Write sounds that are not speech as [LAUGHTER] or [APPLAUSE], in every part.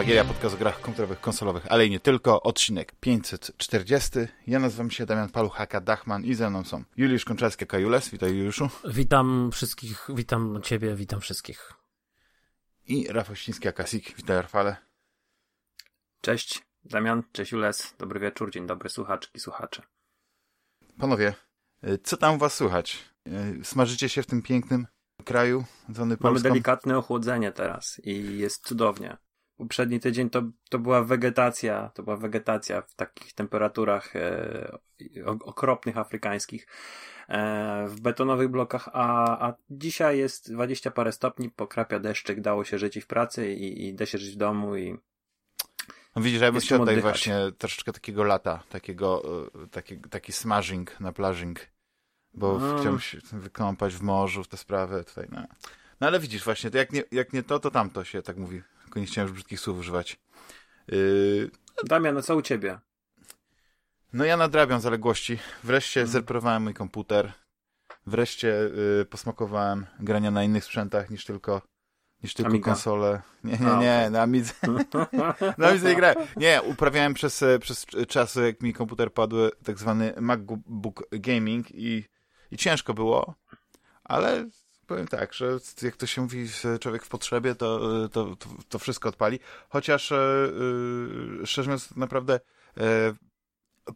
Fantasmagieria, podcast o grach komputerowych, konsolowych, ale i nie tylko, odcinek 540. Ja nazywam się Damian Paluchaka, Dachman i ze mną są Juliusz Konczarski, Kajules. Witaj Juliuszu. Witam wszystkich, witam ciebie, witam wszystkich. I Rafał Ściński, Akasik. Witaj Rafale. Cześć Damian, cześć Jules, dobry wieczór, dzień dobry słuchaczki, słuchacze. Panowie, y, co tam was słychać? Y, smażycie się w tym pięknym kraju, zwany Polską? Mamy delikatne ochłodzenie teraz i jest cudownie. Poprzedni tydzień to, to była wegetacja, to była wegetacja w takich temperaturach e, okropnych afrykańskich e, w betonowych blokach, a, a dzisiaj jest 20 parę stopni, pokrapia deszczyk, dało się żyć i w pracy i, i da się żyć w domu i no widzisz, ja bym chciał tutaj właśnie troszeczkę takiego lata, takiego, e, taki, taki smashing na plażing, bo no. chciałbym się wykąpać w morzu, w te sprawy tutaj, no. No ale widzisz właśnie, to jak, nie, jak nie to, to tamto się tak mówi. Tylko nie chciałem już brzydkich słów używać. Yy... Damian, no co u ciebie? No ja nadrabiam zaległości. Wreszcie hmm. mój komputer. Wreszcie yy, posmakowałem grania na innych sprzętach niż tylko niż tylko Amiga. konsole. Nie, nie, nie, na Amidze. [LAUGHS] na Amidze nie grałem. Nie, uprawiałem przez, przez czas, jak mi komputer padł, tak zwany MacBook Gaming i, i ciężko było, ale powiem tak, że jak to się mówi, człowiek w potrzebie, to, to, to, wszystko odpali. Chociaż yy, szczerze mówiąc, naprawdę yy,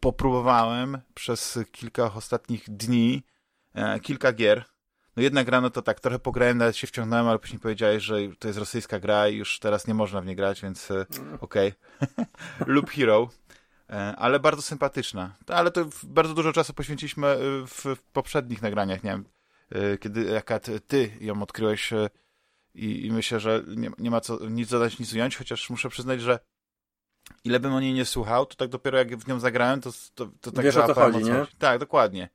popróbowałem przez kilka ostatnich dni kilka gier. No jedna gra, no to tak, trochę pograłem, nawet się wciągnąłem, ale później powiedziałeś, że to jest rosyjska gra i już teraz nie można w nie grać, więc okej. [LAUGHS] Okay. Loop Hero ale bardzo sympatyczna. Ale to bardzo dużo czasu poświęciliśmy w, poprzednich nagraniach, nie wiem, E, kiedy jaka ty ją odkryłeś e, i, i myślę, że nie, nie, ma co nic dodać, nic ująć, chociaż muszę przyznać, że ile bym o niej nie słuchał, to tak dopiero jak w nią zagrałem, to, to, to tak Wiesz o chodzi, nie? Tak, dokładnie.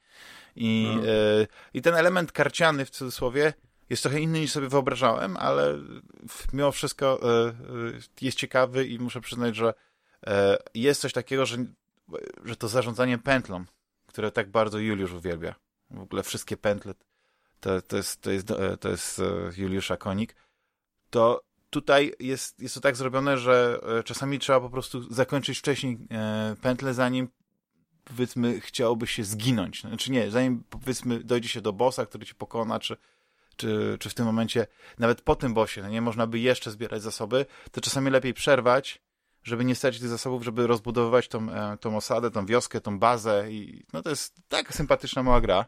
I, y, I ten element karciany w cudzysłowie jest trochę inny niż sobie wyobrażałem, ale mimo wszystko y, y, jest ciekawy i muszę przyznać, że jest coś takiego, że, że to zarządzanie pętlą, które tak bardzo Juliusz uwielbia. W ogóle wszystkie pętle to, to jest, to jest, e, to jest e, Juliusza Konik, to tutaj jest, jest to tak zrobione, że e, czasami trzeba po prostu zakończyć wcześniej pętlę, zanim powiedzmy chciałoby się zginąć. Znaczy nie, zanim powiedzmy dojdzie się do bossa, który cię pokona, czy, czy, czy w tym momencie nawet po tym bossie, no nie można by jeszcze zbierać zasoby, to czasami lepiej przerwać, żeby nie stracić tych zasobów, żeby rozbudowywać tą, tą osadę, tą wioskę, tą bazę i no to jest taka sympatyczna mała gra.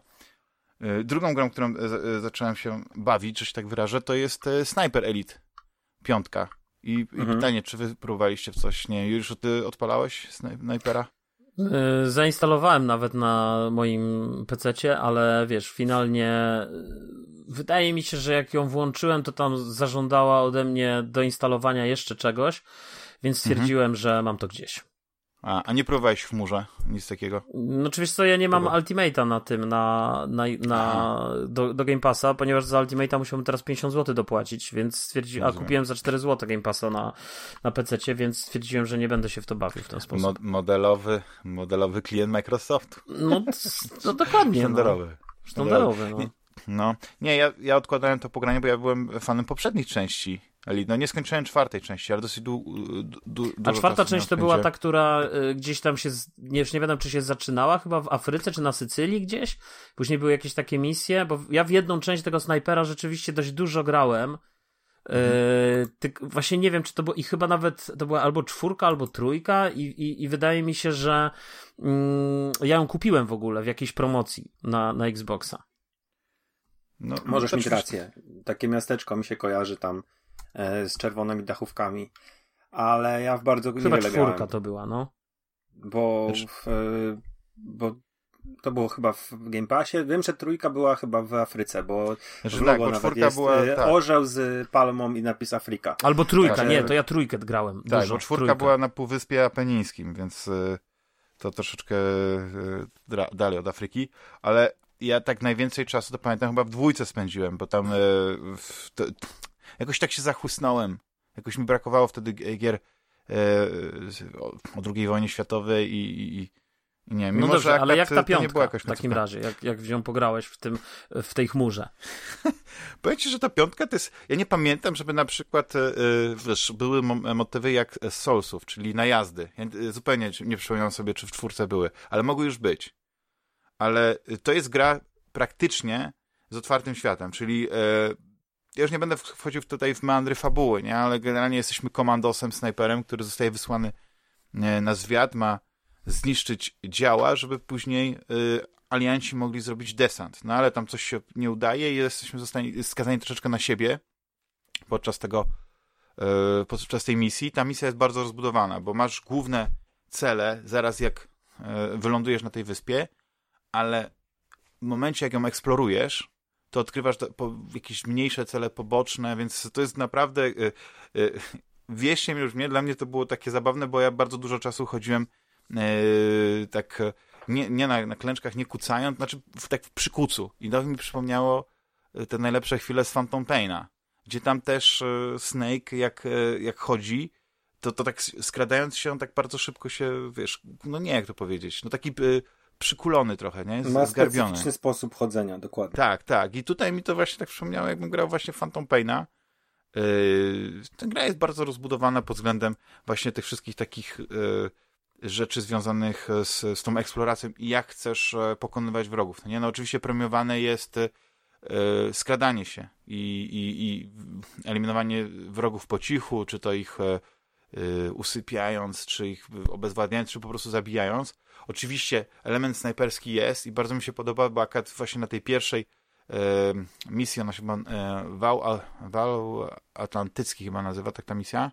E, drugą grą, którą e, e, zacząłem się bawić, że się tak wyrażę, to jest Sniper Elite piątka. I, mhm. i pytanie, czy wy próbowaliście w coś? Nie, już ty odpalałeś Snipera? Zainstalowałem nawet na moim PC, ale wiesz, finalnie wydaje mi się, że jak ją włączyłem, to tam zażądała ode mnie do instalowania jeszcze czegoś, więc mhm. stwierdziłem, mhm. że mam to gdzieś. A, a nie próbowałeś w chmurze? Nic takiego? No oczywiście co, ja nie mam Ultimate'a na tym, na, na, na do, do Game Passa, ponieważ za Ultimate'a musiałbym teraz 50 zł dopłacić, więc stwierdziłem, a kupiłem za 4 zł Game Passa na, na PC, więc stwierdziłem, że nie będę się w to bawił w ten sposób. Mo modelowy, modelowy klient Microsoftu. No, [LAUGHS] no dokładnie. Sztandarowy. No. Sztandarowy, no. No, nie, ja, ja odkładałem to pogranie, bo ja byłem fanem poprzednich części Elite. No nie skończyłem czwartej części, ale dosyć du, du, du A czwarta część to była ta, która y, gdzieś tam się, nie, już nie wiem czy się zaczynała, chyba w Afryce czy na Sycylii gdzieś. Później były jakieś takie misje, bo ja w jedną część tego snajpera rzeczywiście dość dużo grałem. Mhm. Ty, właśnie nie wiem, czy to było, i chyba nawet to była albo czwórka, albo trójka, i, i, i wydaje mi się, że mm, ja ją kupiłem w ogóle w jakiejś promocji na, na Xboxa. No, Możesz mieć rację. Takie miasteczko mi się kojarzy tam z czerwonymi dachówkami, ale ja w bardzo Chyba niewiele czwórka grałem. to była, no. Bo, znaczy- w, e, bo to było chyba w Game Passie. Wiem, że trójka była chyba w Afryce, bo znaczy, w logo tak, nawet jest była, e, tak. orzeł z palmą i napis Afryka. Albo trójka, tak, nie, to ja trójkę grałem. Tak, dużo, bo czwórka trójkę. była na Półwyspie Apenińskim, więc to troszeczkę dalej od Afryki, ale ja tak najwięcej czasu, to pamiętam, chyba w dwójce spędziłem, bo tam e, to, jakoś tak się zachłysnąłem. Jakoś mi brakowało wtedy gier e, o, II wojnie światowej i, i, Nie, No mimo dobrze, że ale jak ta piątka jakaś w takim razie, jak, jak w nią pograłeś w, tym, w tej chmurze? [LAUGHS] Powiem ci, że ta piątka to jest... Ja nie pamiętam, żeby na przykład, e, e, wiesz, były mo- motywy jak z Soulsów, czyli najazdy. Ja e, zupełnie nie przypominam sobie, czy w czwórce były, ale mogły już być. Ale e, to jest gra praktycznie z otwartym światem, czyli e, ja już nie będę wchodził tutaj w meandry fabuły, nie? ale generalnie jesteśmy komandosem, snajperem, który zostaje wysłany e, na zwiat, ma zniszczyć działa, żeby później y, alianci mogli zrobić desant. No ale tam coś się nie udaje i jesteśmy zostani, skazani troszeczkę na siebie podczas tego, y, podczas tej misji. Ta misja jest bardzo rozbudowana, bo masz główne cele zaraz jak y, wylądujesz na tej wyspie, ale w momencie jak ją eksplorujesz, to odkrywasz po, jakieś mniejsze cele poboczne, więc to jest naprawdę... Y, y, wieście mi już mnie, dla mnie to było takie zabawne, bo ja bardzo dużo czasu chodziłem Yy, tak nie, nie na, na klęczkach, nie kucając, znaczy w, tak w przykucu. I to mi przypomniało e, te najlepsze chwile z Phantom Paina, gdzie tam też e, Snake jak, jak chodzi, to, to tak skradając się, on tak bardzo szybko się, wiesz, no nie jak to powiedzieć, no taki przykulony trochę, nie? Ma Z- Zgarbiony. specyficzny sposób chodzenia, dokładnie. Tak, tak. I tutaj mi to właśnie tak przypomniało, jakbym grał właśnie w Phantom Paina. Yy, ta gra jest bardzo rozbudowana pod względem właśnie tych wszystkich takich yy, rzeczy związanych z, z tą eksploracją i jak chcesz e, pokonywać wrogów. No, nie? no oczywiście premiowane jest e, skradanie się i, i, i eliminowanie wrogów po cichu, czy to ich e, usypiając, czy ich obezwładniając, czy po prostu zabijając. Oczywiście element snajperski jest i bardzo mi się podoba, bo akurat właśnie na tej pierwszej e, misji, ona się chyba e, wał, wał Atlantycki chyba nazywa, tak ta misja,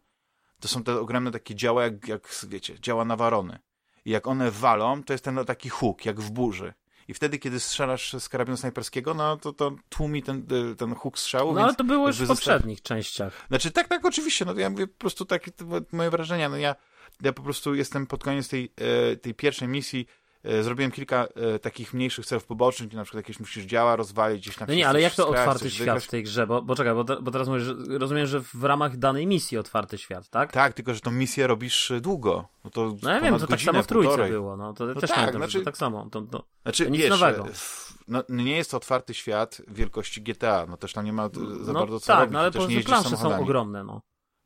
to są te ogromne takie działa, jak, jak wiecie, działa nawarony. I jak one walą, to jest ten taki huk, jak w burzy. I wtedy, kiedy strzelasz z karabinu snajperskiego, no to, to tłumi ten, ten huk strzału. No ale to było już w jakby zostaw- poprzednich częściach. Znaczy, tak, tak, oczywiście. No ja mówię po prostu takie moje wrażenia. No ja, ja po prostu jestem pod koniec tej, e, tej pierwszej misji. E, zrobiłem kilka e, takich mniejszych celów pobocznych, gdzie na przykład jakieś musisz działa rozwalić gdzieś tam. No nie, ale jak to otwarty świat wygrać. w tej grze? Bo, bo czekaj, bo, bo teraz mówisz, rozumiem, że w ramach danej misji otwarty świat, tak? Tak, tylko że tą misję robisz e, długo. No, to No ja wiem, to tak godzinę, samo w trójce półtorej. było, no to też tak, pamiętam, znaczy- tak samo. To, to... Znaczy, To nic wiesz, nowego. f- no, nie jest to otwarty świat wielkości GTA, no też tam nie ma za no bardzo co tak, robić, no ale po prostu plansze są ogromne, no.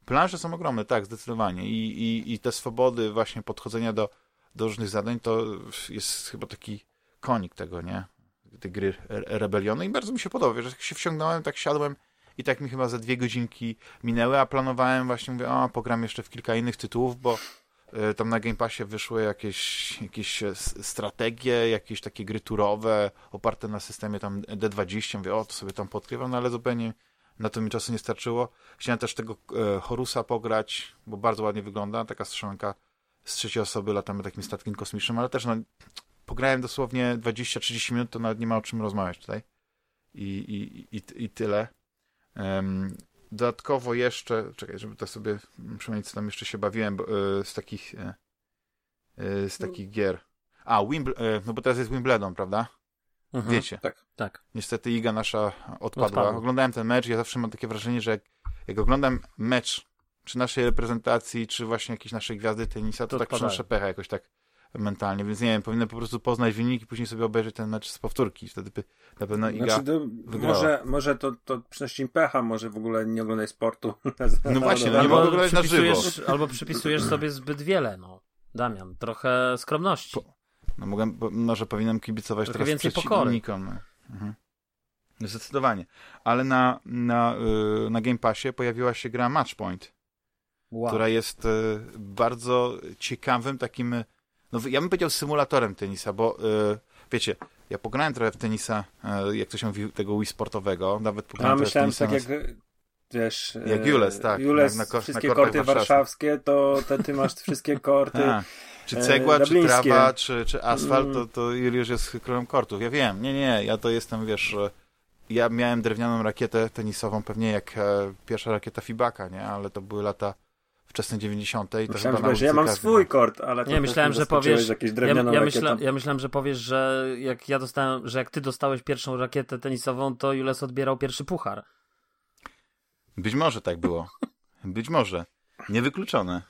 Plansze są ogromne, tak, zdecydowanie. I, i, i te swobody właśnie podchodzenia do, do różnych zadań to jest chyba taki konik tego, nie? Tej gry Re- Rebeliony i bardzo mi się podoba, wiesz, jak się wsiągnąłem, tak siadłem i tak mi chyba za dwie godzinki minęły, a planowałem właśnie, mówię, o, pogram jeszcze w kilka innych tytułów, bo e, tam na Game Passie wyszły jakieś, jakieś strategie, jakieś takie gry turowe, oparte na systemie tam D20, mówię, o, to sobie tam podkrywam, no ale zupełnie na to mi czasu nie starczyło. Chciałem też tego e, Horusa pograć, bo bardzo ładnie wygląda, taka strzelanka z trzeciej osoby, latamy takim statkiem kosmicznym, ale też no, pograłem dosłownie 20-30 minut, to nawet nie ma o czym rozmawiać tutaj. I, i, i, i tyle. Em, dodatkowo jeszcze, czekaj, żeby to sobie przypomnieć, co tam jeszcze się bawiłem, bo, e, z takich e, z takich gier. A, Wimbl no bo teraz jest Wimbledon, prawda? Mhm. Wiecie. Tak. Tak. Niestety Iga nasza odpadła. Odpadła. Oglądałem ten mecz i ja zawsze mam takie wrażenie, że jak, jak oglądam mecz czy naszej reprezentacji, czy właśnie jakiejś naszej gwiazdy tenisa, to, To tak odpadają. przenoszę pecha jakoś tak mentalnie, więc nie wiem, powinien po prostu poznać wynik i później sobie obejrzeć ten mecz z powtórki. Wtedy by na pewno Iga... Znaczy, to, może, może to, to przynosi im pecha, może w ogóle nie oglądaj sportu. [LAUGHS] No właśnie, no nie Albo mogę oglądać na żywo. przypisujesz, albo przypisujesz sobie zbyt wiele, no. Damian, trochę skromności. Po- No mogę, bo- może powinienem kibicować Trochę teraz więcej przeciwnikom. No. Mhm. Zdecydowanie. Ale na, na, y, na Game Passie pojawiła się gra Matchpoint. Wow. która jest e, bardzo ciekawym takim, e, no ja bym powiedział symulatorem tenisa, bo e, wiecie, ja pograłem trochę w tenisa, jak to się mówi, tego Wii sportowego, nawet A pograłem w myślałem tenisa tak jak wiesz... Jak Jules, tak, Jules, na na wszystkie korty warszawskie, to, to ty masz wszystkie korty. [LAUGHS] A, czy cegła, czy trawa, czy, czy asfalt, to, Mm. to Juliusz jest królem kortów. Ja wiem, nie, nie, ja to jestem, wiesz, ja miałem drewnianą rakietę tenisową, pewnie jak pierwsza rakieta Fibaka, nie, ale to były lata wczesne 90. i to Myślałem, chyba że, ja mam swój kort, ale Nie, myślałem, że powiesz- jakieś Ja, drewnianą ja, rakietą. myśla, ja myślałem, że powiesz, że jak ja dostałem, że jak ty dostałeś pierwszą rakietę tenisową, to Jules odbierał pierwszy puchar. Być może tak było. Być może. Niewykluczone.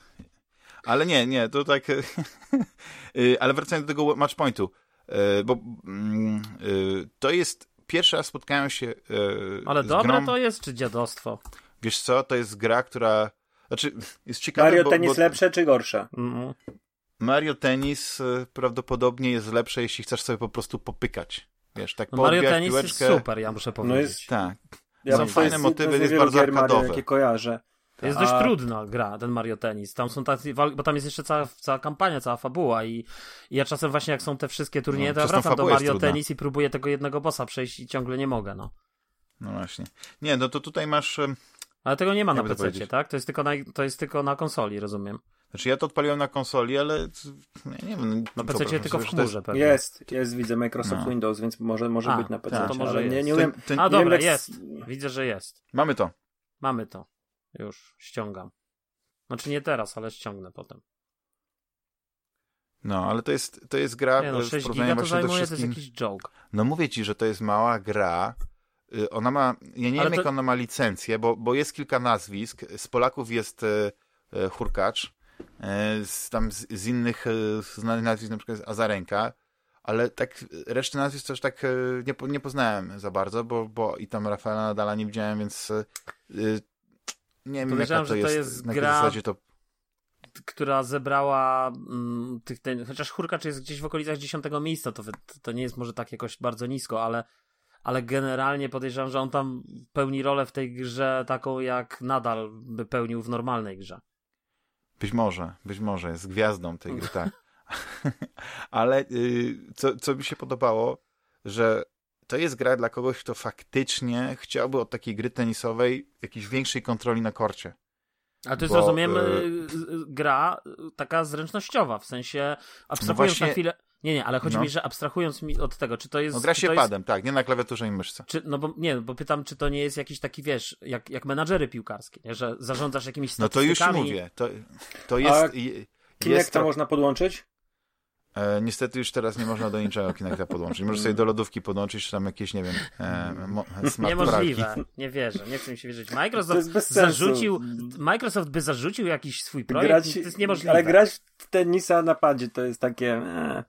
Ale nie, nie, to tak... [LAUGHS] Y, ale wracając do tego matchpointu, y, bo mm, y, to jest... Pierwszy raz spotkałem się Ale dobre grą... to jest, czy dziadostwo? Wiesz co, to jest gra, która... Znaczy, jest ciekawe, Mario bo, Tennis bo... lepsze czy gorsze? Mm. Mario Tennis prawdopodobnie jest lepsze, jeśli chcesz sobie po prostu popykać. Wiesz, tak no Mario Tennis piłeczkę. jest super, ja muszę powiedzieć. No jest, tak. Ja Są fajne motywy, jest bardzo arkadowe. Mario, jakie kojarzę. To jest dość trudna gra, ten Mario Tennis. Tam są tacy, bo tam jest jeszcze cała, cała kampania, cała fabuła i, i ja czasem właśnie jak są te wszystkie turnieje, no, to ja wracam do Mario Tennis i próbuję tego jednego bossa przejść i ciągle nie mogę, no. No właśnie. Nie, no to tutaj masz... Ale tego nie ma na PC, tak? To jest, tylko na, to jest tylko na konsoli, rozumiem. Znaczy ja to odpaliłem na konsoli, ale nie, nie wiem. Na PC tylko w chmurze jest... pewnie. Jest, jest, widzę Microsoft no. Windows, więc może, może A, być na PC. Tak, to może nie, nie wiem, ten, A dobra, wiem, jest. Widzę, że jest. Mamy to. Mamy to. Już ściągam. Znaczy nie teraz, ale ściągnę potem. No, ale to jest, to jest gra nie no, 6 giga to zajmuje, wszystkim... to jest jakiś joke. No mówię ci, że to jest mała gra. Y, ona ma, ja nie ale wiem to... jak ona ma licencję, bo, bo jest kilka nazwisk. Z Polaków jest e, e, Hurkacz, z, tam z, z innych znanych nazwisk na przykład jest Azarenka, ale tak reszty nazwisk też tak nie, nie poznałem za bardzo, bo, bo i tam Rafaela Nadala nie widziałem, więc nie wiem, jaka to, że jest, to jest na gra, zasadzie to... która zebrała mm, tych, ten, chociaż Hurkacz jest gdzieś w okolicach dziesiątego miejsca, to, to nie jest może tak jakoś bardzo nisko, ale, ale generalnie podejrzewam, że on tam pełni rolę w tej grze taką, jak nadal by pełnił w normalnej grze. Być może, być może, jest gwiazdą tej gry, tak. [LAUGHS] ale y, co, co mi się podobało, że to jest gra dla kogoś, kto faktycznie chciałby od takiej gry tenisowej jakiejś większej kontroli na korcie. A to jest, Bo, rozumiem, y... gra taka zręcznościowa, w sensie abstrahując no właśnie... na chwilę... Nie, nie, ale chodzi no. mi, że abstrahując mi od tego, czy to jest... No gra się jest... padem, tak, nie na klawiaturze i myszce. Czy, no bo nie, bo pytam, czy to nie jest jakiś taki, wiesz, jak, jak menadżery piłkarskie, nie? że zarządzasz jakimiś statystykami... No to już mówię, to, to jest... A Kinecta to... można podłączyć? E, niestety już teraz nie można do niczego Kinecta podłączyć. Możesz sobie do lodówki podłączyć, czy tam jakieś, nie wiem, e, smart Niemożliwe. Nie wierzę. Nie chcę mi się wierzyć. Microsoft zarzucił, Microsoft by zarzucił jakiś swój projekt. Grać, to jest niemożliwe. Ale grać w tenisa na padzie to jest takie... E.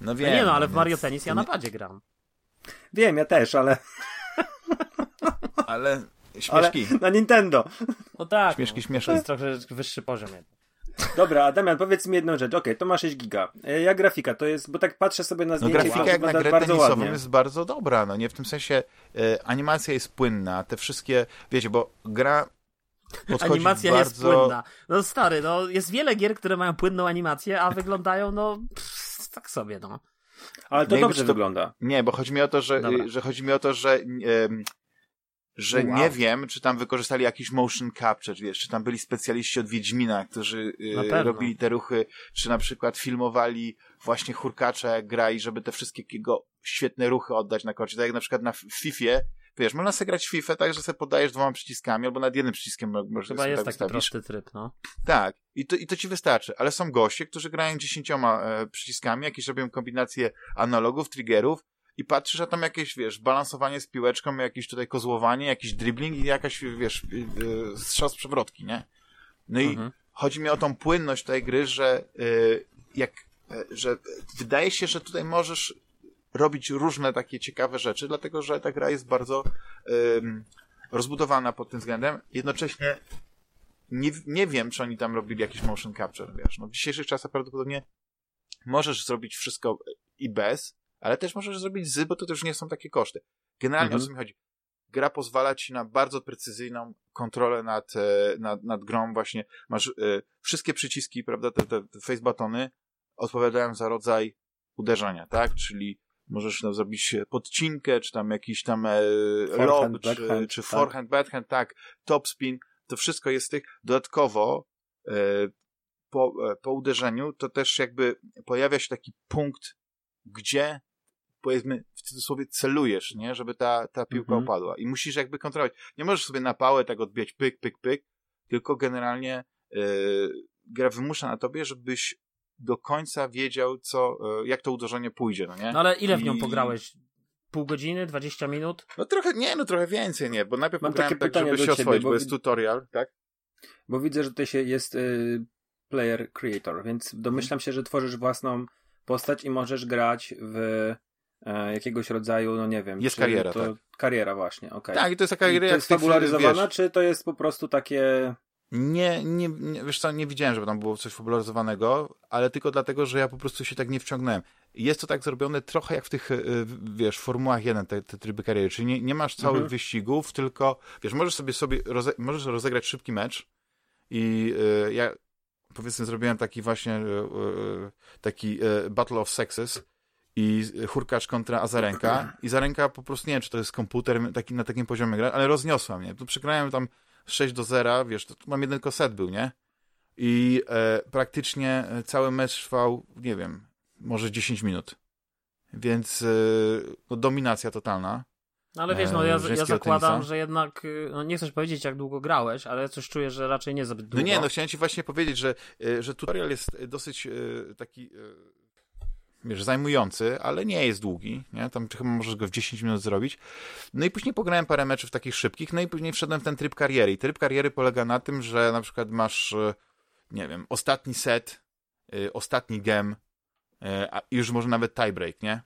No wiem. No nie no, ale w Mario Tennis ja na padzie gram. Wiem, ja też, ale... ale śmieszki. Ale na Nintendo. No tak. Śmieszki, no. śmieszki. To jest trochę wyższy poziom jednak. Dobra, Damian, powiedz mi jedną rzecz. Okej, okay, to ma 6 giga. E, jak grafika? To jest, bo tak patrzę sobie na zdjęcie. No grafika jak na grę bardzo tenisową ładnie. jest bardzo dobra, no nie w tym sensie e, animacja jest płynna, te wszystkie, wiecie, bo gra Animacja bardzo... jest płynna. No stary, no jest wiele gier, które mają płynną animację, a wyglądają no pff, tak sobie, no. Ale to nie dobrze to... wygląda. Nie, bo chodzi mi o to, że, że chodzi mi o to, że że wow. nie wiem, czy tam wykorzystali jakiś motion capture, wiesz, czy tam byli specjaliści od Wiedźmina, którzy y, robili te ruchy, czy na przykład filmowali właśnie hurkacza jak gra i żeby te wszystkie jego świetne ruchy oddać na korcie. Tak jak na przykład na Fifie, wiesz, można sobie grać FIFA tak, że sobie podajesz dwoma przyciskami albo nad jednym przyciskiem możesz Chyba jest tak taki prosty tryb, no. Tak, i to, i to ci wystarczy, ale są goście, którzy grają dziesięcioma e, przyciskami, jakieś robią kombinacje analogów, triggerów i patrzysz, a tam jakieś, wiesz, balansowanie z piłeczką, jakieś tutaj kozłowanie, jakiś dribbling i jakaś, wiesz, yy, strzał z przewrotki, nie? No mhm. i chodzi mi o tą płynność tej gry, że yy, jak, yy, że wydaje się, że tutaj możesz robić różne takie ciekawe rzeczy, dlatego, że ta gra jest bardzo rozbudowana pod tym względem. Jednocześnie nie, nie wiem, czy oni tam robili jakiś motion capture, wiesz. No w dzisiejszych czasach prawdopodobnie możesz zrobić wszystko i bez, ale też możesz zrobić z, bo to też nie są takie koszty. Generalnie mhm. o co mi chodzi? Gra pozwala ci na bardzo precyzyjną kontrolę nad, e, nad, nad grą, właśnie masz e, wszystkie przyciski, prawda, te, te, te face batony odpowiadają za rodzaj uderzenia, tak? Czyli możesz no, zrobić podcinkę, czy tam jakiś tam e, lob, czy, czy tak. forehand, backhand, tak, topspin, to wszystko jest tych. Dodatkowo e, po, e, po uderzeniu to też jakby pojawia się taki punkt, gdzie powiedzmy w cudzysłowie celujesz, nie? Żeby ta, ta piłka mhm. opadła. I musisz jakby kontrolować. Nie możesz sobie na pałę tak odbijać pyk, pyk, pyk, tylko generalnie yy, gra wymusza na tobie, żebyś do końca wiedział, co, yy, jak to uderzenie pójdzie, no nie? No ale ile w nią I... pograłeś? Pół godziny, 20 minut? No trochę, nie, no trochę więcej, nie, bo najpierw Mam pograłem tak, żeby się oswoić, bo, bo jest tutorial, tak? Bo widzę, że to się jest yy, player creator, więc domyślam się, że tworzysz własną postać i możesz grać w jakiegoś rodzaju, no nie wiem. Jest kariera, to, tak. Kariera właśnie, okej. Okay. Tak, i to jest taka kariera To jest fabularyzowana, czy to jest po prostu takie... Nie, nie, nie, wiesz co, nie widziałem, żeby tam było coś fabularyzowanego, ale tylko dlatego, że ja po prostu się tak nie wciągnąłem. Jest to tak zrobione trochę jak w tych, y, wiesz, Formułach 1, te, te tryby kariery, czyli nie, nie masz całych mhm. wyścigów, tylko, wiesz, możesz sobie, sobie roze, możesz rozegrać szybki mecz i y, ja, powiedzmy, zrobiłem taki właśnie, y, y taki y, Battle of Sexes i Hurkacz kontra Azarenka i Zarenka po prostu, nie wiem, czy to jest komputer taki, na takim poziomie gra, ale rozniosła mnie. Tu przegrałem tam 6 do 0, wiesz, to mam jeden koset był, nie? I e, praktycznie cały mecz trwał, nie wiem, może 10 minut. Więc e, no, dominacja totalna. No ale wiesz, no ja, ja zakładam, tenisa. że jednak, y, no nie chcesz powiedzieć jak długo grałeś, ale coś czuję, że raczej nie zbyt długo. No nie, no chciałem ci właśnie powiedzieć, że, e, że tutorial jest dosyć e, taki wiesz, zajmujący, ale nie jest długi, nie? Tam chyba możesz go w 10 minut zrobić. No i później pograłem parę meczów takich szybkich, no i później wszedłem w ten tryb kariery. I tryb kariery polega na tym, że na przykład masz, e, nie wiem, ostatni set, y, ostatni gem, y, a już może nawet tiebreak, nie?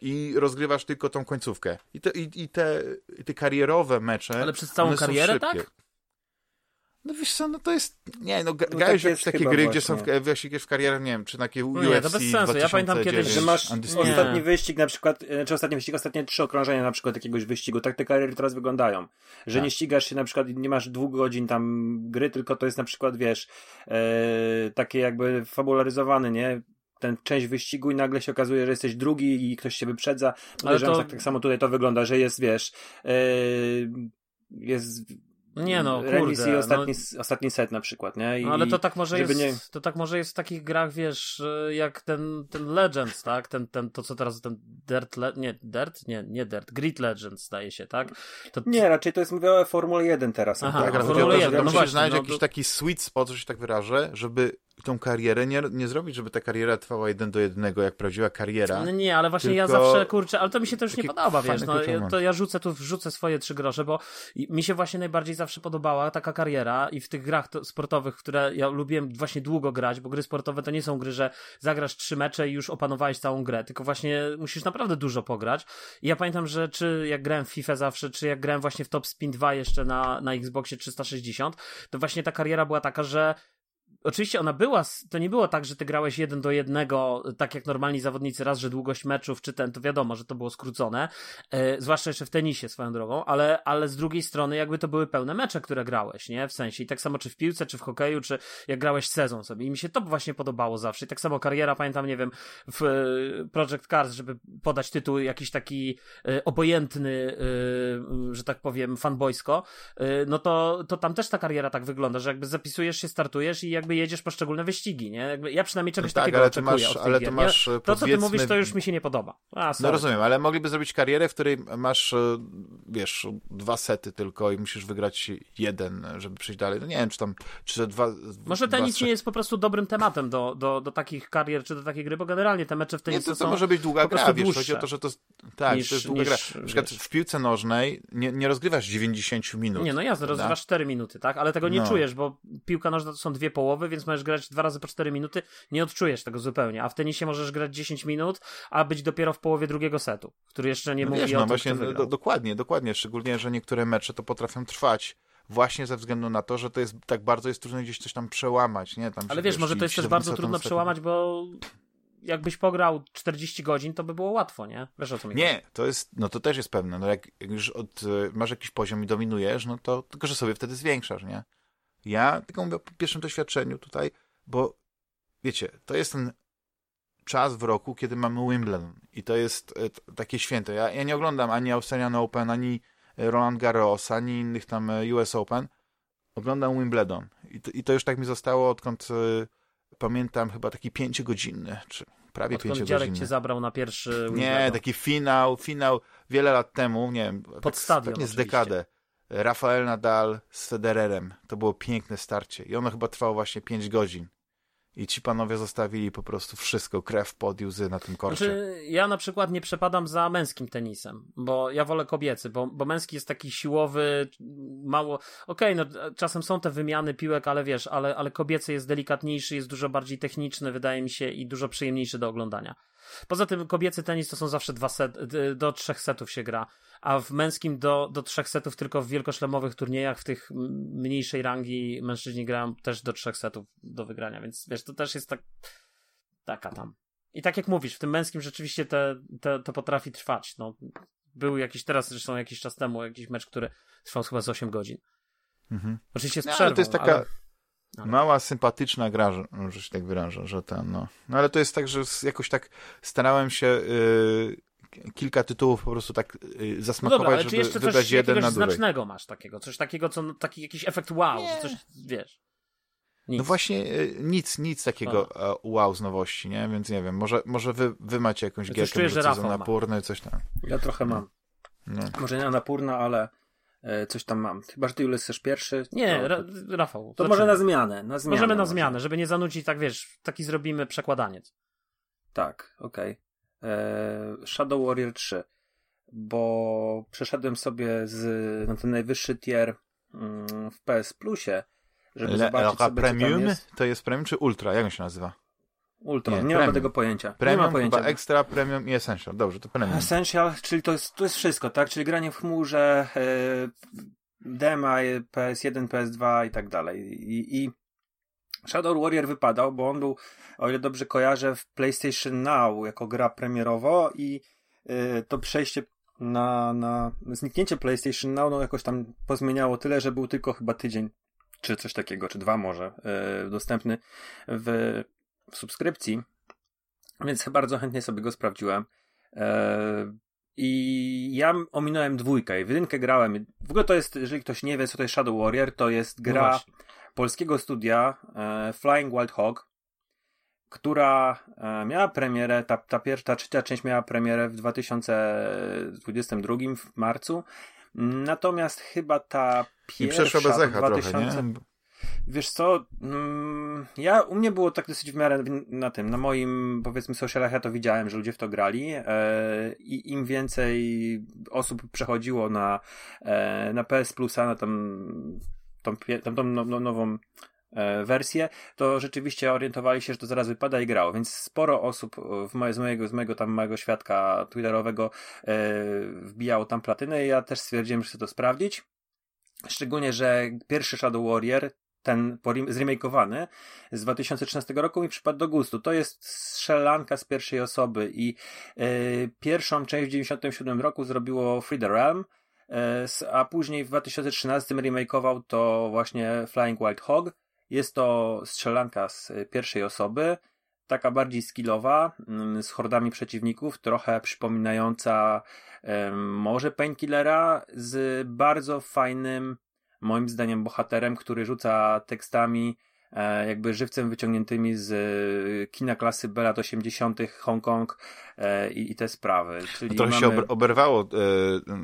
I rozgrywasz tylko tą końcówkę. I te, i, i te, i te karierowe mecze. Ale przez całą karierę, tak? No wiesz co, no to jest, nie, no, no grałeś tak w takie gry, gdzie są w, w, w karierę, nie wiem, czy na takie UFC no nie, to bez sensu, ja pamiętam kiedyś, że masz ostatni wyścig na przykład, czy ostatni wyścig, ostatnie trzy okrążenia na przykład jakiegoś wyścigu, tak te kariery teraz wyglądają, że tak. nie ścigasz się na przykład, nie masz dwóch godzin tam gry, tylko to jest na przykład, wiesz, e, takie jakby fabularyzowane, nie, ten część wyścigu i nagle się okazuje, że jesteś drugi i ktoś się wyprzedza. Ale to... tak, tak samo tutaj to wygląda, że jest, wiesz, e, jest nie no, kurde. i ostatni, no, ostatni set na przykład, nie? I, no ale to tak może jest, nie... to tak może jest w takich grach, wiesz, jak ten, ten Legends, tak? Ten, ten, to co teraz, ten Dirt, Le... nie, Dirt? Nie, nie Dirt, Grid Legends zdaje się, tak? To... Nie, raczej to jest, mówię o Formule 1 teraz. Aha, tak, Formule 1, no właśnie. znaleźć no, jakiś to... taki sweet spot, że się tak wyrażę, żeby tą karierę nie, nie zrobić, żeby ta kariera trwała jeden do jednego, jak prawdziwa kariera. No nie, ale właśnie ja zawsze, kurczę, ale to mi się też nie podoba, wiesz, no, to ja rzucę tu, wrzucę swoje trzy grosze, bo mi się właśnie najbardziej zawsze podobała taka kariera i w tych grach sportowych, które ja lubiłem właśnie długo grać, bo gry sportowe to nie są gry, że zagrasz trzy mecze i już opanowałeś całą grę, tylko właśnie musisz naprawdę dużo pograć. I ja pamiętam, że czy jak grałem w FIFA zawsze, czy jak grałem właśnie w Top Spin 2 jeszcze na, na Xboxie 360, to właśnie ta kariera była taka, że oczywiście ona była, to nie było tak, że ty grałeś jeden do jednego, tak jak normalni zawodnicy, raz, że długość meczów, czy ten, to wiadomo, że to było skrócone, e, zwłaszcza jeszcze w tenisie swoją drogą, ale, ale z drugiej strony jakby to były pełne mecze, które grałeś, nie? W sensie i tak samo czy w piłce, czy w hokeju, czy jak grałeś sezon sobie i mi się to właśnie podobało zawsze i tak samo kariera, pamiętam, nie wiem, w e, Project Cars, żeby podać tytuł jakiś taki e, obojętny, e, że tak powiem, fanboysko, e, no to, to tam też ta kariera tak wygląda, że jakby zapisujesz się, startujesz i jakby jakby jedziesz poszczególne wyścigi, nie? Jakby ja przynajmniej czegoś no tak, takiego ale oczekuję masz, ale to masz, ja, To, co ty mówisz, to już mi się nie podoba. A, no rozumiem, ale mogliby zrobić karierę, w której masz, e, wiesz, dwa sety tylko i musisz wygrać jeden, żeby przejść dalej. No nie wiem, czy tam, czy dwa... Może tenis dwa, nie jest po prostu dobrym tematem do, do, do takich karier, czy do takiej gry, bo generalnie te mecze w tenisie nie, to, to może być długa gra, wiesz, chodzi o to, że to, tak, niż, to jest długa niż, gra. Na przykład wiesz. w piłce nożnej nie, nie rozgrywasz 90 minut. Nie, no jasne, rozgrywasz 4 minuty, tak? Ale tego nie no. czujesz, bo piłka nożna to są dwie połowy, więc możesz grać dwa razy po 4 minuty, nie odczujesz tego zupełnie. A w tenisie możesz grać 10 minut, a być dopiero w połowie drugiego setu, który jeszcze nie no mówi wiesz, o no, tym, właśnie, do, Dokładnie, dokładnie. Szczególnie, że niektóre mecze to potrafią trwać właśnie ze względu na to, że to jest tak bardzo jest trudno gdzieś coś tam przełamać, nie? Tam Ale wiesz, może to jest też bardzo trudno przełamać, bo jakbyś pograł 40 godzin, to by było łatwo, nie? Wiesz o co mi Nie, chodzi? to jest, no to też jest pewne. No jak, jak już od, masz jakiś poziom i dominujesz, no to tylko, że sobie wtedy zwiększasz, nie? Ja tylko mówię o pierwszym doświadczeniu tutaj, bo wiecie, to jest ten czas w roku, kiedy mamy Wimbledon i to jest e, takie święto. Ja, ja nie oglądam ani Australian Open, ani Roland Garros, ani innych tam e, US Open. Oglądam Wimbledon i to, i to już tak mi zostało, odkąd y, pamiętam chyba taki pięciogodzinny, czy prawie odkąd pięciogodzinny. Dziarek cię zabrał na pierwszy Wimbledon. Nie, taki finał, finał wiele lat temu, nie wiem, Pod tak, stadion pewnie z dekadę. Rafael Nadal z Federerem. To było piękne starcie i ono chyba trwało właśnie 5 godzin. I ci panowie zostawili po prostu wszystko, krew, pod łzy na tym korcie. Znaczy, ja na przykład nie przepadam za męskim tenisem, bo ja wolę kobiecy, bo, bo męski jest taki siłowy, mało. Okej, okay, no czasem są te wymiany piłek, ale wiesz, ale, ale kobiecy jest delikatniejszy, jest dużo bardziej techniczny, wydaje mi się, i dużo przyjemniejszy do oglądania. Poza tym kobiecy tenis to są zawsze dwa set, do trzech setów się gra, a w męskim do, do trzech setów tylko w wielkoszlemowych turniejach, w tych mniejszej rangi mężczyźni grają też do trzech setów do wygrania, więc wiesz, to też jest tak taka tam. I tak jak mówisz, w tym męskim rzeczywiście te, te, to potrafi trwać. No, był jakiś, teraz zresztą jakiś czas temu, jakiś mecz, który trwał chyba z 8 godzin. Mhm. Oczywiście z no, przerwą, to jest taka ale... mała, sympatyczna gra, że, że się tak wyrażę, że ten, no. No ale to jest tak, że jakoś tak starałem się yy, kilka tytułów po prostu tak yy, zasmakować, no dobra, ale żeby czy jeszcze wybrać coś jeden na dłużej. znacznego masz takiego? Coś takiego, co, no, taki jakiś efekt wow, Nie. że coś, wiesz... Nic. No właśnie y, nic, nic takiego A. E, wow z nowości, nie? Więc nie wiem, może, może wy, wy macie jakąś ja gierkę, może coś napórny, coś tam. Ja trochę mam. No. Może nie napórna, ale coś tam mam. Chyba, że ty Jules chcesz pierwszy. Nie, Ra Rafał. To może na zmianę, na zmianę. Możemy na może. zmianę, żeby nie zanudzić, tak wiesz, taki zrobimy przekładaniec. Tak, okej. Okay. E, Shadow Warrior 3. Bo przeszedłem sobie z, na ten najwyższy tier mm, w PS Plusie żeby Le, zobaczyć sobie, Premium jest. to jest Premium czy Ultra? Jak on się nazywa? Ultra, nie, nie mam tego pojęcia. Premium, nie ma pojęcia. Chyba Extra, Premium i Essential. Dobrze, to Premium. Essential, czyli to jest, to jest wszystko, tak? Czyli granie w chmurze, yy, dema, PS1, PS2 i tak dalej. I, I Shadow Warrior wypadał, bo on był, o ile dobrze kojarzę, w PlayStation Now jako gra premierowo i yy, to przejście na, na zniknięcie PlayStation Now no jakoś tam pozmieniało tyle, że był tylko chyba tydzień czy coś takiego, czy dwa może, yy, dostępny w, w, subskrypcji, więc bardzo chętnie sobie go sprawdziłem. Yy, I ja ominąłem dwójkę i w jedynkę grałem. W ogóle to jest, jeżeli ktoś nie wie, co to jest Shadow Warrior, to jest no gra no polskiego studia e, Flying Wild Hog, która e, miała premierę, ta, ta pierwsza, ta trzecia część miała premierę w 2022 w marcu. Natomiast chyba ta pierwsza... I przeszła bez echa 2000... trochę, nie? Wiesz co, mm, ja, u mnie było tak dosyć w miarę na tym, na moim powiedzmy socialach ja to widziałem, że ludzie w to grali e, i im więcej osób przechodziło na, e, na PS Plusa, na tą, tą, tą, tą no, no, nową E, wersję, to rzeczywiście orientowali się, że to zaraz wypada i grało, więc sporo osób w moje, z, mojego, z mojego tam małego świadka twitterowego wbijało tam platynę i ja też stwierdziłem, że chcę to sprawdzić. Szczególnie, że pierwszy Shadow Warrior, ten zremakeowany z 2013 roku mi przypadł do gustu. To jest strzelanka z pierwszej osoby i e, pierwszą część w 1997 roku zrobiło Free the Realm, e, a później w 2013 remakeował to właśnie Flying Wild Hog jest to strzelanka z pierwszej osoby, taka bardziej skillowa, mm, z hordami przeciwników, trochę przypominająca może Painkillera, z bardzo fajnym, moim zdaniem, bohaterem, który rzuca tekstami E, jakby żywcem wyciągniętymi z e, kina klasy B lat 80. Hongkong i, i te sprawy. Czyli trochę mamy... się oberwało e,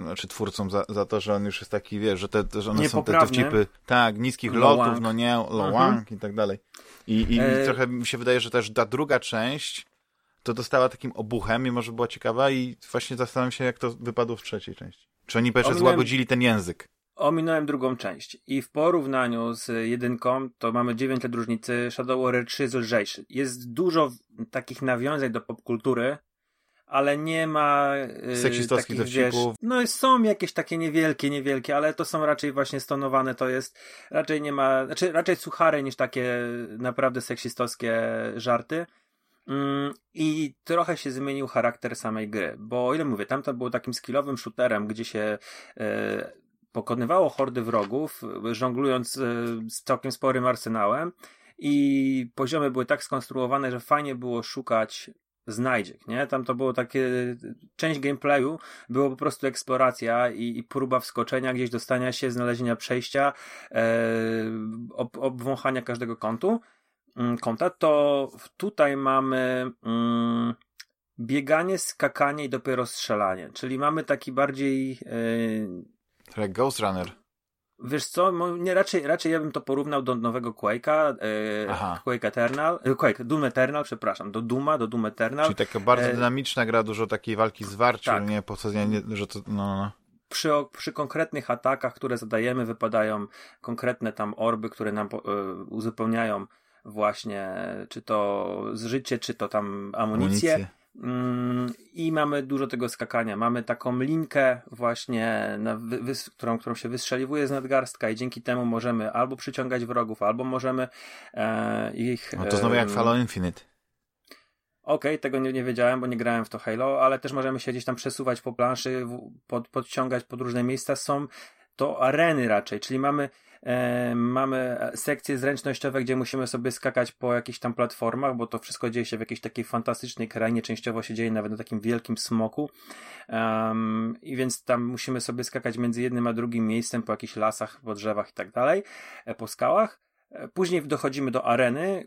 znaczy twórcom za, za to, że on już jest taki, wiesz, że, te, że one są te dowcipy, tak, niskich lotów, Wang. no nie, low mhm. i tak dalej. I, i e... trochę mi się wydaje, że też ta druga część to dostała takim obuchem, mimo że była ciekawa i właśnie zastanawiam się, jak to wypadło w trzeciej części. Czy oni pierwsze złagodzili ten język? Ominąłem drugą część i w porównaniu z jedynką to mamy 9 lat różnicy, Shadow Warrior 3 jest lżejszy. Jest dużo takich nawiązań do popkultury, ale nie ma yy, seksistowskich dowcipów. No są jakieś takie niewielkie, niewielkie, ale to są raczej właśnie stonowane, to jest raczej nie ma, znaczy raczej suchare niż takie naprawdę seksistowskie żarty. Mm, I trochę się zmienił charakter samej gry, bo o ile mówię, tamto było takim skillowym shooterem, gdzie się e, pokonywało hordy wrogów, żonglując e, z całkiem sporym arsenałem i poziomy były tak skonstruowane, że fajnie było szukać znajdziek, nie? Tam to było takie, część gameplayu było po prostu eksploracja i, i próba wskoczenia, gdzieś dostania się, znalezienia przejścia, e, ob, obwąchania każdego kątu, mm, kąta, to tutaj mamy mm, bieganie, skakanie i dopiero strzelanie, czyli mamy taki bardziej e, jak Ghost Runner. Wiesz co, nie, raczej, raczej ja bym to porównał do nowego Quake'a, e, Quake Eternal, e, Quake, Doom Eternal, przepraszam, do Duma, do Doom Eternal. Czyli taka bardzo e, dynamiczna gra, dużo takiej walki z warcią, tak. nie, po co, nie, że to, no, no. no. przy, przy konkretnych atakach, które zadajemy, wypadają konkretne tam orby, które nam y, uzupełniają właśnie, czy to życie, czy to tam amunicję. amunicję. Mm, I mamy dużo tego skakania. Mamy taką linkę właśnie, którą, którą się wystrzeliwuje z nadgarstka i dzięki temu możemy albo przyciągać wrogów, albo możemy e, ich... No to znowu jak Halo Infinite. Okej, okay, tego nie, nie wiedziałem, bo nie grałem w to Halo, ale też możemy się gdzieś tam przesuwać po planszy, pod, podciągać pod różne miejsca. Są to areny raczej, czyli mamy E, mamy sekcje zręcznościowe, gdzie musimy sobie skakać po jakichś tam platformach, bo to wszystko dzieje się w jakiejś takiej fantastycznej krainie, częściowo się dzieje nawet na takim wielkim smoku. Um, I więc tam musimy sobie skakać między jednym a drugim miejscem po jakichś lasach, po drzewach i tak dalej, e, po skałach. E, później dochodzimy do areny,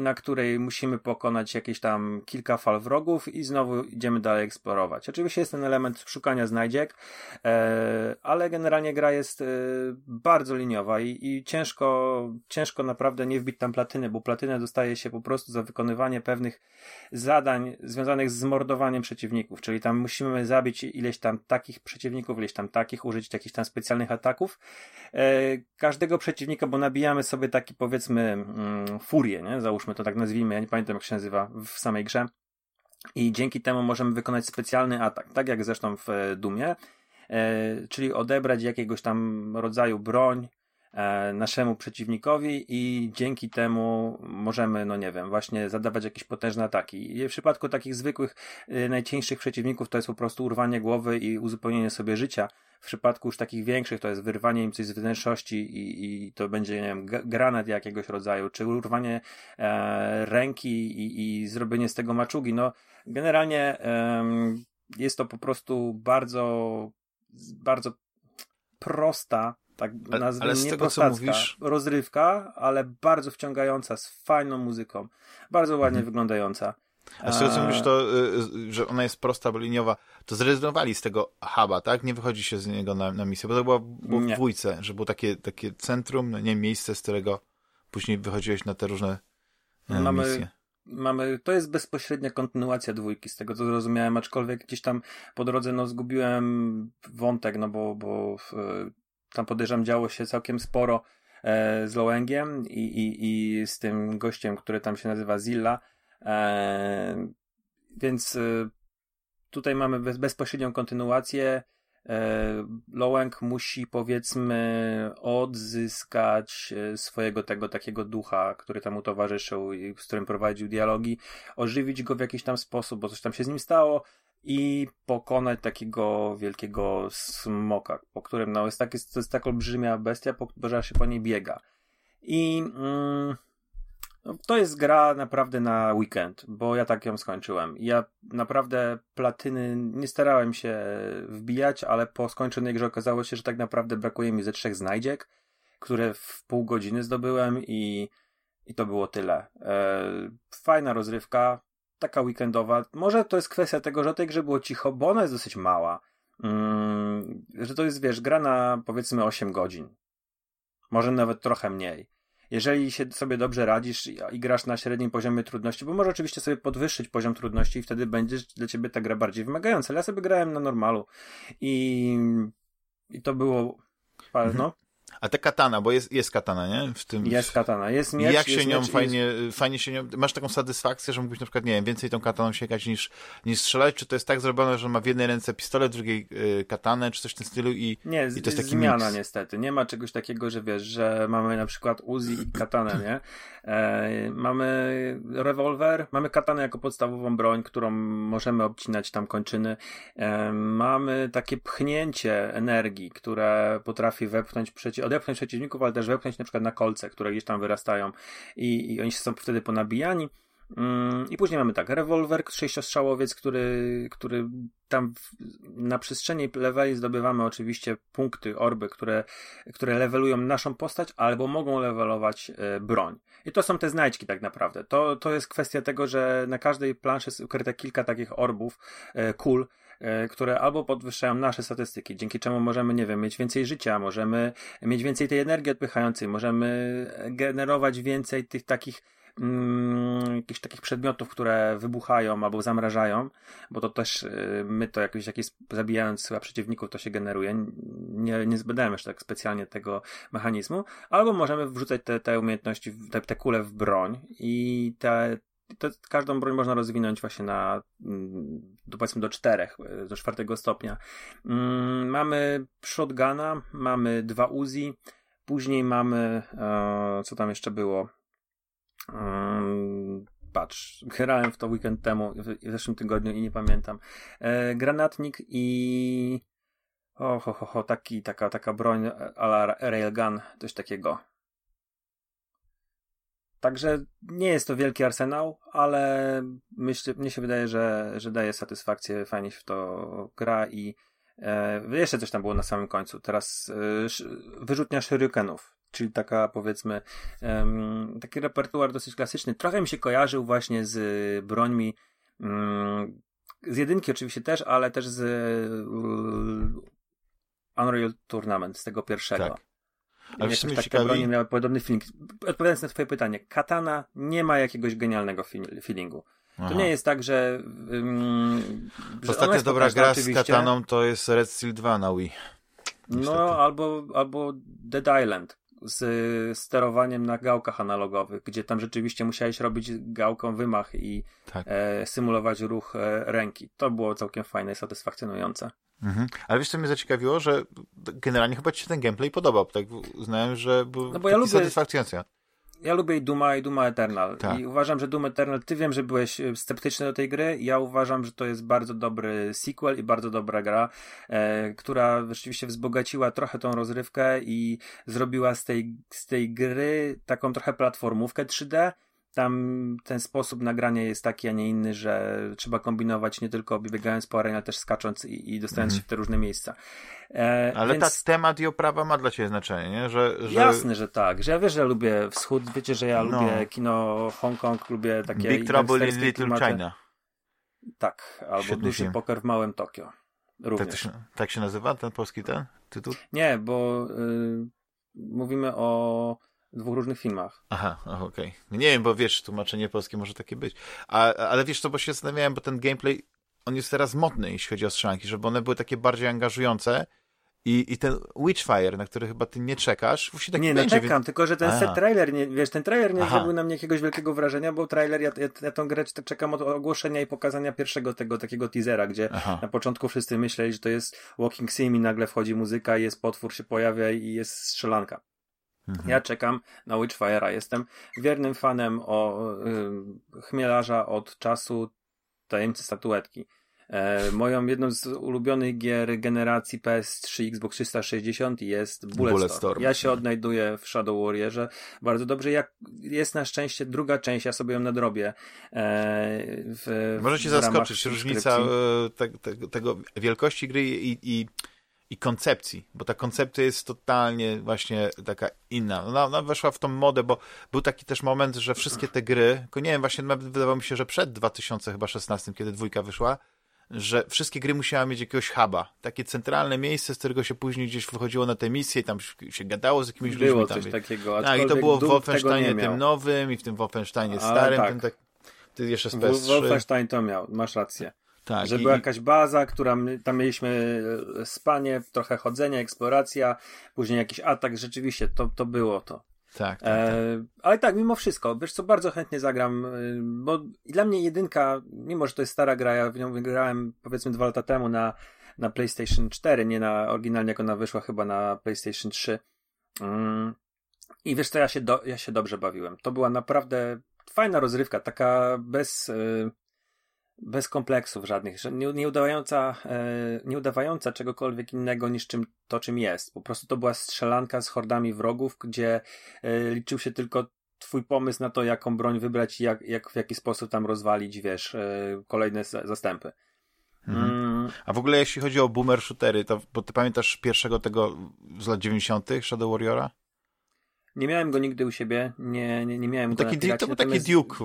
na której musimy pokonać jakieś tam kilka fal wrogów i znowu idziemy dalej eksplorować. Oczywiście jest ten element szukania znajdziek, e, ale generalnie gra jest e, bardzo liniowa i, i ciężko, ciężko naprawdę nie wbić tam platyny, bo platynę dostaje się po prostu za wykonywanie pewnych zadań związanych z mordowaniem przeciwników, czyli tam musimy zabić ileś tam takich przeciwników, ileś tam takich, użyć jakichś tam specjalnych ataków. E, każdego przeciwnika, bo nabijamy sobie taki powiedzmy mm, furię, nie? Załóżmy to tak nazwijmy, ja nie pamiętam jak się nazywa w samej grze. I dzięki temu możemy wykonać specjalny atak, tak jak zresztą w e, Dumie, e, czyli odebrać jakiegoś tam rodzaju broń e, naszemu przeciwnikowi i dzięki temu możemy, no nie wiem, właśnie zadawać jakieś potężne ataki. W przypadku takich zwykłych, najcieńszych przeciwników to jest po prostu urwanie głowy i uzupełnienie sobie życia, w przypadku już takich większych to jest wyrwanie im coś z wnętrzności i, i to będzie, nie wiem, granat jakiegoś rodzaju, czy urwanie e, ręki i, i zrobienie z tego maczugi. No, generalnie e, jest to po prostu bardzo, bardzo prosta tak ale, ale z tego, mówisz... rozrywka, ale bardzo wciągająca, z fajną muzyką, bardzo ładnie mhm. wyglądająca. A z tego co mówisz, to, y, y, że ona jest prosta, bo liniowa, to zrezygnowali z tego huba, tak? Nie wychodzi się z niego na, na misję, bo to było, było w dwójce, że było takie, takie centrum, no nie miejsce, z którego później wychodziłeś na te różne e, mamy, misje. Mamy, to jest bezpośrednia kontynuacja dwójki, z tego co zrozumiałem, aczkolwiek gdzieś tam po drodze no zgubiłem wątek, no bo, bo tam podejrzewam działo się całkiem sporo e, z Lołęgiem i, i, i z tym gościem, który tam się nazywa Zilla, E, więc e, tutaj mamy bez, bezpośrednią kontynuację. E, musi powiedzmy odzyskać swojego tego takiego ducha, który tam mu towarzyszył i z którym prowadził dialogi, ożywić go w jakiś tam sposób, bo coś tam się z nim stało i pokonać takiego wielkiego smoka, po którym no jest, tak, jest, jest tak olbrzymia bestia, po, że się po niej biega. I mm, to jest gra naprawdę na weekend, bo ja tak ją skończyłem. Ja naprawdę platyny nie starałem się wbijać, ale po skończonej grze okazało się, że tak naprawdę brakuje mi ze trzech znajdziek, które w pół godziny zdobyłem i, i to było tyle. E, fajna rozrywka, taka weekendowa. Może to jest kwestia tego, że tej grze było cicho, bo ona jest dosyć mała. Mm, że to jest, wiesz, gra na powiedzmy 8 godzin. Może nawet trochę mniej jeżeli się sobie dobrze radzisz i, grasz na średnim poziomie trudności, bo może oczywiście sobie podwyższyć poziom trudności i wtedy będzie dla ciebie ta gra bardziej wymagająca. Ale ja sobie grałem na normalu i, i to było. Mhm. No, a ta katana, bo jest, jest katana, nie? W tym... Jest katana, jest miecz. Jak się jest nią miecz, fajnie, jest... fajnie się nią, masz taką satysfakcję, że mógłbyś na przykład, nie wiem, więcej tą kataną sięgać niż, niż strzelać, czy to jest tak zrobione, że ma w jednej ręce pistolet, w drugiej y, katanę, czy coś w tym stylu i, nie, i to jest taki zmiana mix. niestety. Nie ma czegoś takiego, że wiesz, że mamy na przykład Uzi i katanę, nie? E, mamy rewolwer, mamy katanę jako podstawową broń, którą możemy obcinać tam kończyny. E, mamy takie pchnięcie energii, które potrafi wepchnąć przeciw, odepchnąć przeciwników, ale też wepchnąć na przykład na kolce, które gdzieś tam wyrastają i, i oni są wtedy ponabijani. Mm, I później mamy tak, rewolwer, sześciostrzałowiec, który, który tam w, na przestrzeni leveli zdobywamy oczywiście punkty, orby, które, które levelują naszą postać, albo mogą levelować e, broń. I to są te znajdźki tak naprawdę. To, to jest kwestia tego, że na każdej planszy jest ukryte kilka takich orbów, e, kul, które albo podwyższają nasze statystyki, dzięki czemu możemy, nie wiem, mieć więcej życia, możemy mieć więcej tej energii odpychającej, możemy generować więcej tych takich mm, jakichś takich przedmiotów, które wybuchają albo zamrażają, bo to też y, my to jakoś, jakieś zabijając chyba przeciwników to się generuje. Nie, nie zbadałem jeszcze tak specjalnie tego mechanizmu, albo możemy wrzucać te, te umiejętności, te, te kule w broń i te, to każdą broń można rozwinąć właśnie na mm, do, powiedzmy do czterech, e, do czwartego stopnia. Mm, mamy shotguna, mamy dwa Uzi, później mamy e, co tam jeszcze było? Mm, patrz, grałem w to weekend temu, w zeszłym tygodniu i nie pamiętam. E, granatnik i o, ho, ho, ho, taki, taka, taka broń ala railgun, coś takiego. Także nie jest to wielki arsenał, ale myślę, mnie się wydaje, że, że daje satysfakcję, fajnie się w to gra i e, jeszcze coś tam było na samym końcu. Teraz e, wyrzutnia shurikenów, czyli taka powiedzmy taki repertuar dosyć klasyczny. Trochę mi się kojarzył właśnie z brońmi mm, z jedynki oczywiście też, ale też z Unreal Tournament, z tego pierwszego. Tak. Ale w sumie ciekawi... bronie miały podobny feeling. Odpowiadając na twoje pytanie, Katana nie ma jakiegoś genialnego feelingu. Aha. To nie jest tak, że... Um, że Ostatnia dobra gra z Kataną to jest Red Steel 2 na Wii. Niestety. No, albo, albo Dead Island z sterowaniem na gałkach analogowych, gdzie tam rzeczywiście musiałeś robić gałką wymach i tak. e, symulować ruch e, ręki. To było całkiem fajne i satysfakcjonujące. Mhm. Ale wiesz, co mnie zaciekawiło, że generalnie chyba ci się ten gameplay podobał. Tak uznałem, że był no bo ja lubię, satysfakcjonujący. Ja lubię i Duma, i Duma Eternal. Tak. I uważam, że Doom Eternal, ty wiem, że byłeś e, sceptyczny do tej gry. Ja uważam, że to jest bardzo dobry sequel i bardzo dobra gra, e, która rzeczywiście wzbogaciła trochę tą rozrywkę i zrobiła z tej, z tej gry taką trochę platformówkę 3D tam ten sposób nagrania jest taki, a nie inny, że trzeba kombinować nie tylko biegając po arenie, ale też skacząc i, i dostając mm. się w te różne miejsca. E, ale więc... temat i oprawa ma dla ciebie znaczenie, nie? Że, że... Jasne, że tak. Że ja wiesz, że ja lubię wschód, wiecie, że ja no. lubię kino Hongkong, lubię takie Big Trouble in Little klimaty. China. Tak, albo Świetny Duży film. Poker w Małym Tokio. Również. Tak, się, tak się nazywa ten polski ten tytuł? Nie, bo y, mówimy o dwóch różnych filmach. Aha, okej. Okay. Nie wiem, bo wiesz, tłumaczenie polskie może takie być. A, ale wiesz co, bo się zastanawiałem, bo ten gameplay, on jest teraz modny, jeśli chodzi o strzelanki, żeby one były takie bardziej angażujące. I, I ten Witchfire, na który chyba ty nie czekasz, właśnie tak Nie, no będzie, no czekam, więc... tylko że ten set trailer, nie, wiesz, ten trailer nie Aha. zrobił na mnie jakiegoś wielkiego wrażenia, bo trailer, ja, ja, ja tą grę czekam od ogłoszenia i pokazania pierwszego tego takiego teasera, gdzie Aha. na początku wszyscy myśleli, że to jest Walking Sim i nagle wchodzi muzyka, jest potwór się pojawia i jest strzelanka. Mhm. Ja czekam na Witchfire'a. Jestem wiernym fanem o y, chmielarza od czasu tajemnicy statuetki. E, moją jedną z ulubionych gier generacji PS3 Xbox 360 jest Bulletstorm. Ja się odnajduję w Shadow Warriorze bardzo dobrze. Jak jest na szczęście druga część, ja sobie ją nadrobię. E, w, Może ci zaskoczyć różnica e, te, te, tego wielkości gry i, i i koncepcji, bo ta koncepcja jest totalnie właśnie taka inna. Ona, ona weszła w tą modę, bo był taki też moment, że wszystkie te gry, tylko nie wiem, właśnie wydawało mi się, że przed 2016, kiedy dwójka wyszła, że wszystkie gry musiały mieć jakiegoś huba, takie centralne miejsce, z którego się później gdzieś wychodziło na te misje i tam się gadało z jakimiś było ludźmi. Było coś takiego. A, i to było w Wolfensteinie tym nowym i w tym Wolfensteinie starym, tak. tym tak, ty jeszcze z PS3. Wolfenstein to miał, masz rację. Tak, że i... była jakaś baza, która tam mieliśmy e, spanie, trochę chodzenia, eksploracja, później jakiś atak, rzeczywiście to, to było to. Tak, tak, e, tak. ale tak, mimo wszystko, wiesz co, bardzo chętnie zagram, e, bo dla mnie jedynka, mimo że to jest stara gra, ja w nią wygrałem powiedzmy dwa lata temu na, na PlayStation 4, nie na oryginalnie jak ona wyszła chyba na PlayStation 3. Mm. I wiesz co, ja się, do, ja się dobrze bawiłem. To była naprawdę fajna rozrywka, taka bez... Y bez kompleksów żadnych, nie, nie, udawająca, e, nie udawająca czegokolwiek innego niż czym, to, czym jest. Po prostu to była strzelanka z hordami wrogów, gdzie e, liczył się tylko twój pomysł na to, jaką broń wybrać i jak, jak w jaki sposób tam rozwalić, wiesz, e, kolejne zastępy. Mhm. Mm. A w ogóle jeśli chodzi o boomer shootery, to bo ty pamiętasz pierwszego tego z lat 90. Shadow Warriora? Nie miałem go nigdy u siebie, nie, nie, nie miałem go taki, na To był taki Duke.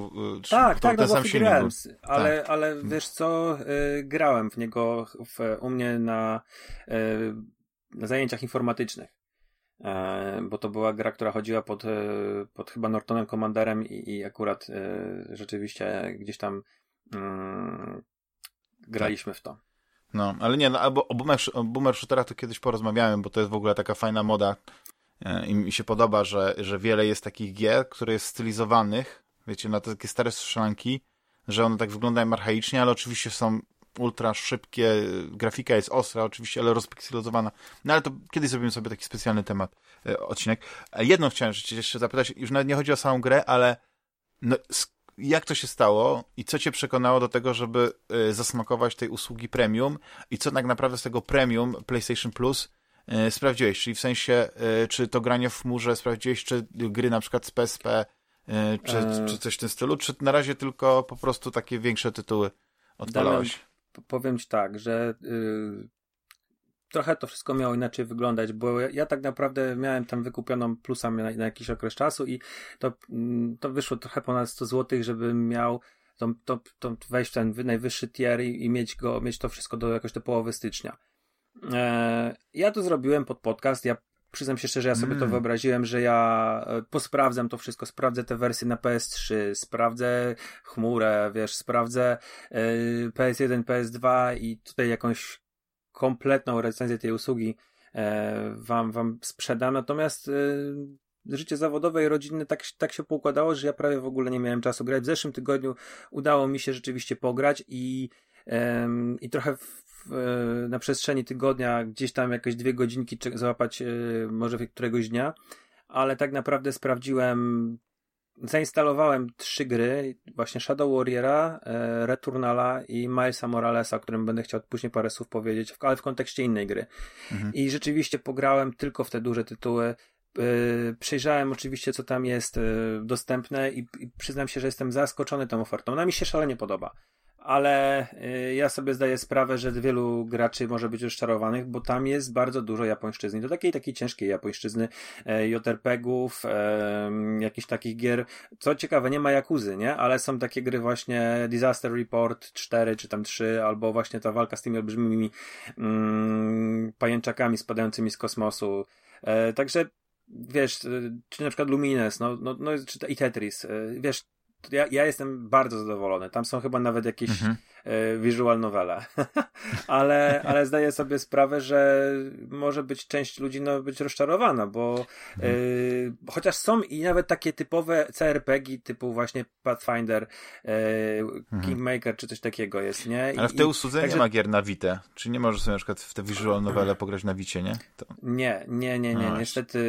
Tak, tak, no sam grałem, ale, tak. ale wiesz co, y, grałem w niego w, u mnie na, y, na zajęciach informatycznych. E, bo to była gra, która chodziła pod, e, pod chyba Nortonem Commanderem i, i akurat e, rzeczywiście gdzieś tam mm, graliśmy w to. No, ale nie, no, albo o boomer, o boomer shooterach to kiedyś porozmawiałem, bo to jest w ogóle taka fajna moda i mi się podoba, że, że wiele jest takich gier, które jest stylizowanych, wiecie, na takie stare strzelanki, że one tak wyglądają archaicznie, ale oczywiście są ultra szybkie, grafika jest ostra oczywiście, ale rozpikselozowana. No ale to kiedyś zrobimy sobie taki specjalny temat, e, odcinek. Jedno chciałem jeszcze zapytać, już nawet nie chodzi o samą grę, ale no, jak to się stało i co cię przekonało do tego, żeby zasmakować tej usługi premium i co tak naprawdę z tego premium PlayStation Plus sprawdziłeś? Czyli w sensie, y, czy to granie w chmurze sprawdziłeś, czy gry na przykład z PSP, czy, e... czy coś w tym stylu, czy na razie tylko po prostu takie większe tytuły odpalałeś? Damian, powiem ci tak, że trochę to wszystko miało inaczej wyglądać, bo ja, ja tak naprawdę miałem tam wykupioną plusa na, na, jakiś okres czasu i to, mm, to wyszło trochę ponad 100 zł, żebym miał to, to, to wejść w ten najwyższy tier i, i, mieć go, mieć to wszystko do jakoś do połowy stycznia. E, ja to zrobiłem pod podcast, ja przyznam się szczerze, że ja sobie mm. to wyobraziłem, że ja e, posprawdzam to wszystko, sprawdzę te wersje na PS3, sprawdzę chmurę, wiesz, sprawdzę y, PS1, PS2 i tutaj jakąś kompletną recenzję tej usługi e, wam, wam sprzedam. Natomiast e, życie zawodowe i rodzinne tak, tak się poukładało, że ja prawie w ogóle nie miałem czasu grać. W zeszłym tygodniu udało mi się rzeczywiście pograć i, i trochę w, na przestrzeni tygodnia gdzieś tam jakieś dwie godzinki załapać e, może któregoś dnia, ale tak naprawdę sprawdziłem zainstalowałem trzy gry, właśnie Shadow Warriora, e, Returnala i Milesa Moralesa, o którym będę chciał później parę słów powiedzieć, ale w kontekście innej gry. Mhm. I rzeczywiście pograłem tylko w te duże tytuły. E, przejrzałem oczywiście, co tam jest e, dostępne i, i przyznam się, że jestem zaskoczony tą ofertą. Ona mi się szalenie podoba ale y, ja sobie zdaję sprawę, że wielu graczy może być rozczarowanych, bo tam jest bardzo dużo japońszczyzny. Do takiej takiej ciężkiej japońszczyzny, e, JRPG-ów, e, jakichś takich gier. Co ciekawe, nie ma Jakuzy, nie? Ale są takie gry właśnie Disaster Report 4 czy tam 3, albo właśnie ta walka z tymi olbrzymimi mm, pajęczakami spadającymi z kosmosu. E, także wiesz, czy na przykład Lumines, no, no, no czy i Tetris, wiesz, ja, ja jestem bardzo zadowolony. Tam są chyba nawet jakieś mhm. E, visual novele. [LAUGHS] ale, ale zdaję sobie sprawę, że może być część ludzi no, być rozczarowana, bo e, chociaż są i nawet takie typowe CRPG typu właśnie Pathfinder, mhm. Kingmaker czy coś takiego jest, nie? I, ale w tej usłudze także... nie ma gier na Vita. Czy nie możesz sobie na przykład w te visual novele pograć na Wicie, nie? To... Nie, nie, nie, nie. No Niestety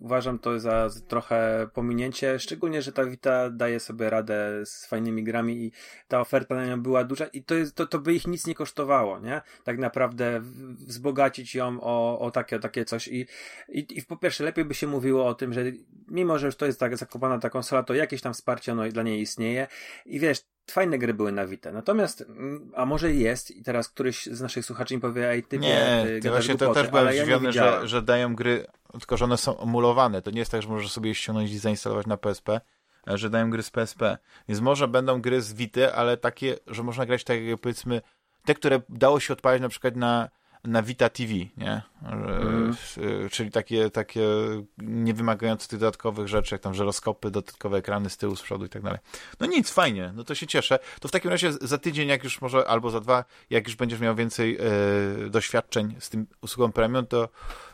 uważam to za trochę pominięcie, szczególnie, że ta Vita daje sobie sobie radę z fajnymi grami i ta oferta na nią była duża i to, jest, to, to by ich nic nie kosztowało, nie? Tak naprawdę wzbogacić ją o, o takie, o takie coś i, i, i po pierwsze lepiej by się mówiło o tym, że mimo, że już to jest tak zakopana ta konsola, to jakieś tam wsparcie ono dla niej istnieje i wiesz, fajne gry były na Vita. Natomiast, mm, a może jest i teraz któryś z naszych słuchaczy mi powie, ej, ty Nie, ty właśnie to też byłem zdziwiony, ja że, że dają gry, tylko że one są emulowane. To nie jest tak, że możesz sobie je ściągnąć i zainstalować na PSP, że dają gry z PSP. Więc może będą gry z Vity, ale takie, że można grać tak jak powiedzmy te, które dało się odpalić na przykład na, na Vita TV, nie? Mm. Czyli takie, takie nie wymagające tych dodatkowych rzeczy, jak tam żeroskopy, dodatkowe ekrany z tyłu, z przodu i tak dalej. No nic, fajnie, no to się cieszę. To w takim razie za tydzień, jak już może, albo za dwa, jak już będziesz miał więcej e, doświadczeń z tym usługą premium, to,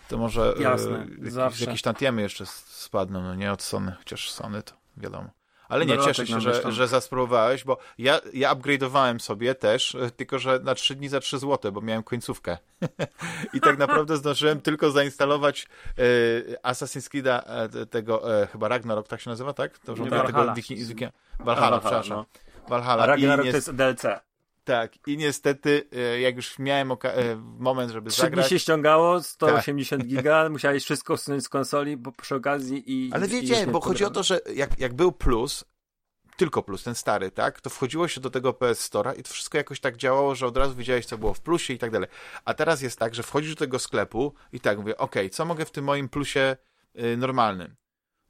to może Jasne, jakieś, jakieś tantiemy jeszcze spadną, no nie od Sony, chociaż Sony to wiadomo. Ale nie, cieszę się, że, że zaspróbowałeś, bo ja, ja upgrade'owałem sobie też, e, tylko że na 3 dni za 3 zł, bo miałem końcówkę. [LAUGHS] I tak naprawdę zdążyłem tylko zainstalować e, Assassin's Creed'a e, tego, e, chyba Ragnarok tak się nazywa, tak? To, że tego Wiki, Wiki, Valhalla, przepraszam. No. Valhalla. Ragnarok nie... to jest DLC. Tak, i niestety, e, jak już miałem moment, żeby Trzy zagrać... dni się ściągało, 180 tak. giga, [LAUGHS] musiałeś wszystko usunąć z konsoli, bo przy okazji i... Ale wiecie, bo chodzi o to, że jak, jak był plus, tylko plus, ten stary, tak, to wchodziło się do tego PS Store'a i to wszystko jakoś tak działało, że od razu widziałeś, co było w plusie i tak dalej. A teraz jest tak, że wchodzisz do tego sklepu i tak mówię, ok, co mogę w tym moim plusie y, normalnym?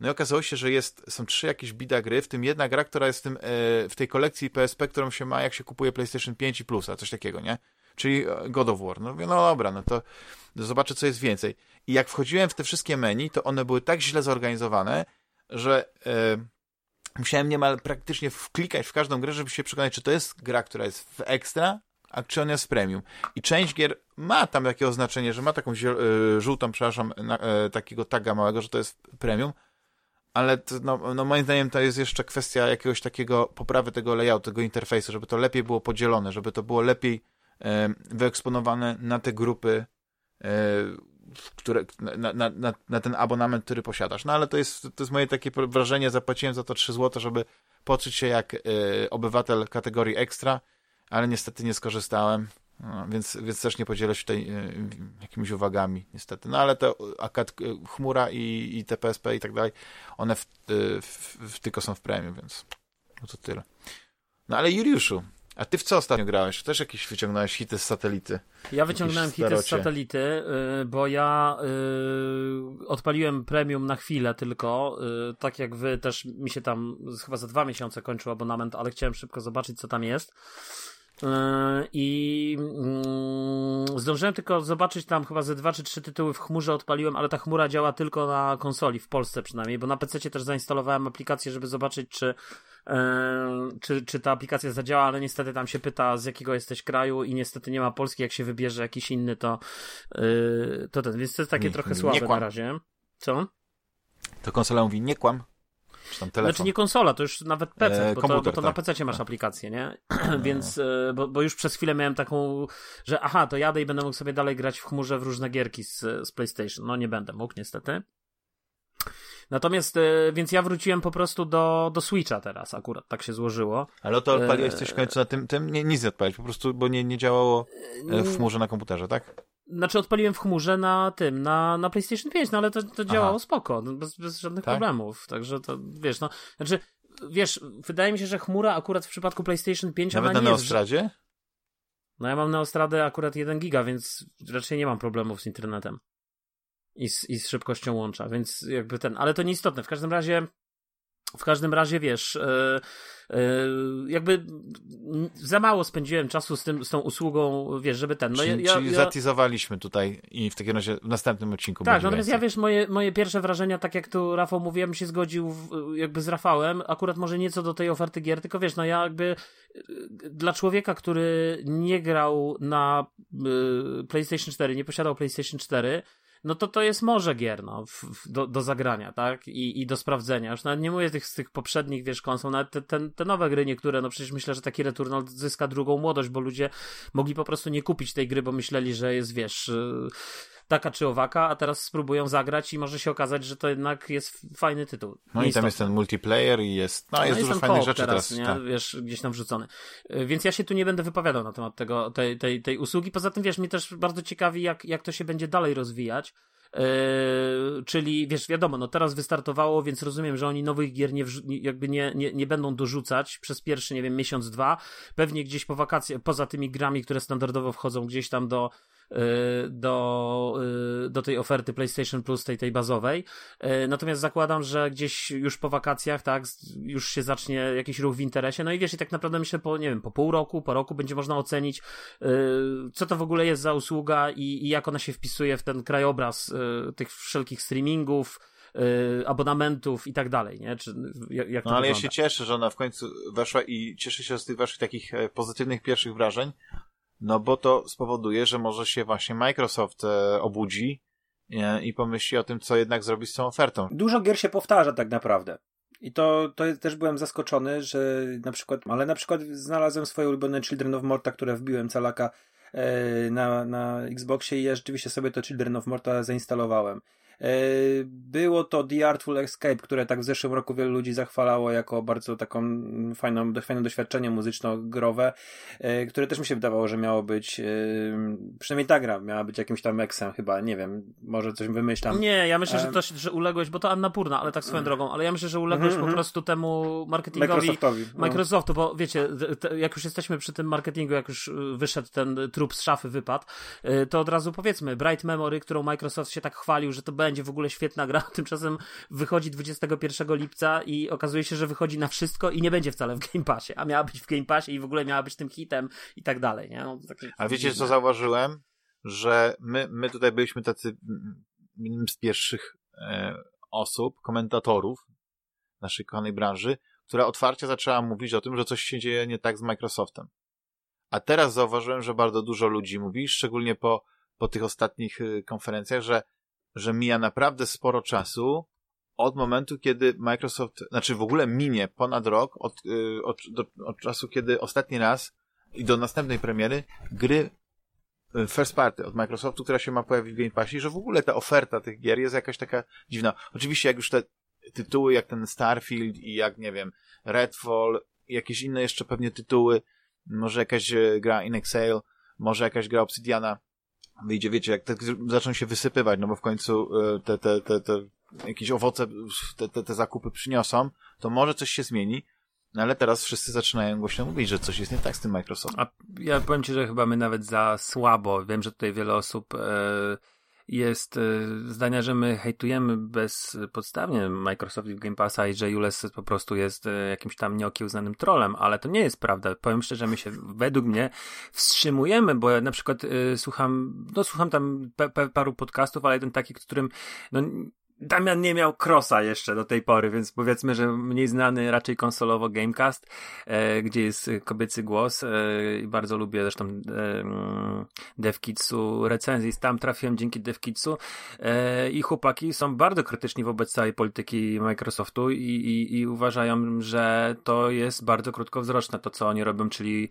No i okazało się, że jest, są trzy jakieś bida gry, w tym jedna gra, która jest w, tym, e, w tej kolekcji PSP, którą się ma, jak się kupuje PlayStation 5 i Plusa, coś takiego, nie? czyli God of War. No no dobra, no to zobaczę, co jest więcej. I jak wchodziłem w te wszystkie menu, to one były tak źle zorganizowane, że e, musiałem niemal praktycznie wklikać w każdą grę, żeby się przekonać, czy to jest gra, która jest w ekstra, a czy on jest premium. I część gier ma tam takie oznaczenie, że ma taką e, żółtą, przepraszam, na, e, takiego taga małego, że to jest premium, ale to, no, no moim zdaniem to jest jeszcze kwestia jakiegoś takiego poprawy tego layoutu, tego interfejsu, żeby to lepiej było podzielone, żeby to było lepiej e, wyeksponowane na te grupy, e, które, na, na, na, na, ten abonament, który posiadasz. No ale to jest, to jest moje takie wrażenie, zapłaciłem za to 3 zł, żeby poczuć się jak e, obywatel kategorii ekstra, ale niestety nie skorzystałem. No, więc, więc też nie podzielę się tutaj e, jakimiś uwagami, niestety. No ale to akad, e, chmura i, i TPSP i tak dalej, one w, e, w, w, tylko są w premium, więc no to tyle. No ale Juliuszu, a ty w co ostatnio grałeś? Też jakieś wyciągnąłeś hity z satelity? Ja wyciągnąłem hity z satelity, bo ja odpaliłem premium na chwilę tylko. tak jak wy też mi się tam chyba za dwa miesiące kończył abonament, ale chciałem szybko zobaczyć, co tam jest. Yy, I mm, zdążyłem tylko zobaczyć tam chyba ze dwa czy trzy tytuły w chmurze odpaliłem, ale ta chmura działa tylko na konsoli, w Polsce przynajmniej, bo na PC też zainstalowałem aplikację, żeby zobaczyć, czy, yy, czy, czy ta aplikacja zadziała, ale niestety tam się pyta, z jakiego jesteś kraju i niestety nie ma Polski, jak się wybierze jakiś inny, to, yy, to ten, więc to jest takie nie, trochę słabe na razie. Co? To konsola mówi, nie kłam. Czy tam telefon. Znaczy nie konsola, to już nawet PC, e, bo, komputer, to, bo to tak. na PC masz tak. aplikację, nie? [CLEARS THROAT] [CLEARS THROAT] Więc, e, bo, bo już przez chwilę miałem taką, że aha, to jadę i będę mógł sobie dalej grać w chmurze w różne gierki z, z PlayStation. No nie będę mógł, niestety. Natomiast, e, więc ja wróciłem po prostu do, do Switcha teraz, akurat tak się złożyło. Ale to odpaliłeś coś w końcu na tym, tym? Nie, nic nie odpaliłeś, po prostu, bo nie, nie działało w chmurze na komputerze, tak? Znaczy odpaliłem w chmurze na tym, na, na PlayStation 5, no ale to, to działało Aha. spoko, no, bez, bez żadnych tak? problemów. Także to wiesz, no, znaczy, wiesz, wydaje mi się, że chmura akurat w przypadku PlayStation 5 Nawet ona na Neostradzie? No ja mam Neostradę akurat 1 giga, więc raczej nie mam problemów z internetem i z, i z szybkością łącza, więc jakby ten, ale to nieistotne. W każdym razie w każdym razie, wiesz, e, e, jakby za mało spędziłem czasu z, tym, z tą usługą, wiesz, żeby ten. No czyli, ja, czyli ja... zatizowaliśmy tutaj i w takim razie w następnym odcinku Tak, natomiast ja wiesz, moje, moje pierwsze wrażenia, tak jak tu Rafał mówiłem, się zgodził w, jakby z Rafałem, akurat może nieco do tej oferty gier, tylko wiesz, no ja jakby e, dla człowieka, który nie grał na PlayStation 4, nie posiadał PlayStation 4, no to to jest może gier, no, w, w, do, do zagrania, tak? I, I do sprawdzenia. Już nawet nie mówię tych, z tych poprzednich, wiesz, konsol, nawet te, te, te nowe gry niektóre, no przecież myślę, że taki Returnal zyska drugą młodość, bo ludzie mogli po prostu nie kupić tej gry, bo myśleli, że jest, wiesz... Yy taka czy owaka, a teraz spróbują zagrać i może się okazać, że to jednak jest fajny tytuł. No i tam jest ten multiplayer i jest, no, jest no, dużo fajnych rzeczy teraz, teraz nie? Tak. wiesz, gdzieś tam wrzucony. Y, więc ja się tu nie będę wypowiadał na temat tego, tej, tej, tej usługi. Poza tym, wiesz, mnie też bardzo ciekawi, jak, jak to się będzie dalej rozwijać. Yy, czyli wiesz, wiadomo, no teraz wystartowało, więc rozumiem, że oni nowych gier nie, jakby nie, nie, nie będą dorzucać przez pierwszy, nie wiem, miesiąc, dwa. Pewnie gdzieś po wakacjach, poza tymi grami, które standardowo wchodzą gdzieś tam do, do, y, do tej oferty PlayStation Plus, tej, tej bazowej. Y, natomiast zakładam, że gdzieś już po wakacjach, tak, już się zacznie jakiś ruch w interesie. No i wiesz, i tak naprawdę myślę po, nie wiem, po pół roku, po roku będzie można ocenić, co to w ogóle jest za usługa i, i jak ona się wpisuje w ten krajobraz tych wszelkich streamingów, abonamentów i tak dalej, nie? Czy, jak, jak no ale wygląda? ja się cieszę, że ona w końcu weszła i cieszę się z tych waszych takich e, pozytywnych pierwszych wrażeń, no bo to spowoduje, że może się właśnie Microsoft e, obudzi i pomyśli o tym, co jednak zrobi z tą ofertą. Dużo gier się powtarza tak naprawdę. I to, to też byłem zaskoczony, że na przykład, ale na przykład znalazłem swoje ulubione Children of Morta, które wbiłem calaka e, na, na Xboxie i ja rzeczywiście sobie to Children of Morta zainstalowałem. E, było to The Artful Escape, które tak w zeszłym roku wielu ludzi zachwalało jako bardzo taką fajną, fajne doświadczenie muzyczno-growe, e, które też mi się wydawało, że miało być, e, przynajmniej ta gra miała być jakimś tam eksem chyba, nie wiem, może coś wymyślam. Nie, ja myślę, że to że uległeś, bo to Anna Purna, ale tak swoją drogą, ale ja myślę, że uległeś mm -hmm. po prostu temu marketingowi Microsoftowi. No. Microsoftu, bo wiecie, jak już jesteśmy przy tym marketingu, jak już wyszedł ten trup z szafy, wypad, to od razu powiedzmy, Bright Memory, którą Microsoft się tak chwalił, że to będzie będzie w ogóle świetna gra, [LAUGHS] tymczasem wychodzi 21 lipca i okazuje się, że wychodzi na wszystko i nie będzie wcale w Game Passie, a miała być w Game Passie i w ogóle miała być tym hitem i tak dalej, nie? No, a wiecie, co zauważyłem? Że my, my tutaj byliśmy tacy jednym z pierwszych e, osób, komentatorów naszej kochanej branży, która otwarcie zaczęła mówić o tym, że coś się dzieje nie tak z Microsoftem. A teraz zauważyłem, że bardzo dużo ludzi mówi, szczególnie po, po tych ostatnich y, konferencjach, że, że mija naprawdę sporo czasu od momentu, kiedy Microsoft, znaczy w ogóle minie ponad rok od, y, od, do, od czasu, kiedy ostatni raz i do następnej premiery gry y, first party od Microsoftu, która się ma pojawić w Game Passie, że w ogóle ta oferta tych gier jest jakaś taka dziwna. Oczywiście jak już te tytuły jak ten Starfield i jak, nie wiem, Redfall jakieś inne jeszcze pewnie tytuły, może jakaś e, gra In Exile, może jakaś gra Obsidiana wyjdzie, wiecie, jak te zaczną się wysypywać, no bo w końcu e, te, te, te, te jakieś owoce, te, te, te zakupy przyniosą, to może coś się zmieni, no ale teraz wszyscy zaczynają głośno mówić, że coś jest nie tak z tym Microsoftem. A ja powiem ci, że chyba my nawet za słabo, wiem, że tutaj wiele osób e, jest e, zdania, że my hejtujemy bezpodstawnie Microsoft Game Passa i że Jules po prostu jest e, jakimś tam nieokiełznanym trolem, ale to nie jest prawda. Powiem szczerze, my się według mnie wstrzymujemy, bo ja na przykład y, słucham, no słucham tam pe, pe, paru podcastów, ale jeden taki, którym no, Damian nie miał Crossa jeszcze do tej pory, więc powiedzmy, że mniej znany raczej konsolowo Gamecast, e, gdzie jest kobiecy głos e, i bardzo lubię zresztą e, DevKitsu recenzji. Tam trafiłem dzięki DevKitsu e, i chłopaki są bardzo krytyczni wobec całej polityki Microsoftu i, i, i uważają, że to jest bardzo krótkowzroczne to, co oni robią, czyli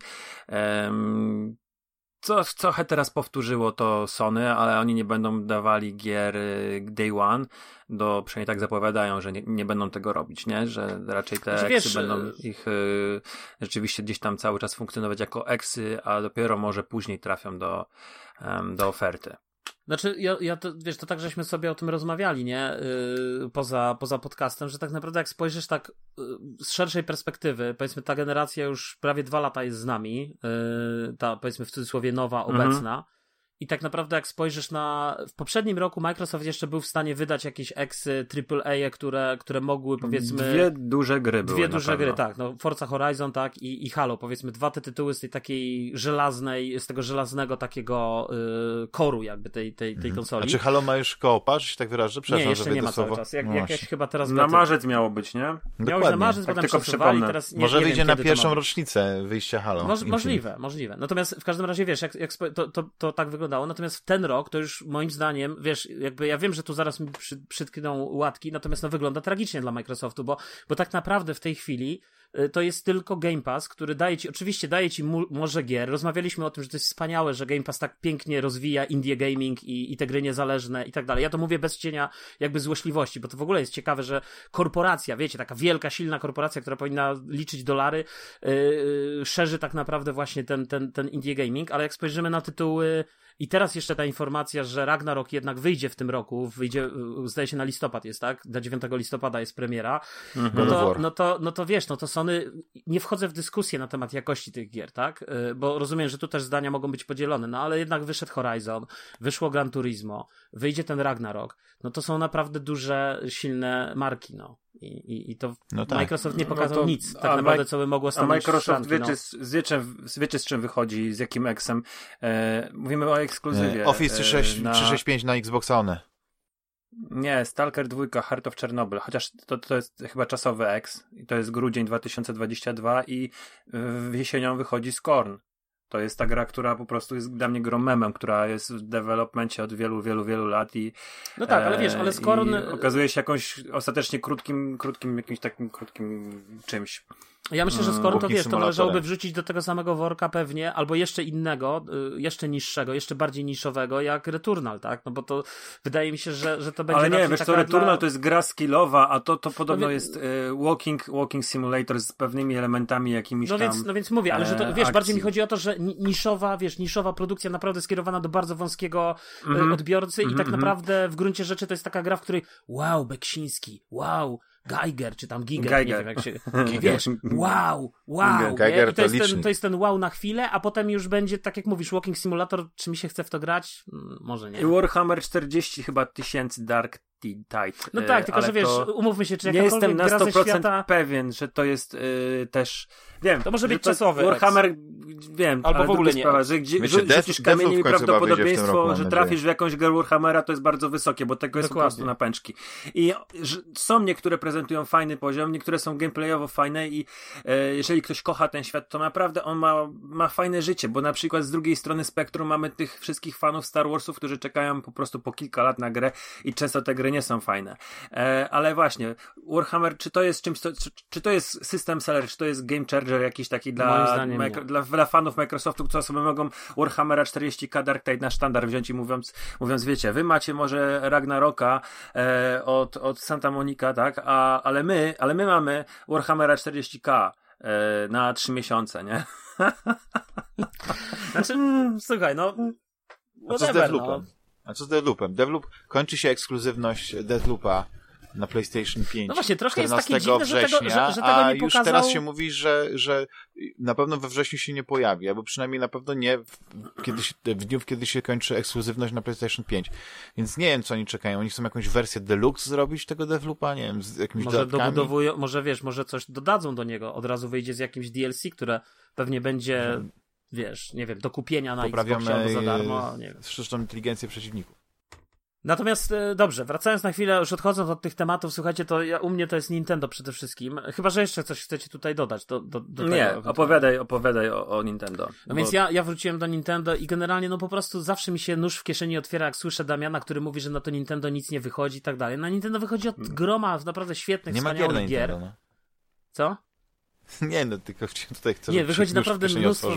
co, co teraz powtórzyło to Sony, ale oni nie będą dawali gier y, day one, do, przynajmniej tak zapowiadają, że nie, nie będą tego robić, nie? Że raczej te znaczy, eksy będą y, ich y, rzeczywiście gdzieś tam cały czas funkcjonować jako eksy, a dopiero może później trafią do, um, do oferty. Znaczy, ja, ja to, wiesz, to tak, żeśmy sobie o tym rozmawiali, nie? Yy, poza, poza podcastem, że tak naprawdę jak spojrzysz tak yy, z szerszej perspektywy, powiedzmy ta generacja już prawie dwa lata jest z nami, yy, ta powiedzmy w cudzysłowie nowa, mhm. obecna, i tak naprawdę, jak spojrzysz na. W poprzednim roku Microsoft jeszcze był w stanie wydać jakieś eksy AAA, które, które mogły powiedzmy. Dwie duże gry były. Dwie duże gry, tak. No, Forza Horizon, tak, i, i Halo. Powiedzmy, dwa te tytuły z tej takiej żelaznej, z tego żelaznego takiego y, koru, jakby tej, tej, tej mhm. konsoli. A czy Halo ma już koopa, że się tak wyrażę? Przepraszam, nie, jeszcze nie ma cały czas. Jak, no jak, jak chyba teraz. Na marzec miało być, nie? Miało być na marzec, tak, potem przesuwali, teraz nie, Może nie wyjdzie wiem, na pierwszą rocznicę wyjścia Halo. Moż, możliwe, możliwe. Natomiast w każdym razie wiesz, jak, jak to, to, to tak wyglądało. Natomiast ten rok to już moim zdaniem, wiesz, jakby ja wiem, że tu zaraz mi przy, przytkną łatki, natomiast no wygląda tragicznie dla Microsoftu, bo, bo tak naprawdę w tej chwili Y, to jest tylko Game Pass, który daje ci, oczywiście daje ci może gier. Rozmawialiśmy o tym, że to jest wspaniałe, że Game Pass tak pięknie rozwija indie gaming i, i te gry niezależne i tak dalej. Ja to mówię bez cienia jakby złośliwości, bo to w ogóle jest ciekawe, że korporacja, wiecie, taka wielka, silna korporacja, która powinna liczyć dolary, yy, szerzy tak naprawdę właśnie ten, ten, ten indie gaming, ale jak spojrzymy na tytuły i teraz jeszcze ta informacja, że Ragnarok jednak wyjdzie w tym roku, wyjdzie, y, zdaje się na listopad jest, tak? Do 9 listopada jest premiera. Mhm. No, to, no, to, no to wiesz, no to Sony, nie wchodzę w dyskusję na temat jakości tych gier, tak? Y, bo rozumiem, że tu też zdania mogą być podzielone, no ale jednak wyszedł Horizon, wyszło Gran Turismo, wyjdzie ten Ragnarok, no to są naprawdę duże, silne marki, no. I, i, i to no tak. Microsoft nie no pokazał no to, nic, tak naprawdę, co by mogło stanąć A Microsoft wie, no. wiecie, wiecie, z czym wychodzi, z jakim eksem. E, mówimy o ekskluzywie. Office 365 na, na Xbox One. Nie, Stalker 2, Heart of Chernobyl, chociaż to, to jest chyba czasowy X i to jest grudzień 2022 i jesienią wychodzi Scorn. To jest ta gra, która po prostu jest dla mnie grą memem, która jest w developmencie od wielu, wielu, wielu lat i No tak, ale wiesz, ale Scorn... okazuje się jakąś ostatecznie krótkim, krótkim, jakimś takim krótkim czymś. Ja myślę, że skoro to wiesz, to należałoby wrzucić do tego samego worka pewnie, albo jeszcze innego, y, jeszcze niższego, jeszcze bardziej niszowego, jak Returnal, tak? No bo to wydaje mi się, że, że to będzie. Ale nie, wiesz, to Returnal dla... to jest gra skillowa, a to, to podobno no, jest y, walking, walking simulator z pewnymi elementami jakimiś no tam. Więc, no więc mówię, ale że to, wiesz, akcji. bardziej mi chodzi o to, że niszowa, wiesz, niszowa produkcja naprawdę skierowana do bardzo wąskiego mm -hmm. odbiorcy mm -hmm. i tak mhm, mhm. naprawdę w gruncie rzeczy to jest taka gra, w której wow, Beksiński, wow, Geiger, czy tam Giger, Geiger. nie wiem jak się... [LAUGHS] Wiesz, wow, wow. Geiger to, jest ten, to jest ten wow na chwilę, a potem już będzie, tak jak mówisz, Walking Simulator, czy mi się chce w to grać? Mm, może nie. Warhammer 40 chyba tysięcy Dark Tight. No tak, tylko że wiesz, umówmy się, czy nie jestem na 100% świata... pewien, że to jest yy, też wiem, to może być czasowy. Warhammer wiem, albo w ogóle nie. Sprawa, że gdzie Wiecie, rzucisz kamieniem i prawdopodobieństwo, roku, że trafisz w jakąś grę Warhammera to jest bardzo wysokie, bo tego jest Dokładnie. po prostu na pęczki. I są niektóre prezentują fajny poziom, niektóre są gameplayowo fajne i e, jeżeli ktoś kocha ten świat, to naprawdę on ma, ma fajne życie, bo na przykład z drugiej strony spektrum mamy tych wszystkich fanów Star Warsów, którzy czekają po prostu po kilka lat na grę i często te gry nie są fajne. E, ale właśnie, Warhammer, czy to jest czymś, czy, czy, to jest system seller, czy to jest game changer jakiś taki dla, micro, dla, dla, fanów Microsoftu, co sobie mogą Warhammera 40k Dark Tide na sztandar wziąć i mówiąc, mówiąc wiecie, wy macie może Ragnaroka e, od, od Santa Monica, tak, A, ale my, ale my mamy Warhammera 40k e, na 3 miesiące, nie? [LAUGHS] znaczy, słuchaj, no Deathloopem? No. A co z Deathloopem? Deathloop kończy się ekskluzywność Deathloopa na PlayStation 5. No właśnie, troszkę jest takie dziwne, września, że tego, że, że tego a nie już teraz się mówi, że, że na pewno we wrześniu się nie pojawi, albo przynajmniej na pewno nie w, kiedy się, w dniu, kiedy się kończy ekskluzywność na PlayStation 5. Więc nie wiem, co oni czekają. Oni chcą jakąś wersję deluxe zrobić tego Deathloopa, nie wiem, z jakimiś może dodatkami. Dobudowują, może wiesz, może coś dodadzą do niego, od razu wyjdzie z jakimś DLC, które pewnie będzie, wiesz, nie wiem, do kupienia na Poprawiamy Xboxie albo za darmo, nie wiem. Sztuczną inteligencję przeciwników. Natomiast e, dobrze, wracając na chwilę, już odchodząc od tych tematów, słuchajcie, to ja, u mnie to jest Nintendo przede wszystkim. Chyba, że jeszcze coś chcecie tutaj dodać do, do, do Nie, tego, opowiadaj, opowiadaj o, o Nintendo. No bo... więc ja, ja wróciłem do Nintendo i generalnie no po prostu zawsze mi się nóż w kieszeni otwiera, jak słyszę Damiana, który mówi, że na to Nintendo nic nie wychodzi i tak dalej. Na Nintendo wychodzi od hmm. groma naprawdę świetnych, nie wspaniałych ma gier. gier. No. Co? [LAUGHS] Nie, no tylko tutaj chcę Nie, wychodzi naprawdę mnóstwo,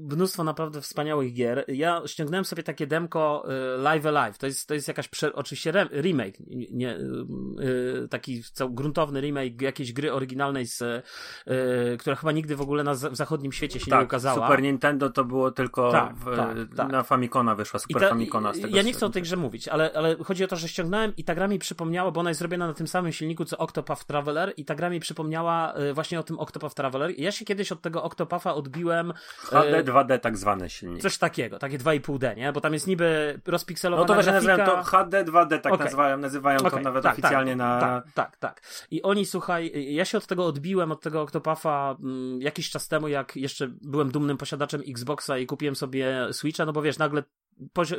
mnóstwo naprawdę wspaniałych gier. Ja ściągnąłem sobie takie demko y, Live Alive. To jest, to jest jakaś, prze, oczywiście re, remake, nie, y, taki cał, gruntowny remake jakiejś gry oryginalnej, z, y, która chyba nigdy w ogóle na w zachodnim świecie się tak, nie ukazała. Super Nintendo to było tylko tak, w, tak, tak. na Famicona wyszła, Super ta, Famicona. Z tego ja nie chcę o tej grze mówić, ale, ale chodzi o to, że ściągnąłem i ta gra mi przypomniała, bo ona jest zrobiona na tym samym silniku co Octopath Traveler i ta gra mi przypomniała właśnie o tym Octopath of Traveler. Ja się kiedyś od tego Octopatha odbiłem. HD, 2D tak zwane silnik. Coś takiego, takie 2,5D, nie? Bo tam jest niby rozpikselowana No to właśnie grafika. nazywają to HD, 2D, tak okay. nazywają, nazywają okay. to nawet tak, oficjalnie tak, na... Tak, tak, tak. I oni, słuchaj, ja się od tego odbiłem, od tego Octopatha mm, jakiś czas temu, jak jeszcze byłem dumnym posiadaczem Xboxa i kupiłem sobie Switcha, no bo wiesz, nagle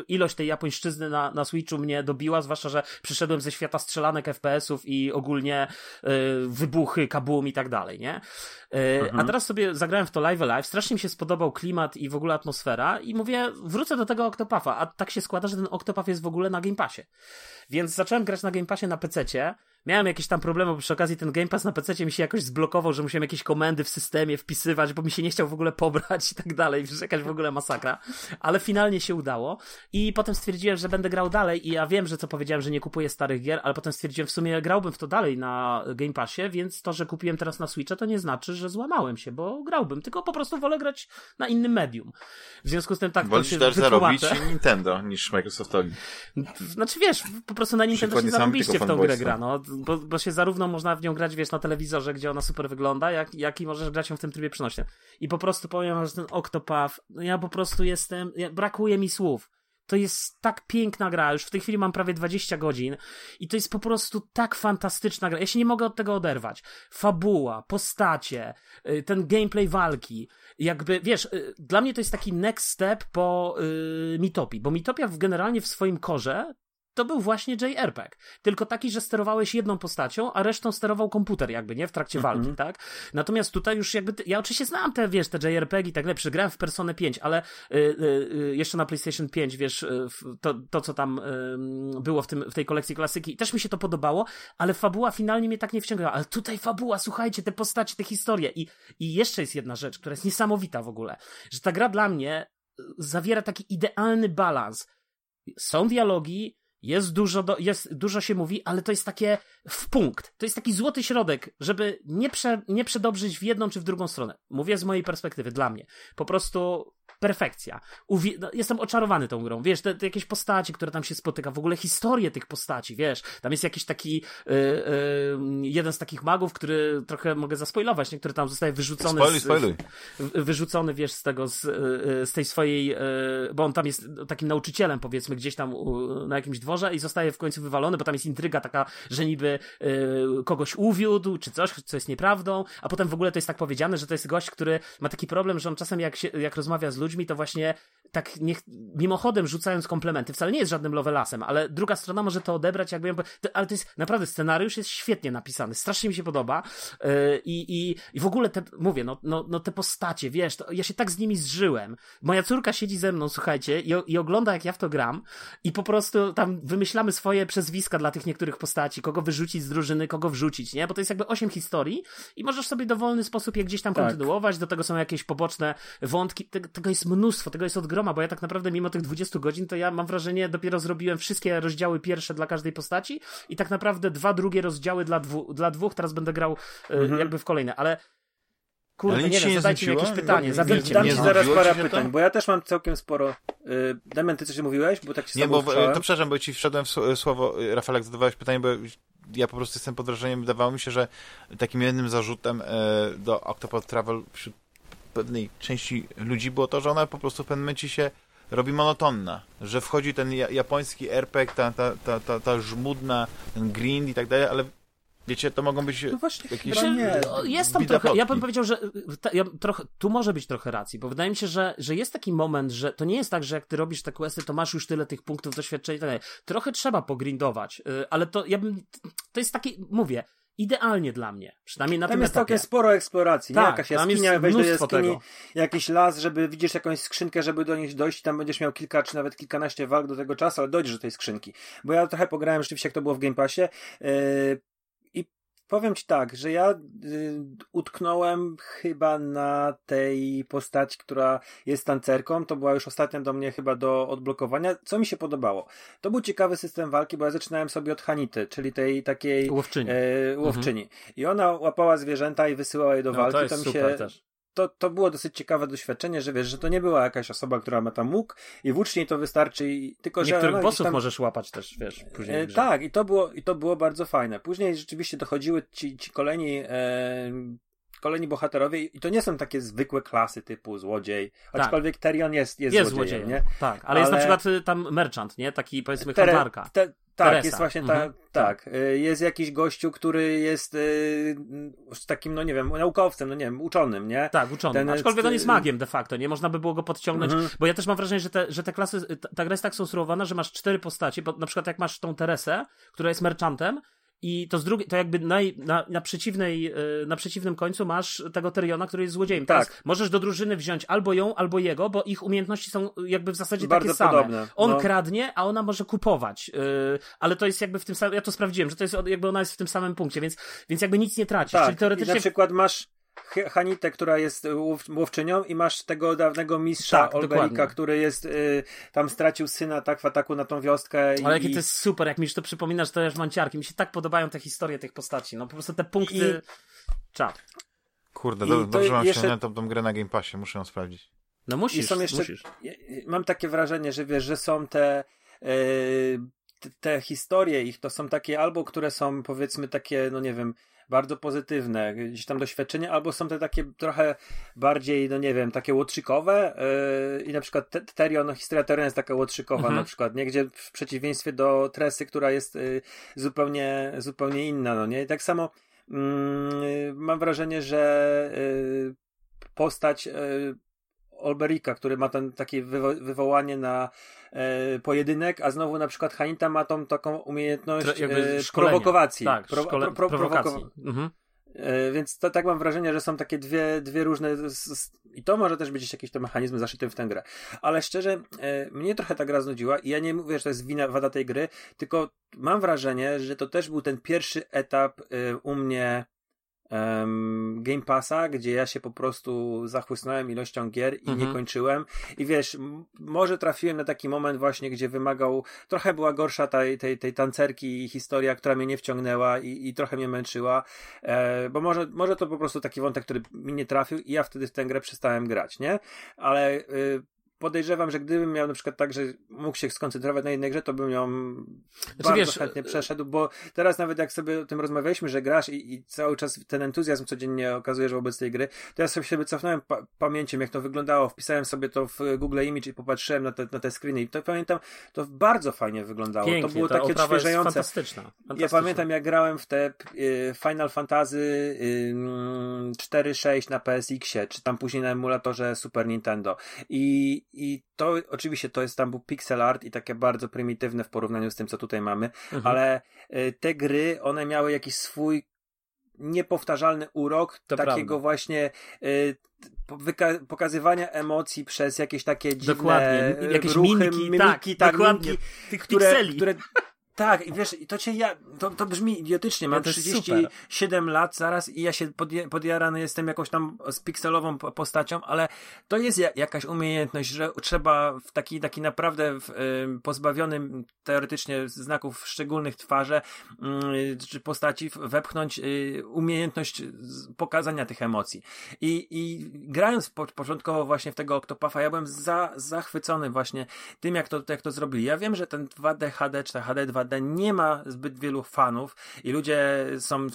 ilość tej japońszczyzny na, na Switchu mnie dobiła, zwłaszcza, że przyszedłem ze świata strzelanek FPS-ów i ogólnie y, wybuchy, kabum i tak dalej, nie? Y, mhm. A teraz sobie zagrałem w to Live Alive, strasznie mi się spodobał klimat i w ogóle atmosfera i mówię, wrócę do tego Octopatha, a tak się składa, że ten Octopath jest w ogóle na Game Passie. Więc zacząłem grać na Game Passie na PC-cie, miałem jakieś tam problemy, bo przy okazji ten Game Pass na PC mi się jakoś zblokował, że musiałem jakieś komendy w systemie wpisywać, bo mi się nie chciał w ogóle pobrać [LAUGHS] i tak dalej, że jakaś w ogóle masakra. Ale finalnie się udało i potem stwierdziłem, że będę grał dalej i ja wiem, że co powiedziałem, że nie kupuję starych gier, ale potem stwierdziłem, w sumie grałbym w to dalej na Game Passie, więc to, że kupiłem teraz na Switcha, to nie znaczy, że złamałem się, bo grałbym, tylko po prostu wolę grać na innym medium. W związku z tym tak Wolisz to się też zarobić Nintendo niż Microsoftowi. Znaczy wiesz, po prostu na Nintendo się zarobiście w tą grę gra, no bo, bo się zarówno można w nią grać, wiesz, na telewizorze, gdzie ona super wygląda, jak, jak i możesz grać ją w tym trybie przenośnym. I po prostu powiem, że ten Octopath, no ja po prostu jestem, ja, brakuje mi słów. To jest tak piękna gra, już w tej chwili mam prawie 20 godzin i to jest po prostu tak fantastyczna gra. Ja się nie mogę od tego oderwać. Fabuła, postacie, y, ten gameplay walki, jakby, wiesz, y, dla mnie to jest taki next step po yy, Mitopii, bo Mitopia generalnie w swoim korze to był właśnie JRPG. Tylko taki, że sterowałeś jedną postacią, a resztą sterował komputer jakby, nie? W trakcie mm -hmm. walki, tak? Natomiast tutaj już jakby, ja oczywiście znam te, wiesz, te JRPG i tak dalej, przegrałem w Personę 5, ale y, y, jeszcze na PlayStation 5, wiesz, y, to, to co tam było w, tym, w tej kolekcji klasyki, też mi się to podobało, ale fabuła finalnie mnie tak nie wciągała. Ale tutaj fabuła, słuchajcie, te postacie, te historie. I, I jeszcze jest jedna rzecz, która jest niesamowita w ogóle, że ta gra dla mnie zawiera taki idealny balans. Są dialogi, jest dużo, do, jest, dużo się mówi, ale to jest takie w punkt. To jest taki złoty środek, żeby nie, prze, nie przedobrzyć w jedną czy w drugą stronę. Mówię z mojej perspektywy, dla mnie. Po prostu perfekcja. Uwie... No, jestem oczarowany tą grą, wiesz, te, te, jakieś postaci, które tam się spotyka, w ogóle historię tych postaci, wiesz, tam jest jakiś taki yy, yy, jeden z takich magów, który trochę mogę zaspoilować, nie? który tam zostaje wyrzucony spoiluj, spoiluj. Z, wyrzucony, wiesz, z tego, z, z tej swojej, yy, bo on tam jest takim nauczycielem, powiedzmy, gdzieś tam na jakimś dworze i zostaje w końcu wywalony, bo tam jest intryga taka, że niby yy, kogoś uwiódł, czy coś, co jest nieprawdą, a potem w ogóle to jest tak powiedziane, że to jest gość, który ma taki problem, że on czasem jak, się, jak rozmawia z ludźmi, to właśnie tak niech, mimochodem rzucając komplementy, wcale nie jest żadnym lovelasem, ale druga strona może to odebrać jakby, ale to jest naprawdę scenariusz jest świetnie napisany, strasznie mi się podoba yy, i, i w ogóle te, mówię, no, no, no te postacie, wiesz, to, ja się tak z nimi zżyłem. Moja córka siedzi ze mną, słuchajcie, i, i ogląda jak ja w to gram i po prostu tam wymyślamy swoje przezwiska dla tych niektórych postaci, kogo wyrzucić z drużyny, kogo wrzucić, nie? Bo to jest jakby osiem historii i możesz sobie dowolny sposób je gdzieś tam tak. kontynuować, do tego są jakieś poboczne wątki, tego, tego jest mnóstwo, tego jest od groma, bo ja tak naprawdę mimo tych 20 godzin, to ja mam wrażenie, dopiero zrobiłem wszystkie rozdziały pierwsze dla każdej postaci i tak naprawdę dwa drugie rozdziały dla, dwu, dla dwóch, teraz będę grał e, mhm. jakby w kolejne, ale Kurde, ale nie wiem, zadajcie mi jakieś pytanie, zadajcie Dam ci zaraz parę pytań, bo ja też mam całkiem sporo... Yy, Damian, ty coś mówiłeś? Bo tak się Nie, bo to przepraszam, bo ci wszedłem w słowo, Rafalek, zadawałeś pytanie, bo ja po prostu jestem pod wrażeniem, wydawało mi się, że takim jednym zarzutem do Octopath Travel wśród pewnej części ludzi było to, że ona po prostu w pewnym momencie się robi monotonna, że wchodzi ten japoński RPG, ta, ta, ta, ta, ta żmudna, ten grind i tak dalej, ale Wiecie, to mogą być no właśnie, jakieś... Nie. Jest tam trochę, ja bym powiedział, że ta, ja trochę, tu może być trochę racji, bo wydaje mi się, że, że jest taki moment, że to nie jest tak, że jak ty robisz te questy, to masz już tyle tych punktów doświadczenia i tak dalej. Trochę trzeba pogrindować, y, ale to ja bym, to jest takie, mówię, idealnie dla mnie. Przynajmniej na tam tym jest etapie. całkiem sporo eksploracji. Tak, nie? Jakaś jaskinia, wejść do jaskini, tego. jakiś las, żeby widzisz jakąś skrzynkę, żeby do niej dojść, tam będziesz miał kilka, czy nawet kilkanaście walk do tego czasu, ale dojdziesz do tej skrzynki. Bo ja trochę pograłem rzeczywiście, jak to było w Game Passie. Yy, Powiem ci tak, że ja y, utknąłem chyba na tej postaci, która jest tancerką. To była już ostatnia do mnie chyba do odblokowania. Co mi się podobało? To był ciekawy system walki, bo ja zaczynałem sobie od Hanity, czyli tej takiej łowczyni. E, łowczyni. Mhm. I ona łapała zwierzęta i wysyłała je do no, walki. To, jest to mi się też to, to było dosyć ciekawe doświadczenie, że wiesz, że to nie była jakaś osoba, która ma tam łuk i włócznie to wystarczy i tylko, Niektórych że... Niektórych bossów tam... możesz łapać też, wiesz, później. E, tak, i to, było, i to było bardzo fajne. Później rzeczywiście dochodziły ci, ci kolejni e, kolejni bohaterowie i to nie są takie zwykłe klasy typu złodziej, tak. aczkolwiek Terion jest, jest, jest złodziejem, złodziejem, nie? Tak, ale, ale, jest na przykład y, tam merchant, nie? Taki powiedzmy Tere, handlarka. Te, tak, Teresa. jest właśnie ta, mhm. tak. Y, jest jakiś gościu, który jest y, takim, no nie wiem, naukowcem, no nie wiem, uczonym, nie? Tak, uczonym. Ten, Aczkolwiek on jest magiem de facto, nie? Można by było go podciągnąć, mhm. bo ja też mam wrażenie, że te, że te klasy, ta, ta gra jest tak skonstruowana, że masz cztery postacie, bo na przykład jak masz tą Teresę, która jest merchantem, i to z drugiej, to jakby na, na, na, przeciwnej, e, na przeciwnym końcu masz tego Teriona, który jest złodziejem. Teraz tak. możesz do drużyny wziąć albo ją, albo jego, bo ich umiejętności są jakby w zasadzie Bardzo takie same. Podobne. On no. kradnie, a ona może kupować. Yy, ale to jest jakby w tym samym, ja to sprawdziłem, że to jest jakby ona jest w tym samym punkcie, więc, więc jakby nic nie tracisz. Tak. Czyli teoretycznie... I na przykład masz Hanitę, która jest łow, łowczynią i masz tego dawnego mistrza tak, Olberika, dokładnie. który jest y, tam stracił syna tak w ataku na tą wioskę. Ale jakie to jest super, jak mi już to przypominasz, to już manciarki. Mi się tak podobają te historie tych postaci. No po prostu te punkty... I... Czad. Kurde, do, dobrze mam jeszcze... się tą, tą grę na Game Passie, muszę ją sprawdzić. No musisz, są jeszcze... musisz. Mam takie wrażenie, że wiesz, że są te... Yy, te historie ich to są takie albo, które są powiedzmy takie, no nie wiem, bardzo pozytywne, gdzieś tam doświadczenia, albo są te takie trochę bardziej, no nie wiem, takie łotrzykowe yy, i na przykład Terion, no, historia Terion jest taka łotrzykowa mhm. na przykład, nie? Gdzie w przeciwieństwie do Tresy, która jest yy, zupełnie, zupełnie inna, no nie? I tak samo yy, mam wrażenie, że y, postać y, Olberika, który ma ten takie wywo wywołanie na e, pojedynek, a znowu na przykład Hanita ma tą taką umiejętność e, prowokowacji. Tak, pro, pro, pro, prowokacji. Mhm. E, więc to, tak mam wrażenie, że są takie dwie, dwie różne. Z, z, I to może też być jakieś te mechanizmy zaszyte w tę grę. Ale szczerze, e, mnie trochę ta gra znudziła i ja nie mówię, że to jest wina, wada tej gry, tylko mam wrażenie, że to też był ten pierwszy etap e, u mnie Game Passa, gdzie ja się po prostu zachłysnąłem ilością gier i mhm. nie kończyłem. I wiesz, może trafiłem na taki moment właśnie, gdzie wymagał, trochę była gorsza tej, tej, tej tancerki historia, która mnie nie wciągnęła i, i trochę mnie męczyła, e, bo może, może to po prostu taki wątek, który mi nie trafił i ja wtedy w tę grę przestałem grać, nie? Ale y, podejrzewam, że gdybym miał na przykład tak, że mógł się skoncentrować na jednej grze, to bym ją znaczy, bardzo wiesz, chętnie e, przeszedł, bo teraz nawet jak sobie o tym rozmawialiśmy, że grasz i, i cały czas ten entuzjazm codziennie okazujesz wobec tej gry, to ja sobie, sobie cofnąłem pa pamięcią, jak to wyglądało, wpisałem sobie to w Google Image i popatrzyłem na te, na te screeny i to pamiętam, to bardzo fajnie wyglądało. Pięknie, to było ta takie odświeżające. Fantastyczna, fantastyczna. Ja pamiętam, jak grałem w te y, Final Fantasy y, 4-6 na PSX-ie, czy tam później na emulatorze Super Nintendo i, i to oczywiście to jest tam był pixel art i takie bardzo prymitywne w porównaniu z tym, co tutaj mamy, mhm. ale y, te gry, one miały jakiś swój niepowtarzalny urok to takiego prawda. właśnie y, pokazywania emocji przez jakieś takie dziwne dokładnie. Jakieś ruchy, mimiki, mimiki tak, tak. Mimiki, tych które, które [LAUGHS] tak, i wiesz, to cię ja, to, to brzmi idiotycznie, mam 37 lat zaraz i ja się podje, podjarany jestem jakąś tam z pikselową postacią, ale to jest ja, jakaś umiejętność, że trzeba w taki, taki naprawdę w, y, pozbawionym teoretycznie znaków szczególnych twarzy y, czy postaci wepchnąć y, umiejętność pokazania tych emocji. I, i grając po, początkowo właśnie w tego Octopath'a, ja byłem za, zachwycony właśnie tym, jak to, jak to zrobili. Ja wiem, że ten 2D HD czy HD 2 naprawdę nie ma zbyt wielu fanów i ludzie są,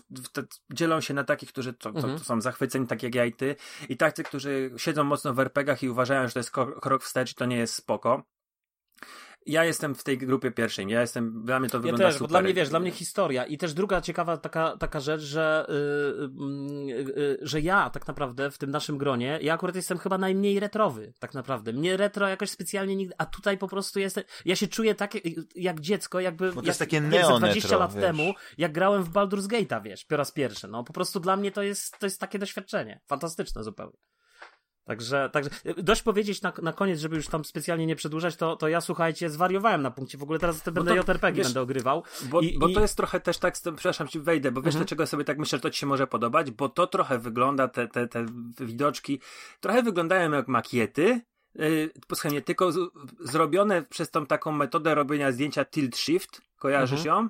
dzielą się na takich, którzy to, to, mhm. to, są zachwyceni, tak jak ja i ty, i tacy, którzy siedzą mocno w RPGach i uważają, że to jest krok wstecz i to nie jest spoko ja jestem w tej grupie pierwszej. Ja jestem, dla mnie to wygląda ja też, super. Bo dla mnie, wiesz, dla mnie historia. I też druga ciekawa taka, taka rzecz, że, yy, yy, że ja tak naprawdę w tym naszym gronie, ja akurat jestem chyba najmniej retrowy, tak naprawdę. Mnie retro jakoś specjalnie nigdy, a tutaj po prostu jestem, ja się czuję tak jak dziecko, jakby, bo to jak, jest takie neo 20 lat wiesz. temu, jak grałem w Baldur's Gate'a, wiesz, po raz pierwszy. No po prostu dla mnie to jest, to jest takie doświadczenie. Fantastyczne zupełnie. Także, także dość powiedzieć na, na koniec, żeby już tam specjalnie nie przedłużać, to, to ja słuchajcie, zwariowałem na punkcie. W ogóle teraz to będę to, JRPG wiesz, będę ogrywał. Bo, i, bo i... to jest trochę też tak, przepraszam ci, wejdę, bo wiesz mhm. dlaczego sobie tak myślę, że to ci się może podobać, bo to trochę wygląda, te, te, te widoczki, trochę wyglądają jak makiety, yy, tylko z, zrobione przez tą taką metodę robienia zdjęcia tilt shift, kojarzysz mhm. ją?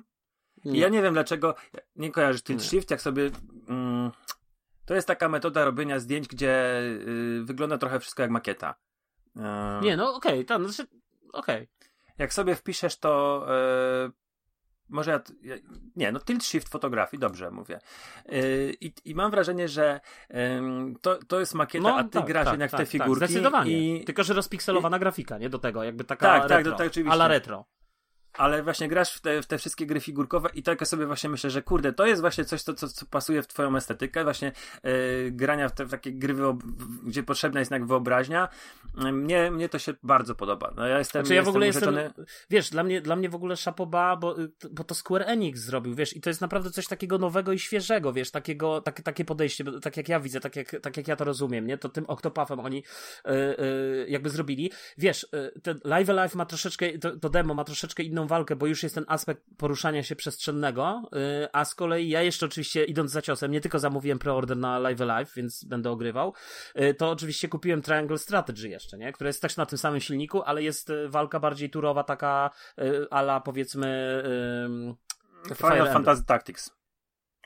Nie. Ja nie wiem dlaczego, nie kojarzysz tilt nie. shift, jak sobie... Mm, to jest taka metoda robienia zdjęć, gdzie y, wygląda trochę wszystko jak makieta. Y, nie, no okej, okay, tak, znaczy, okej. Okay. Jak sobie wpiszesz to, y, może ja, nie, no tilt shift fotografii, dobrze mówię. Y, I, I, mam wrażenie, że to, to jest makieta, no, a ty tak, grasz tak, jednak tak, te tak, figurki. Tak, zdecydowanie. I... Tylko, że rozpikselowana I... grafika, nie? Do tego, jakby taka tak, retro, tak, tak, oczywiście. ala retro ale właśnie grasz w te, w te wszystkie gry figurkowe i tak sobie właśnie myślę, że kurde, to jest właśnie coś, co, co, co pasuje w twoją estetykę, właśnie yy, grania w, te, w takie gry, gdzie potrzebna jest jednak wyobraźnia. Mnie, mnie to się bardzo podoba. No, ja jestem, znaczy, ja jestem w ogóle jestem, wiesz, dla mnie, dla mnie w ogóle szapoba, bo, bo to Square Enix zrobił, wiesz, i to jest naprawdę coś takiego nowego i świeżego, wiesz, takiego, takie, takie podejście, tak jak ja widzę, tak jak, tak jak ja to rozumiem, nie, to tym Octopathem oni yy, yy, jakby zrobili. Wiesz, ten Live Alive ma troszeczkę, to, to demo ma troszeczkę inną walkę, bo już jest ten aspekt poruszania się przestrzennego, y, a z kolei ja jeszcze oczywiście idąc za ciosem, nie tylko zamówiłem preorder na Live Alive, więc będę ogrywał, y, to oczywiście kupiłem Triangle Strategy jeszcze, nie? Które jest też na tym samym silniku, ale jest y, walka bardziej turowa, taka ala powiedzmy Final Fantasy Tactics.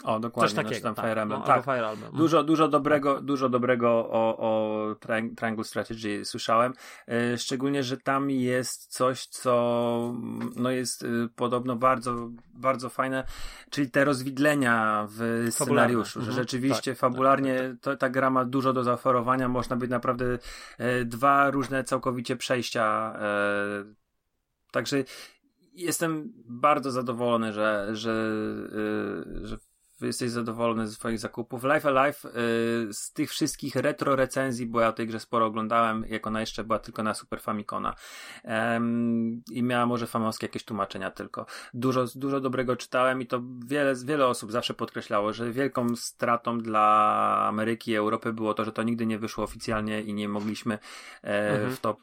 O, dokładnie. Coś takiego, tam tak, Fire Emblem. No, tak. Fire Emblem. Dużo, dużo dobrego, dużo dobrego o, o Triangle Strategy słyszałem. E, szczególnie, że tam jest coś, co no jest y, podobno bardzo, bardzo fajne, czyli te rozwidlenia w scenariuszu, że mhm. rzeczywiście tak, fabularnie tak, tak, to, ta gra ma dużo do zaoferowania, można być naprawdę e, dwa różne całkowicie przejścia. E, także jestem bardzo zadowolony, że, że, że jesteś zadowolony ze swoich zakupów. Life Alive y, z tych wszystkich retro recenzji, bo ja o tej grze sporo oglądałem, jak ona jeszcze była tylko na Super Famicona i miała może famowskie jakieś tłumaczenia tylko. Dużo, dużo dobrego czytałem i to wiele, wiele osób zawsze podkreślało, że wielką stratą dla Ameryki i Europy było to, że to nigdy nie wyszło oficjalnie i nie mogliśmy e, mhm. w to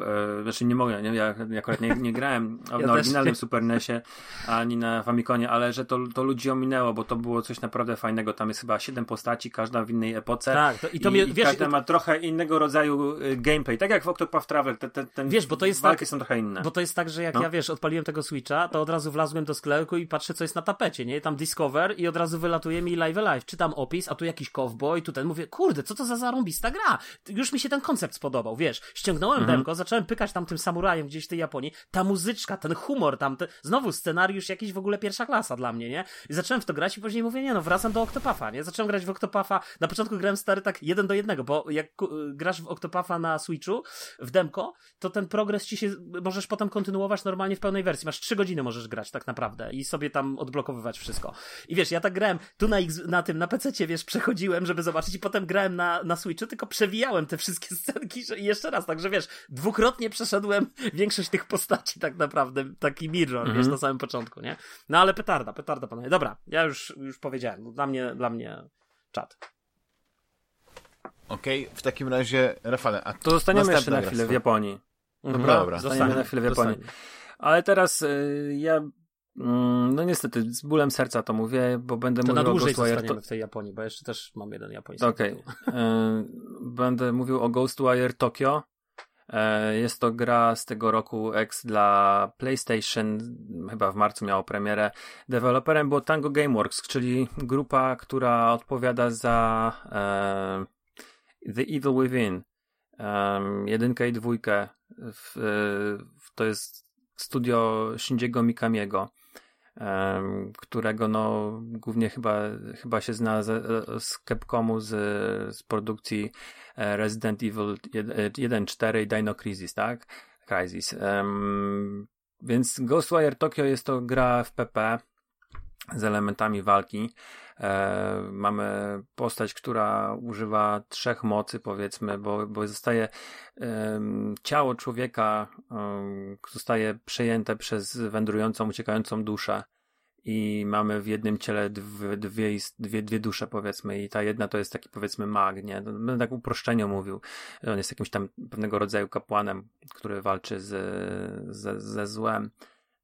e, znaczy nie mogę, nie, ja akurat nie, nie grałem [LAUGHS] ja na oryginalnym Super NESie ani na Famiconie, ale że to, to ludzi ominęło, bo to było coś naprawdę fajnego. Tam jest chyba siedem postaci, każda w innej epoce. Tak, to, i to mnie, i wiesz, każda ma trochę innego rodzaju y, gameplay, tak jak w Octopath Travel, te, te, ten wiesz, bo to jest walki tak, są trochę inne. Bo to jest tak, że jak no. ja wiesz, odpaliłem tego Switcha, to od razu wlazłem do sklepu i patrzę, co jest na tapecie, nie? Tam Discover i od razu wylatuje mi Live Alive. Czytam opis, a tu jakiś cowboy, tu ten, mówię, kurde, co to za zarąbista gra? Już mi się ten koncept spodobał, wiesz. Ściągnąłem mhm. demko, zacząłem pykać tam tym samurajem gdzieś w tej Japonii. Ta muzyczka, ten humor tam, te... znowu scenariusz jakiś w ogóle pierwsza klasa dla mnie, nie? I zacząłem w to grać i później mówię, nie no, wracam do Octopafa, nie? Zacząłem grać w Octopafa. Na początku grałem stary tak jeden do jednego, bo jak grasz w Octopafa na Switchu, w demko, to ten progres ci się, możesz potem kontynuować normalnie w pełnej wersji. Masz trzy godziny możesz grać tak naprawdę i sobie tam odblokowywać wszystko. I wiesz, ja tak grałem tu na, na tym, na PC, wiesz, przechodziłem, żeby zobaczyć i potem grałem na, na Switchu, tylko przewijałem te wszystkie [LAUGHS] scenki i jeszcze raz, także wiesz, dwukrotnie przeszedłem większość tych postaci tak naprawdę, taki mirror, mhm. wiesz, na samym początku, nie? No ale petarda, petarda panowie. Dobra, ja już, już powiedziałem, dla mnie, dla mnie czat. Okej, okay, w takim razie, Rafale, a to zostaniemy jeszcze na chwilę w Japonii. Mhm. Dobra, dobra. Zostaniemy na chwilę w Japonii. Ale teraz y, ja mm, no niestety, z bólem serca to mówię, bo będę to mówił na dłużej o Ghostwire. To... w tej Japonii, bo jeszcze też mam jeden japoński Okej. Okay. będę mówił o Ghostwire Tokyo. E, jest to gra z tego roku X dla PlayStation, chyba w marcu miało premierę. Deweloperem było Tango Gameworks, czyli grupa, która odpowiada za e, The Evil Within, um, jedynkę i dwójkę. To jest studio Shinjiego Mikamiego, którego no głównie chyba, chyba się zna z, z Capcomu, z, z produkcji e, Resident Evil 1, 4 i Dino Crisis, tak? Crisis. Um, więc Ghostwire Tokyo jest to gra w PP z elementami walki. E, mamy postać, która używa trzech mocy, powiedzmy, bo, bo zostaje e, ciało człowieka e, zostaje przejęte przez wędrującą, uciekającą duszę. I mamy w jednym ciele dwie, dwie, dwie, dwie dusze, powiedzmy, i ta jedna to jest taki, powiedzmy, mag, nie? No, będę tak uproszczeniu mówił. On jest jakimś tam pewnego rodzaju kapłanem, który walczy z, ze, ze złem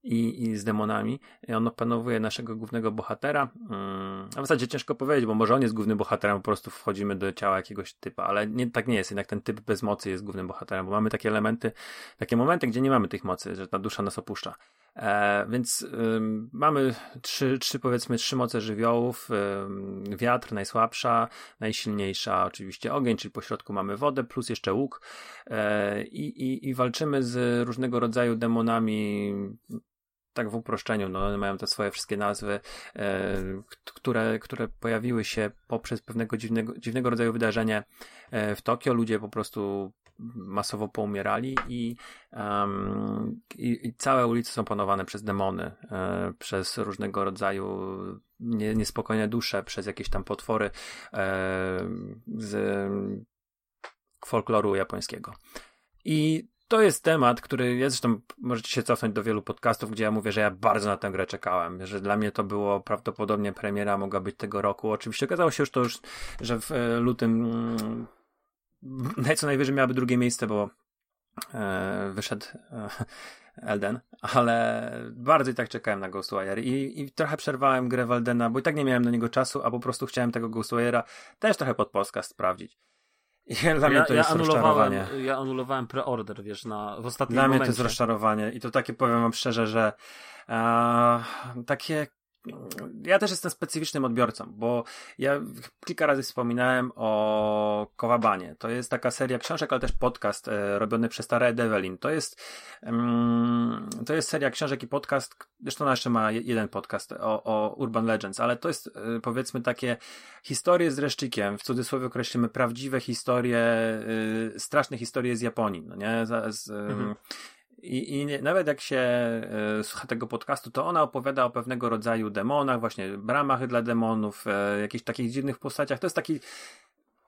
i, i z demonami. On opanowuje naszego głównego bohatera. Hmm, a w zasadzie ciężko powiedzieć, bo może on jest głównym bohaterem, po prostu wchodzimy do ciała jakiegoś typa, ale nie, tak nie jest. Jednak ten typ bez mocy jest głównym bohaterem, bo mamy takie elementy, takie momenty, gdzie nie mamy tych mocy, że ta dusza nas opuszcza. E, więc ym, mamy trzy, trzy, powiedzmy, trzy moce żywiołów. Ym, wiatr najsłabsza, najsilniejsza oczywiście ogień, czyli po środku mamy wodę, plus jeszcze łuk. E, i, i, I walczymy z różnego rodzaju demonami tak w uproszczeniu, no one mają te swoje wszystkie nazwy, e, które, które pojawiły się poprzez pewnego dziwnego, dziwnego rodzaju wydarzenie w Tokio. Ludzie po prostu masowo poumierali i, um, i, i, całe ulice są panowane przez demony, e, przez różnego rodzaju nie, niespokojne dusze, przez jakieś tam potwory e, z folkloru japońskiego. I to jest temat, który ja zresztą możecie się cofnąć do wielu podcastów, gdzie ja mówię, że ja bardzo na tę grę czekałem, że dla mnie to było prawdopodobnie premiera mogła być tego roku. Oczywiście okazało się już to już, że w e, lutym mm, [LAUGHS] co najwyżej miałaby drugie miejsce, bo e, wyszedł e, [LAUGHS] Elden, ale bardzo i tak czekałem na Ghostwire i, i trochę przerwałem grę Waldena, bo i tak nie miałem na niego czasu, a po prostu chciałem tego Ghostwire'a też trochę pod podcast sprawdzić. [LAUGHS] I dla mnie to ja, jest ja rozczarowanie. Ja anulowałem preorder, wiesz, na, w ostatnim Dla momencie. mnie to jest rozczarowanie i to takie powiem wam szczerze, że e, takie ja też jestem specyficznym odbiorcą, bo ja kilka razy wspominałem o Kowabanie. To jest taka seria książek, ale też podcast e, robiony przez Tara Evelyn. To jest, mm, to jest seria książek i podcast, zresztą ona jeszcze ma jeden podcast o, o Urban Legends, ale to jest e, powiedzmy takie historie z reszczykiem, w cudzysłowie określimy prawdziwe historie, e, straszne historie z Japonii, no nie? Z, z, mhm. I, I nawet jak się y, słucha tego podcastu, to ona opowiada o pewnego rodzaju demonach, właśnie bramach dla demonów, y, jakichś takich dziwnych postaciach. To jest taki.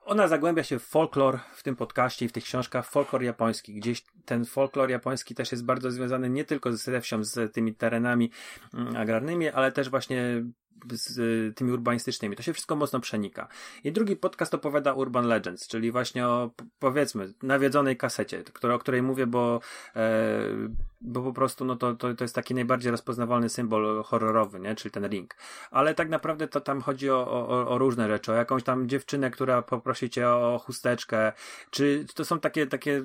Ona zagłębia się w folklor w tym podcaście i w tych książkach, folklor japoński. Gdzieś ten folklor japoński też jest bardzo związany nie tylko ze wsią, z tymi terenami mm, agrarnymi, ale też właśnie z tymi urbanistycznymi. To się wszystko mocno przenika. I drugi podcast opowiada Urban Legends, czyli właśnie o, powiedzmy, nawiedzonej kasecie, które, o której mówię, bo, e, bo po prostu no to, to, to jest taki najbardziej rozpoznawalny symbol horrorowy, nie? czyli ten ring. Ale tak naprawdę to tam chodzi o, o, o różne rzeczy, o jakąś tam dziewczynę, która poprosi cię o chusteczkę, czy to są takie, takie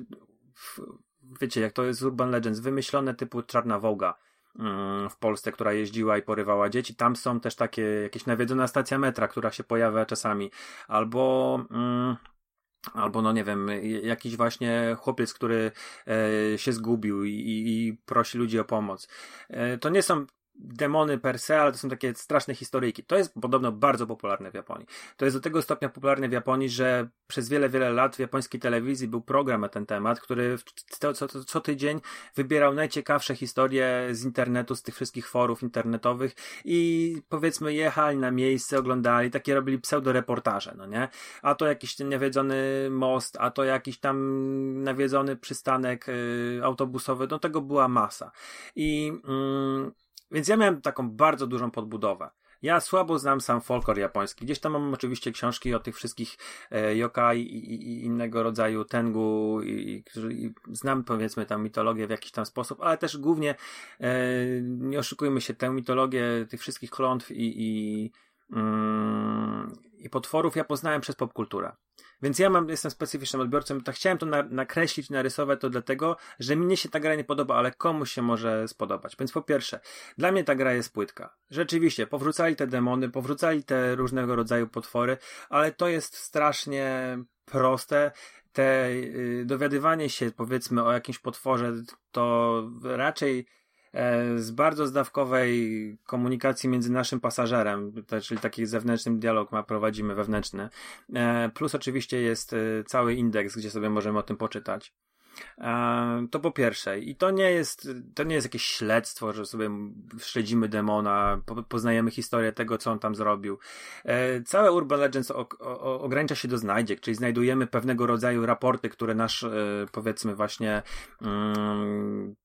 wiecie, jak to jest Urban Legends, wymyślone typu Czarna Woga mm, w Polsce, która jeździła i porywała dzieci. Tam są też takie jakieś nawiedzona stacja metra, która się pojawia czasami. Albo mm, Albo, no nie wiem, jakiś właśnie chłopiec, który e, się zgubił i, i, prosi ludzi o pomoc. E, to nie są demony per se, ale to są takie straszne historyjki. To jest podobno bardzo popularne w Japonii. To jest do tego stopnia popularne w Japonii, że przez wiele, wiele lat w japońskiej telewizji był program na ten temat, który co, co, co tydzień wybierał najciekawsze historie z internetu, z tych wszystkich forów internetowych i powiedzmy jechali na miejsce, oglądali, takie robili pseudoreportaże, no nie? A to jakiś nawiedzony most, a to jakiś tam nawiedzony przystanek y, autobusowy, no tego była masa. I mm, więc ja miałem taką bardzo dużą podbudowę. Ja słabo znam sam folklor japoński. Gdzieś tam mam oczywiście książki o tych wszystkich e, yokai i, i, innego rodzaju tengu i, i, znam powiedzmy tę mitologię w jakiś tam sposób, ale też głównie e, nie oszukujmy się, tę mitologię tych wszystkich klątw i, i, mm, i potworów ja poznałem przez popkulturę. Więc ja mam, jestem specyficznym odbiorcą, to chciałem to na, nakreślić, narysować to dlatego, że mnie się ta gra nie podoba, ale komuś się może spodobać. Więc po pierwsze, dla mnie ta gra jest płytka. Rzeczywiście, powrócali te demony, powrócali te różnego rodzaju potwory, ale to jest strasznie proste. Te yy, dowiadywanie się, powiedzmy, o jakimś potworze, to raczej z bardzo zdawkowej komunikacji między naszym pasażerem, czyli taki zewnętrzny dialog ma prowadzimy wewnętrzny. E, plus oczywiście jest e, cały indeks, gdzie sobie możemy o tym poczytać. To po pierwsze. I to nie jest, to nie jest jakieś śledztwo, że sobie śledzimy demona, poznajemy historię tego, co on tam zrobił. Całe Urban Legends ogranicza się do znajdziek, czyli znajdujemy pewnego rodzaju raporty, które nasz, powiedzmy właśnie, mm,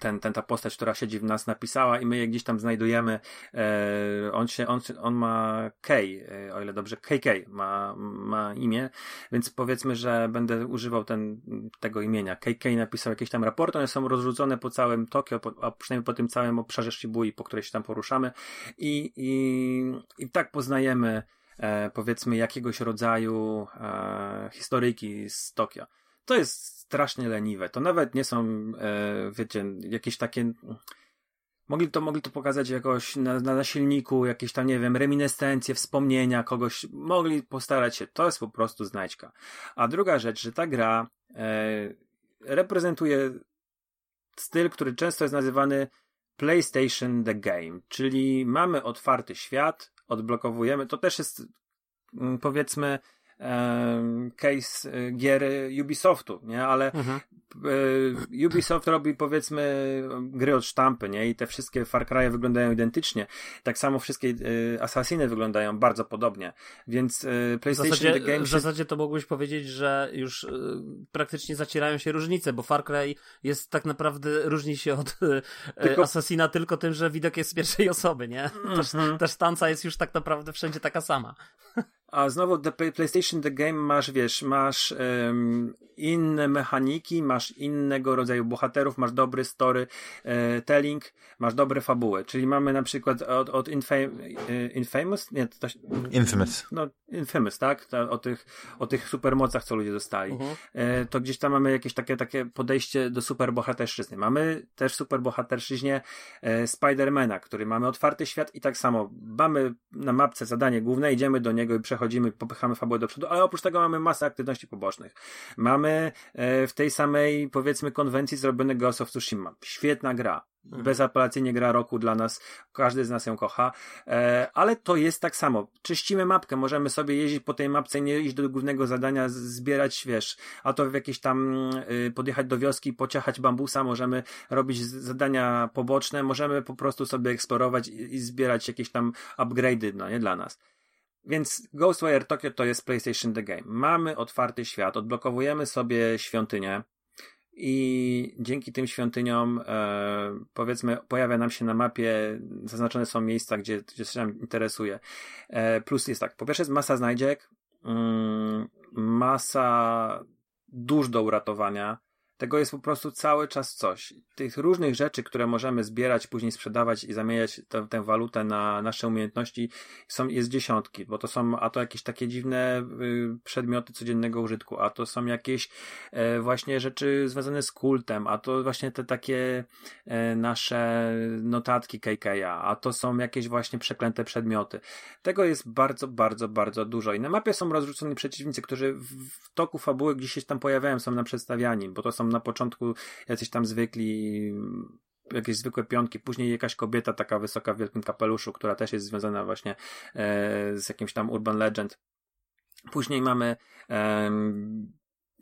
ten, ten, ta postać, która siedzi w nas, napisała i my je gdzieś tam znajdujemy. E, on, się, on, on ma K, e, o ile dobrze, KK ma, ma imię, więc powiedzmy, że będę używał ten, tego imienia. KK napisał jakieś tam raporty, one są rozrzucone po całym Tokio, po, a przynajmniej po tym całym obszarze Shibui, po której się tam poruszamy i, i, i tak poznajemy e, powiedzmy jakiegoś rodzaju e, historyjki z Tokio. To jest strasznie leniwe. To nawet nie są, e, wiecie, jakieś takie. Mogli to, mogli to pokazać jakoś na, na silniku, jakieś tam, nie wiem, reminiscencje, wspomnienia kogoś. Mogli postarać się. To jest po prostu znajdźka. A druga rzecz, że ta gra e, reprezentuje styl, który często jest nazywany PlayStation The Game, czyli mamy otwarty świat, odblokowujemy. To też jest, mm, powiedzmy, case y, gier Ubisoftu, nie? Ale mhm. Y, Ubisoft robi powiedzmy gry od sztampy, nie? I te wszystkie Far Cry wyglądają identycznie. Tak samo wszystkie y, Assassiny wyglądają bardzo podobnie. Więc PlayStation w zasadzie, Game... W zasadzie to mógłbyś powiedzieć, że już praktycznie zacierają się różnice, bo Far Cry jest tak naprawdę, różni się od tylko... Assassina tylko tym, że widok jest z pierwszej osoby, nie? Też, mhm. też tanca jest już tak naprawdę wszędzie taka sama. A znowu The PlayStation The Game masz, wiesz, masz um, inne mechaniki, masz innego rodzaju bohaterów, masz dobry story e, telling, masz dobre fabuły. Czyli mamy na przykład od, od Infam e, Infamous? Nie, to, Infamous. No, Infamous, tak? Ta, o, tych, o tych supermocach, co ludzie dostali. Uh -huh. e, to gdzieś tam mamy jakieś takie, takie podejście do superbohaterszczyzny. Mamy też superbohaterszczyźnie e, Spidermana, który mamy otwarty świat i tak samo mamy na mapce zadanie główne, idziemy do niego i przechodzimy, popychamy fabułę do przodu, ale oprócz tego mamy masę aktywności pobocznych. Mamy e, w tej samej, powiedzmy, konwencji zrobiony Ghost of Tsushima. Świetna gra. Mhm. Bezapelacyjnie gra roku dla nas. Każdy z nas ją kocha. E, ale to jest tak samo. Czyścimy mapkę. Możemy sobie jeździć po tej mapce, nie iść do głównego zadania, zbierać, wiesz, a to w jakieś tam y, podjechać do wioski, pociachać bambusa. Możemy robić zadania poboczne. Możemy po prostu sobie eksplorować i, i zbierać jakieś tam upgrade'y, no nie, dla nas. Więc Ghostwire Tokyo to jest PlayStation The Game. Mamy otwarty świat, odblokowujemy sobie świątynię i dzięki tym świątyniom e, powiedzmy pojawia nam się na mapie, zaznaczone są miejsca, gdzie, gdzie się nam interesuje. E, plus jest tak, po pierwsze jest masa znajdziek, mm, masa dusz do uratowania, tego jest po prostu cały czas coś. Tych różnych rzeczy, które możemy zbierać, później sprzedawać i zamieniać tę, tę walutę na nasze umiejętności, są, jest dziesiątki, bo to są, a to jakieś takie dziwne y, przedmioty codziennego użytku, a to są jakieś e, właśnie rzeczy związane z kultem, a to właśnie te takie e, nasze notatki KK'a, a to są jakieś właśnie przeklęte przedmioty. Tego jest bardzo, bardzo, bardzo dużo. I na mapie są rozrzuceni przeciwnicy, którzy w, w toku fabuły gdzieś się tam pojawiają, są nam przedstawiani, bo to są na początku jacyś tam zwykli jakieś zwykłe pionki, później jakaś kobieta taka wysoka w wielkim kapeluszu, która też jest związana właśnie e, z jakimś tam urban legend. Później mamy e,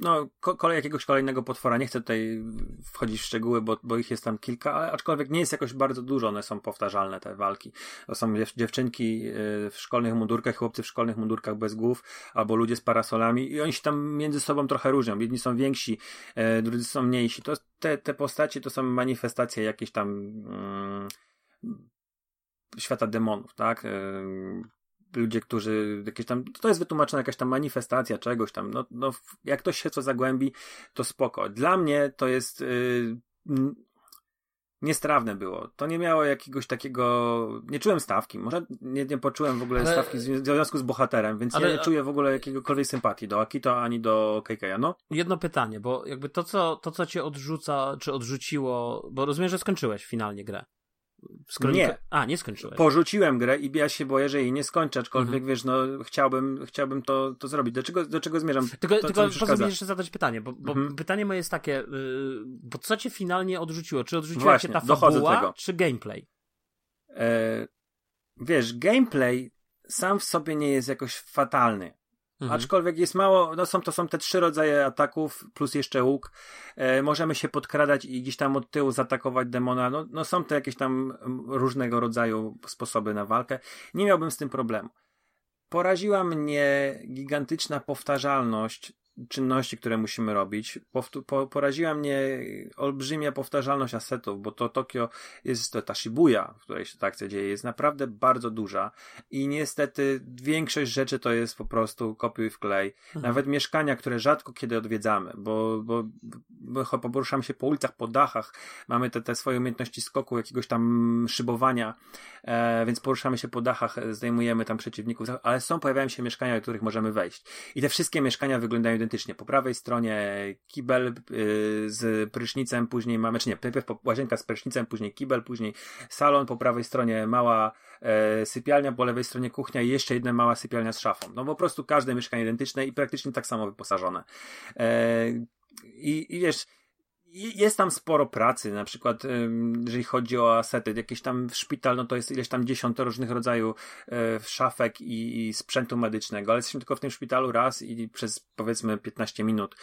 no, kolej jakiegoś kolejnego potwora. Nie chcę tutaj wchodzić w szczegóły, bo, bo ich jest tam kilka, ale aczkolwiek nie jest jakoś bardzo dużo, one są powtarzalne, te walki. To są dziewczynki y, w szkolnych mundurkach, chłopcy w szkolnych mundurkach bez głów, albo ludzie z parasolami i oni się tam między sobą trochę różnią. Jedni są więksi, e, drudzy są mniejsi. To, te, te postacie to są manifestacje jakieś tam mm, świata demonów, tak? Ludzie, którzy jakieś tam, to jest wytłumaczona jakaś tam manifestacja czegoś tam, no, no jak ktoś się co zagłębi, to spoko. Dla mnie to jest yy, niestrawne było. To nie miało jakiegoś takiego, nie czułem stawki, może nie, nie poczułem w ogóle ale... stawki w związku z bohaterem, więc ale... ja nie czuję w ogóle jakiegokolwiek sympatii do Akito ani do KK'a, no. Jedno pytanie, bo jakby to co, to, co cię odrzuca, czy odrzuciło, bo rozumiem, że skończyłeś finalnie grę. Nie. A, nie skończyłeś. Porzuciłem grę i ja się boję, że jej nie skończę, aczkolwiek mhm. wiesz, no chciałbym, chciałbym to, to zrobić. Do czego, do czego zmierzam? Tylko, to, tylko pozwól mi jeszcze zadać pytanie, bo, bo mhm. pytanie moje jest takie, yy, bo co cię finalnie odrzuciło? Czy odrzuciła Właśnie, cię ta fabuła, czy gameplay? E, wiesz, gameplay sam w sobie nie jest jakoś fatalny. Mhm. Aczkolwiek jest mało, no są, to są te trzy rodzaje ataków, plus jeszcze łuk. E, możemy się podkradać i gdzieś tam od tyłu zaatakować demona. No, no są to jakieś tam różnego rodzaju sposoby na walkę. Nie miałbym z tym problemu. Poraziła mnie gigantyczna powtarzalność czynności, które musimy robić. Powtu- po, poraziła mnie olbrzymia powtarzalność asetów, bo to Tokio jest, to ta Shibuya, w której się ta akcja dzieje, jest naprawdę bardzo duża i niestety większość rzeczy to jest po prostu kopiuj w klej. Mhm. Nawet mieszkania, które rzadko kiedy odwiedzamy, bo, bo, bo poruszamy się po ulicach, po dachach, mamy te, te swoje umiejętności skoku, jakiegoś tam szybowania, e, więc poruszamy się po dachach, zdejmujemy tam przeciwników, ale są, pojawiają się mieszkania, do których możemy wejść. I te wszystkie mieszkania wyglądają identycznie. Po prawej stronie kibel y, z prysznicem, później mamy, czy nie, najpierw łazienka z prysznicem, później kibel, później salon, po prawej stronie mała e, sypialnia, po lewej stronie kuchnia i jeszcze jedna mała sypialnia z szafą. No po prostu każde mieszkanie identyczne i praktycznie tak samo wyposażone. E, i, I wiesz, jest tam sporo pracy, na przykład jeżeli chodzi o asety, jakieś tam w szpital, no to jest ileś tam dziesiąt różnych rodzajów e, szafek i, i sprzętu medycznego, ale jesteśmy tylko w tym szpitalu raz i przez powiedzmy 15 minut.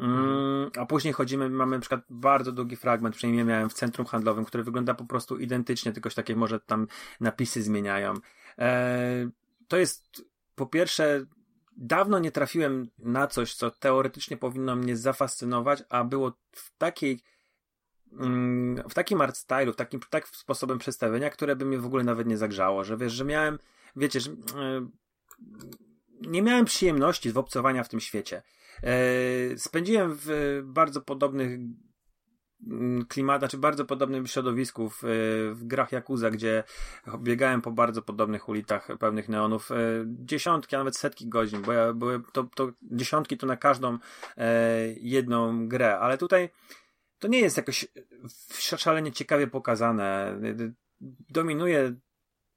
Mm, a później chodzimy, mamy na przykład bardzo długi fragment, przynajmniej miałem w centrum handlowym, który wygląda po prostu identycznie, tylko takie może tam napisy zmieniają. E, to jest po pierwsze dawno nie trafiłem na coś, co teoretycznie powinno mnie zafascynować, a było w takiej mm, w takim art stylu, w takim tak sposobem przedstawienia, które by mnie w ogóle nawet nie zagrzało, że wiesz, że miałem, wiecie, że, e, nie miałem przyjemności z obcowania w tym świecie. E, spędziłem w bardzo podobnych klimat, znaczy bardzo podobnym środowisku w, w grach Yakuza, gdzie biegałem po bardzo podobnych ulicach pełnych neonów. E, dziesiątki, a nawet setki godzin, bo ja były to, to dziesiątki to na każdą e, jedną grę, ale tutaj to nie jest jakoś szalenie ciekawie pokazane. Dominuje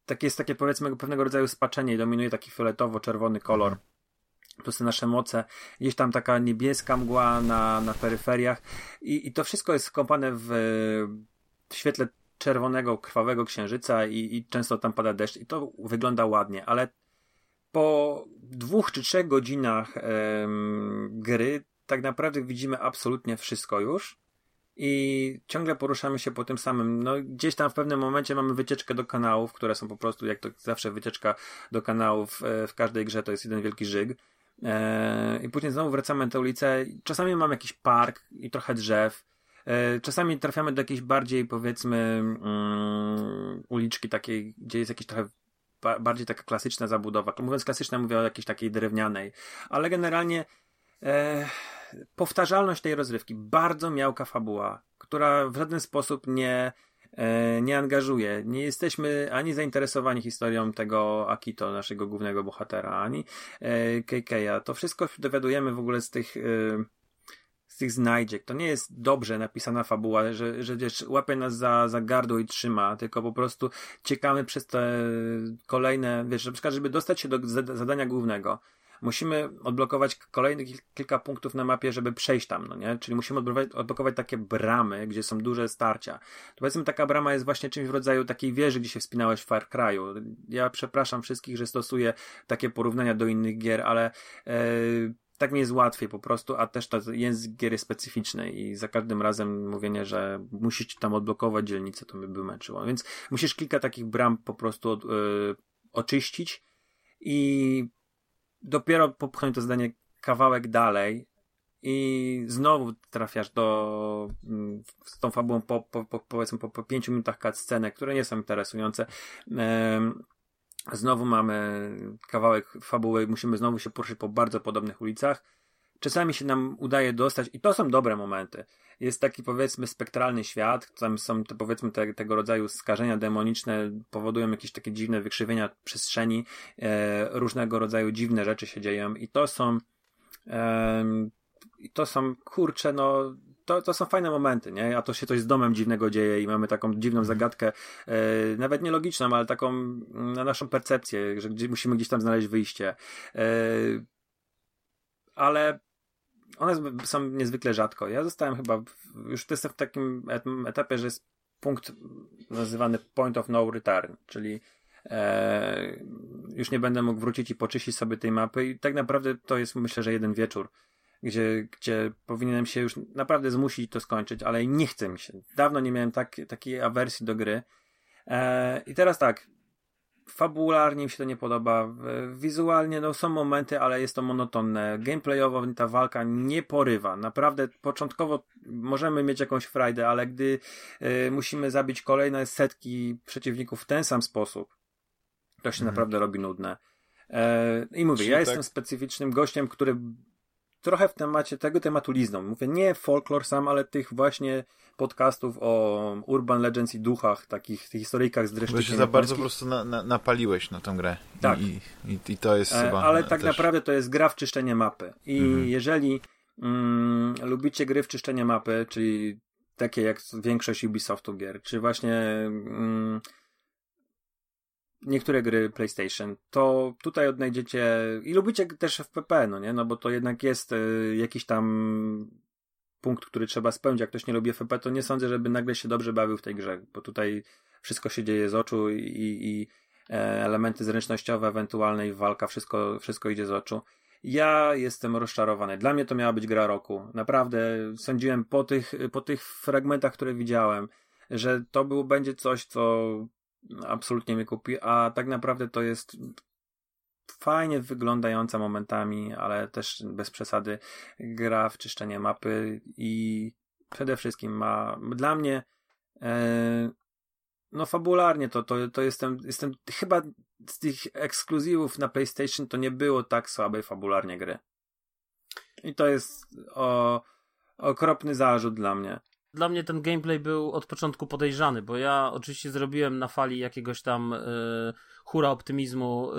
tak jest takie powiedzmy pewnego rodzaju spaczenie, dominuje taki fioletowo-czerwony kolor plus te nasze moce, gdzieś tam taka niebieska mgła na, na peryferiach i, i to wszystko jest skąpane w, w świetle czerwonego, krwawego księżyca i, i często tam pada deszcz i to wygląda ładnie, ale po dwóch czy trzech godzinach em, gry tak naprawdę widzimy absolutnie wszystko już i ciągle poruszamy się po tym samym. No, gdzieś tam w pewnym momencie mamy wycieczkę do kanałów, które są po prostu, jak to zawsze wycieczka do kanałów e, w każdej grze to jest jeden wielki żyg. E, I później znowu wracamy na tę ulicę. Czasami mamy jakiś park i trochę drzew. E, czasami trafiamy do jakiejś bardziej, powiedzmy, mm, uliczki takiej, gdzie jest jakiś trochę ba bardziej taka klasyczna zabudowa. Mówiąc klasyczna, mówię o jakiejś takiej drewnianej. Ale generalnie e, powtarzalność tej rozrywki, bardzo miałka fabuła, która w żaden sposób nie nie angażuje. Nie jesteśmy ani zainteresowani historią tego Akito, naszego głównego bohatera, ani e, KK'a. To wszystko dowiadujemy w ogóle z tych e, z tych znajdziek. To nie jest dobrze napisana fabuła, że, że wiesz, łapie nas za, za gardło i trzyma, tylko po prostu ciekamy przez te kolejne, wiesz, na przykład, żeby dostać się do zadania głównego musimy odblokować kolejnych kilka punktów na mapie, żeby przejść tam, no nie? Czyli musimy odblokować, takie bramy, gdzie są duże starcia. To powiedzmy, taka brama jest właśnie czymś w rodzaju takiej wieży, gdzie się wspinałeś w Far Cry'u. Ja przepraszam wszystkich, że stosuję takie porównania do innych gier, ale e, tak mi jest łatwiej po prostu, a też to język gier jest specyficzny i za każdym razem mówienie, że musisz tam odblokować dzielnicę, to mnie by męczyło. Więc musisz kilka takich bram po prostu od, y, oczyścić i dopiero popchnąć to zdanie kawałek dalej i znowu trafiasz do mm, z tą fabułą po, po, po powiedzmy po, po pięciu minutach scenę, które nie są interesujące. Znowu mamy kawałek fabuły, musimy znowu się poruszyć po bardzo podobnych ulicach. Czasami się nam udaje dostać, i to są dobre momenty. Jest taki powiedzmy spektralny świat, tam są te, powiedzmy te, tego rodzaju skażenia demoniczne, powodują jakieś takie dziwne wykrzywienia przestrzeni, e, różnego rodzaju dziwne rzeczy się dzieją, i to są, e, to są kurcze, no, to, to są fajne momenty, nie? A to się coś z domem dziwnego dzieje i mamy taką dziwną zagadkę, e, nawet nielogiczną, ale taką na naszą percepcję, że gdzie, musimy gdzieś tam znaleźć wyjście. E, ale one są niezwykle rzadko. Ja zostałem chyba, już jestem w takim etapie, że jest punkt nazywany point of no return, czyli e, już nie będę mógł wrócić i poczyścić sobie tej mapy i tak naprawdę to jest myślę, że jeden wieczór, gdzie, gdzie powinienem się już naprawdę zmusić to skończyć, ale nie chce mi się. Dawno nie miałem tak, takiej awersji do gry. E, I teraz tak, fabularnie mi się to nie podoba. Wizualnie no, są momenty, ale jest to monotonne. Gameplayowo ta walka nie porywa. Naprawdę początkowo możemy mieć jakąś frajdę, ale gdy y, musimy zabić kolejne setki przeciwników w ten sam sposób, to się mhm. naprawdę robi nudne. E, I mówię, Czyli ja tak... jestem specyficznym gościem, który trochę w temacie tego tematu lizną. Mówię, nie folklor sam, ale tych właśnie podcastów o Urban Legends i duchach, takich tych historyjkach z dreszczykiem. Bo się za bardzo po prostu na, na, napaliłeś na tę grę. Tak. I, i, i to jest e, chyba... Ale tak też... naprawdę to jest gra w czyszczenie mapy. I mhm. jeżeli mm, lubicie gry w czyszczenie mapy, czyli takie jak większość Ubisoftu gier, czy właśnie mm, niektóre gry PlayStation, to tutaj odnajdziecie i lubicie też FPP, no nie? No bo to jednak jest y, jakiś tam punkt, który trzeba spełnić. Jak ktoś nie lubi FP, to nie sądzę, żeby nagle się dobrze bawił w tej grze, bo tutaj wszystko się dzieje z oczu i, i e, elementy zręcznościowe, ewentualne i walka, wszystko, wszystko idzie z oczu. Ja jestem rozczarowany. Dla mnie to miała być gra roku. Naprawdę sądziłem po tych, po tych fragmentach, które widziałem, że to był, będzie coś, co absolutnie mnie kupi, a tak naprawdę to jest fajnie wyglądająca momentami, ale też bez przesady gra w czyszczenie mapy i przede wszystkim ma dla mnie e, no fabularnie to, to, to jestem, jestem chyba z tych ekskluzywów na PlayStation to nie było tak słabej fabularnie gry. I to jest o, okropny zarzut dla mnie. Dla mnie ten gameplay był od początku podejrzany, bo ja oczywiście zrobiłem na fali jakiegoś tam y, hura optymizmu,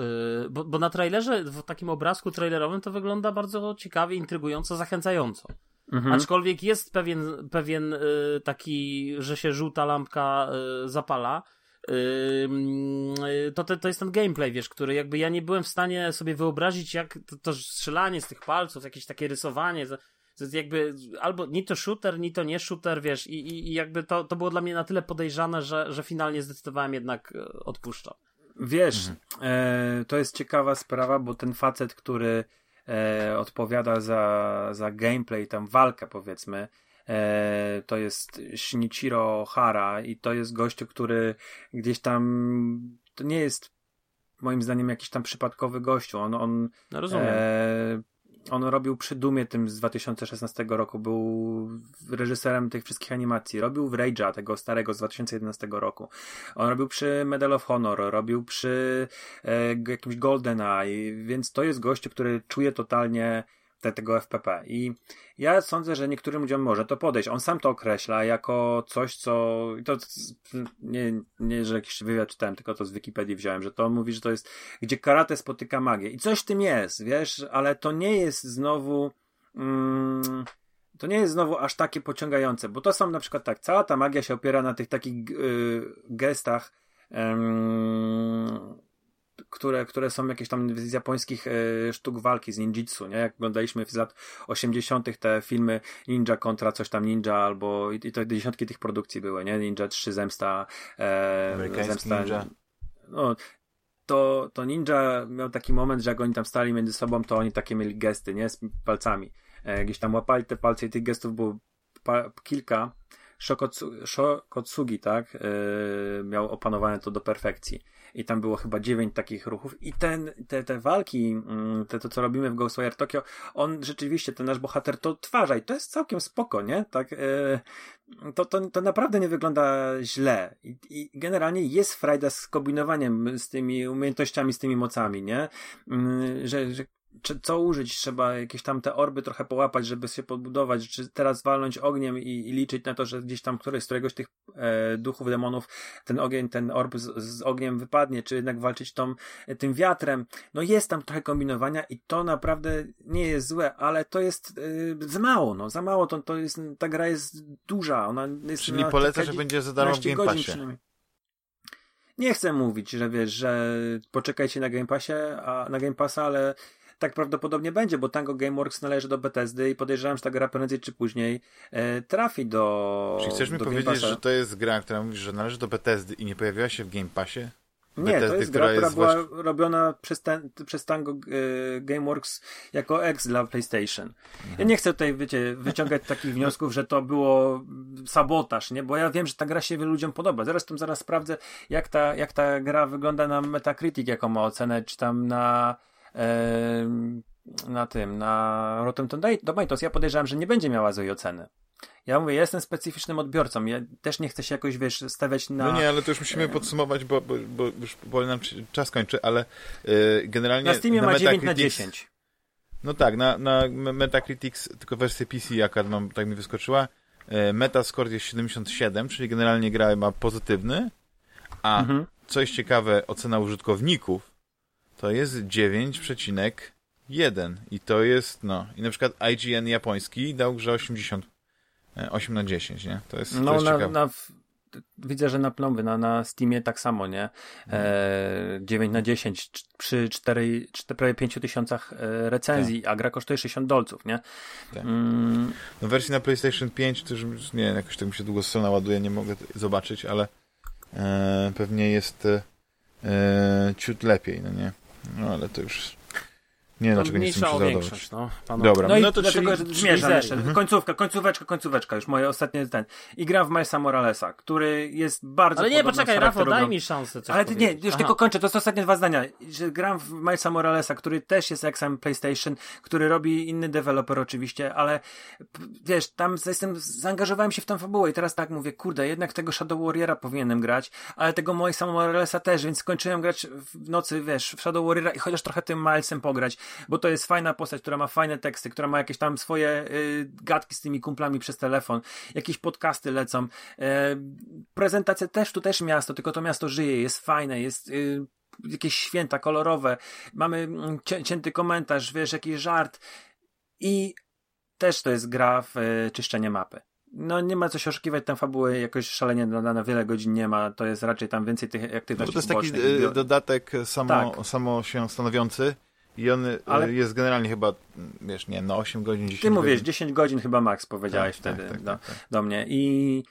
y, bo, bo, na trailerze, w takim obrazku trailerowym to wygląda bardzo ciekawie, intrygująco, zachęcająco. Mhm. Aczkolwiek jest pewien, pewien y, taki, że się żółta lampka zapala, to, to, to jest ten gameplay, wiesz, który jakby ja nie byłem w stanie sobie wyobrazić, jak to, to strzelanie z tych palców, jakieś takie rysowanie, to jest jakby albo ni to shooter, ni to nie shooter, wiesz, i, i, i jakby to, to było dla mnie na tyle podejrzane, że, że finalnie zdecydowałem jednak e, odpuszczać. Wiesz, mhm. e, to jest ciekawa sprawa, bo ten facet, który e, odpowiada za, za gameplay, tam walkę powiedzmy, e, to jest Shinichiro Hara i to jest gościu, który gdzieś tam, to nie jest moim zdaniem jakiś tam przypadkowy gościu. On, on no rozumiem. On robił przy Dumie tym z 2016 roku, był reżyserem tych wszystkich animacji. Robił w Rage'a, tego starego z 2011 roku. On robił przy Medal of Honor, robił przy e, jakimś GoldenEye, więc to jest gościu, który czuje totalnie te, tego FPP. I ja sądzę, że niektórym ludziom może to podejść. On sam to określa jako coś, co. To nie, nie, że jakiś wywiad czytałem, tylko to z Wikipedii wziąłem, że to mówi, że to jest gdzie karate spotyka magię. I coś w tym jest, wiesz, ale to nie jest znowu. Mm, to nie jest znowu aż takie pociągające, bo to są na przykład tak, cała ta magia się opiera na tych takich yy, gestach. Które, które są jakieś tam z japońskich e, sztuk walki, z ninjitsu, nie? Jak oglądaliśmy z lat 80. te filmy Ninja kontra coś tam Ninja, albo i, to dziesiątki tych produkcji były, nie? Ninja 3 Zemsta, e, Zemsta. Ninja. No, to, to Ninja miał taki moment, że jak oni tam stali między sobą, to oni takie mieli gesty, nie? Z palcami. E, gdzieś tam łapali te palce i tych gestów było kilka. Shokotsugi, tak? E, miał opanowane to do perfekcji i tam było chyba dziewięć takich ruchów i ten, te, te walki, mm, te, to co robimy w Ghostwire Tokyo, on rzeczywiście, ten nasz bohater to odtwarza i to jest całkiem spoko, nie? Tak, e, to, to, to naprawdę nie wygląda źle I, i generalnie jest frajda z kombinowaniem z tymi umiejętnościami, z tymi mocami, nie? Mm, że, że co użyć, trzeba jakieś tam te orby trochę połapać, żeby się podbudować, czy teraz walnąć ogniem i, i liczyć na to, że gdzieś tam któryś z któregoś tych e, duchów, demonów ten ogień, ten orb z, z, ogniem wypadnie, czy jednak walczyć tą, tym wiatrem. No jest tam trochę kombinowania i to naprawdę nie jest złe, ale to jest e, za mało, no za mało, to, to jest, ta gra jest duża, ona jest Czyli poleca, że będzie za darmo w Game Passie. Nie chcę mówić, że wiesz, że poczekajcie na Game Passie, a na Game Passa, ale tak prawdopodobnie będzie, bo Tango Gameworks należy do Bethesdy i podejrzewam, że ta gra prędzej czy później e, trafi do. Czy chcesz mi powiedzieć, że to jest gra, która mówi, że należy do Bethesdy i nie pojawiła się w Game Passie? Nie, Bethesdy, to jest gra, która, jest była właśnie... robiona przez, ten, przez Tango e, Gameworks jako ex dla PlayStation. Mhm. Ja nie chcę tutaj, wiecie, wyciągać takich wniosków, że to było sabotaż, nie? Bo ja wiem, że ta gra się wielu ludziom podoba. Zaraz tam zaraz sprawdzę, jak ta, jak ta gra wygląda na Metacritic, jaką ma ocenę, czy tam na na tym, na Rotten Tomatoes, ja podejrzewam, że nie będzie miała złej oceny. Ja mówię, ja jestem specyficznym odbiorcą. Ja też nie chcę się jakoś, wiesz, stawiać na... No nie, ale to już musimy podsumować, bo, bo, bo już powoli nam czas kończy, ale yy, generalnie... Na Steamie na ma 9 na 10. No tak, na, na Metacritics, tylko wersję PC, jaka mam, tak mi wyskoczyła, yy, Metascore jest 77, czyli generalnie gra ma pozytywny, a mhm. co jest ciekawe, ocena użytkowników to jest 9,1 i to jest, no, i na przykład IGN japoński dał grze 80, 8 na 10, nie? To jest, no, to jest na, na, widzę, że na plomby, na, na Steamie tak samo, nie? E, 9 na 10 przy 4, 4 prawie 5 tysiącach e, recenzji, tak. a gra kosztuje 60 dolców, nie? Tak. Mm. No wersji na PlayStation 5 to już, nie jakoś tak mi się długo strona ładuje, nie mogę zobaczyć, ale e, pewnie jest e, ciut lepiej, no nie? No ale to już nie, dlaczego nie chcę większość, no, Dobra, no, i no to dlaczego czyli... zmierzam jeszcze. Mhm. Końcówka, końcóweczka, końcóweczka, już moje ostatnie ten. I gram w Milesa Moralesa, który jest bardzo Ale nie, poczekaj, Rafał, daj mi szansę coś Ale ty, nie, już Aha. tylko kończę, to są ostatnie dwa zdania. Że gram w Milesa Moralesa, który też jest XM PlayStation, który robi inny deweloper oczywiście, ale wiesz, tam jestem, zaangażowałem się w tą fabułę i teraz tak mówię, kurde, jednak tego Shadow Warriora powinienem grać, ale tego Milesa Moralesa też, więc skończyłem grać w nocy, wiesz, w Shadow Warriora i chociaż trochę tym Milesem pograć bo to jest fajna postać, która ma fajne teksty, która ma jakieś tam swoje y, gadki z tymi kumplami przez telefon, jakieś podcasty lecą. E, prezentacja też, tu też miasto, tylko to miasto żyje, jest fajne, jest y, jakieś święta kolorowe, mamy mm, cię, cięty komentarz, wiesz, jakiś żart. I też to jest gra w y, czyszczenie mapy. No nie ma co się oszukiwać, tam fabuły jakoś szalenie na, na wiele godzin nie ma, to jest raczej tam więcej tych aktywności no, To jest taki dodatek samo, tak. samo się stanowiący, i on e, Ale... jest generalnie chyba, wiesz, nie no 8 godzin, 10 Ty mówisz, 10 godzin chyba max powiedziałeś tak, wtedy tak, tak, do, tak, tak. do mnie. I,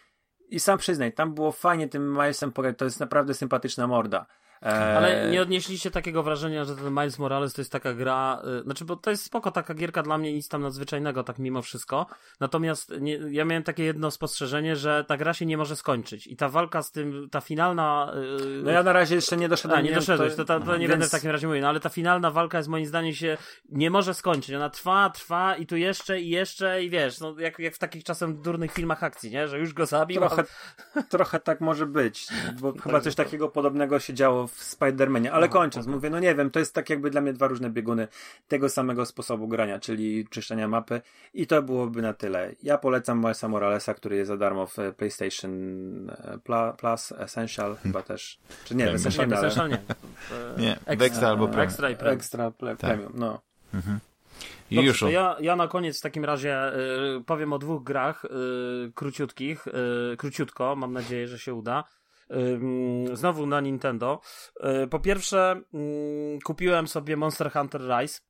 I sam przyznaj, tam było fajnie tym Milesem pograć, to jest naprawdę sympatyczna morda. E... Ale nie odnieśliście takiego wrażenia, że ten Miles Morales to jest taka gra, y, znaczy, bo to jest spoko, taka gierka dla mnie, nic tam nadzwyczajnego, tak mimo wszystko. Natomiast nie, ja miałem takie jedno spostrzeżenie, że ta gra się nie może skończyć i ta walka z tym, ta finalna... Yy... No ja na razie jeszcze nie doszedłem. A, nie doszedłeś, to, to, to, nie więc... będę w takim razie mówił, no ale ta finalna walka jest moim zdaniem się nie może skończyć. Ona trwa, trwa i tu jeszcze i jeszcze i wiesz, no jak, jak w takich czasem durnych filmach akcji, nie? Że już go zabił. Trochę, a... trochę tak może być, bo [LAUGHS] chyba coś takiego podobnego się działo w Spider-Manie, ale no, kończąc, okay. mówię, no nie wiem, to jest tak jakby dla mnie dwa różne bieguny tego samego sposobu grania, czyli czyszczenia mapy i to byłoby na tyle. Ja polecam Milesa Moralesa, który jest za darmo w PlayStation e, Plus, Essential hmm. chyba też. Czy nie, Essential nie, Essential nie. [LAUGHS] nie, extra, extra albo premium. Extra i premium. Extra tak. premium, no. Mhm. I Dobrze, już. Ja, ja na koniec w takim razie y, powiem o dwóch grach y, króciutkich, y, króciutko, mam nadzieję, że się uda. Znowu na Nintendo. Y, po pierwsze, kupiłem sobie Monster Hunter Rise.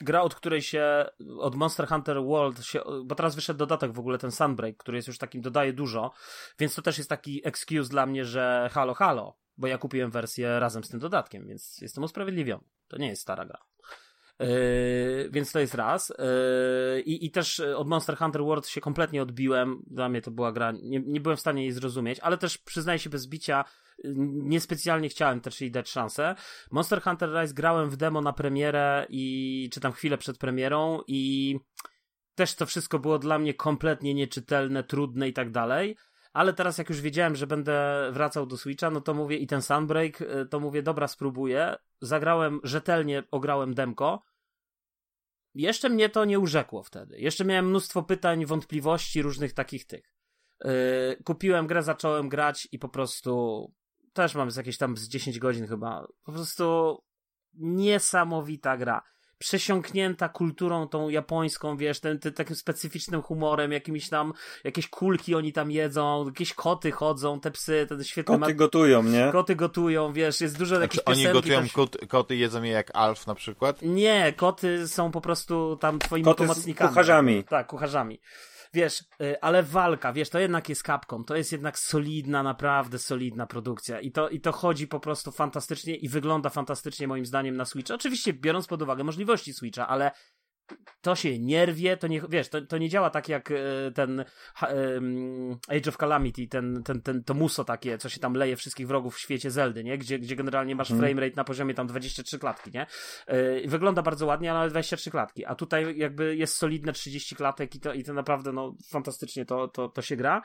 Gra, od której się, od Monster Hunter World się, bo teraz wyszedł dodatek w ogóle, ten Sunbreak, który jest już takim, dodaje dużo, więc to też jest taki excuse dla mnie, że halo, halo, bo ja kupiłem wersję razem z tym dodatkiem, więc jestem usprawiedliwiony. To nie jest stara gra. Yy, więc to jest raz. Yy, i, też od Monster Hunter World się kompletnie odbiłem. Dla mnie to była gra, nie, nie byłem w stanie jej zrozumieć, ale też przyznaję się bez bicia, niespecjalnie chciałem też jej dać szansę. Monster Hunter Rise grałem w demo na premierę i czy tam chwilę przed premierą i też to wszystko było dla mnie kompletnie nieczytelne, trudne i tak dalej. Ale teraz jak już wiedziałem, że będę wracał do Switcha, no to mówię i ten Sunbreak, to mówię, dobra, spróbuję. Zagrałem, rzetelnie ograłem demko jeszcze mnie to nie urzekło wtedy. Jeszcze miałem mnóstwo pytań, wątpliwości, różnych takich tych. Yy, kupiłem grę, zacząłem grać i po prostu też mam z jakieś tam z 10 godzin chyba. Po prostu niesamowita gra przesiąknięta kulturą tą japońską, wiesz, ten, ten, takim specyficznym humorem, jakimiś tam, jakieś kulki oni tam jedzą, jakieś koty chodzą, te psy, ten świetny... Koty ma... gotują, nie? Koty gotują, wiesz, jest dużo znaczy, jakichś oni gotują, tam... kot, koty jedzą je jak Alf na przykład? Nie, koty są po prostu tam twoimi koty pomocnikami. kucharzami. Tak, kucharzami wiesz, y, ale walka, wiesz, to jednak jest kapką, to jest jednak solidna, naprawdę solidna produkcja i to, i to chodzi po prostu fantastycznie i wygląda fantastycznie moim zdaniem na Switcha. Oczywiście biorąc pod uwagę możliwości Switcha, ale to się nie rwie, to nie, wiesz, to, to nie działa tak jak e, ten Age of Calamity, ten, ten, ten, to muso takie, co się tam leje wszystkich wrogów w świecie Zeldy, nie? Gdzie, gdzie generalnie masz hmm. framerate na poziomie tam 23 klatki, nie? E, wygląda bardzo ładnie, ale 23 klatki, a tutaj jakby jest solidne 30 klatek i to, i to naprawdę, no, fantastycznie to, to, to się gra.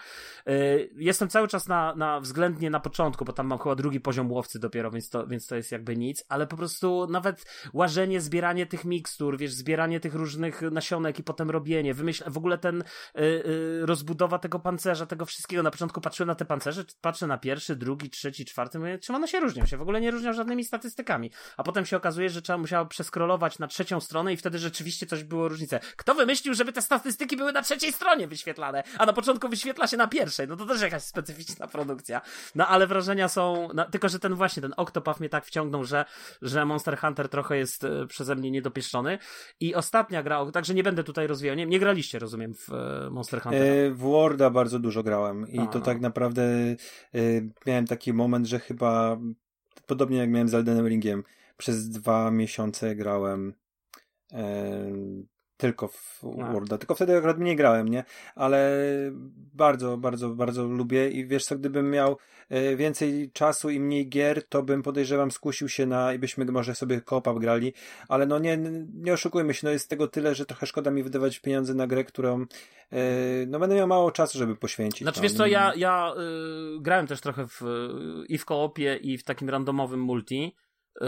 E, jestem cały czas na, na względnie na początku, bo tam mam chyba drugi poziom łowcy dopiero, więc to, więc to jest jakby nic, ale po prostu nawet łażenie, zbieranie tych mikstur, wiesz, zbieranie tych różnych nasionek i potem robienie, wymyśl, w ogóle ten y, y, rozbudowa tego pancerza, tego wszystkiego. Na początku patrzyłem na te pancerze, patrzę na pierwszy, drugi, trzeci, czwarty, mówię, czym one się różnią? Się w ogóle nie różnią żadnymi statystykami. A potem się okazuje, że trzeba musiało przeskrolować na trzecią stronę i wtedy rzeczywiście coś było różnicę. Kto wymyślił, żeby te statystyki były na trzeciej stronie wyświetlane, a na początku wyświetla się na pierwszej? No to też jakaś specyficzna produkcja. No ale wrażenia są, no, tylko że ten właśnie, ten Octopath mnie tak wciągnął, że, że Monster Hunter trochę jest y, przeze mnie niedopieszczony. I także nie będę tutaj rozwijał. Nie, nie graliście, rozumiem, w e, Monster Hunter. E, w Worda bardzo dużo grałem i A, to no. tak naprawdę e, miałem taki moment, że chyba podobnie jak miałem z Elden Ringiem, przez dwa miesiące grałem tylko w tak. Worda. Tylko wtedy akurat mniej grałem, nie? Ale bardzo, bardzo, bardzo lubię i wiesz co, gdybym miał e, więcej czasu i mniej gier, to bym podejrzewam skusił się na i byśmy może sobie kopap grali, ale no nie, nie oszukujmy się, no jest tego tyle, że trochę szkoda mi wydawać pieniądze na grę, którą e, no będę miał mało czasu, żeby poświęcić. Znaczy wiesz co, ja, ja y, grałem też trochę w, i w koopie i w takim randomowym multi y,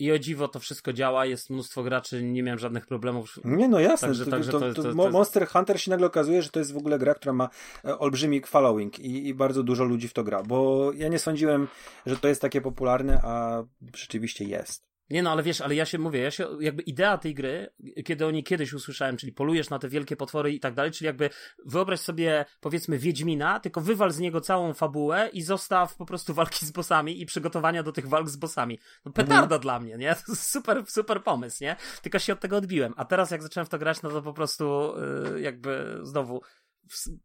i o dziwo to wszystko działa, jest mnóstwo graczy, nie miałem żadnych problemów. Nie, no jasne. Także, to, także to, to, to, Monster Hunter się nagle okazuje, że to jest w ogóle gra, która ma e, olbrzymi following i, i, bardzo dużo ludzi w to gra, bo ja nie sądziłem, że to jest takie popularne, a rzeczywiście jest. Nie no, ale wiesz, ale ja się mówię, ja się, jakby idea tej gry, kiedy o niej kiedyś usłyszałem, czyli polujesz na te wielkie potwory i tak dalej, czyli jakby wyobraź sobie, powiedzmy, Wiedźmina, tylko wywal z niego całą fabułę i zostaw po prostu walki z bossami i przygotowania do tych walk z bossami. No petarda mhm. dla mnie, nie? [LAUGHS] Super, super pomysł, nie? Tylko się od tego odbiłem. A teraz jak zacząłem w to grać, no to po prostu yy, jakby znowu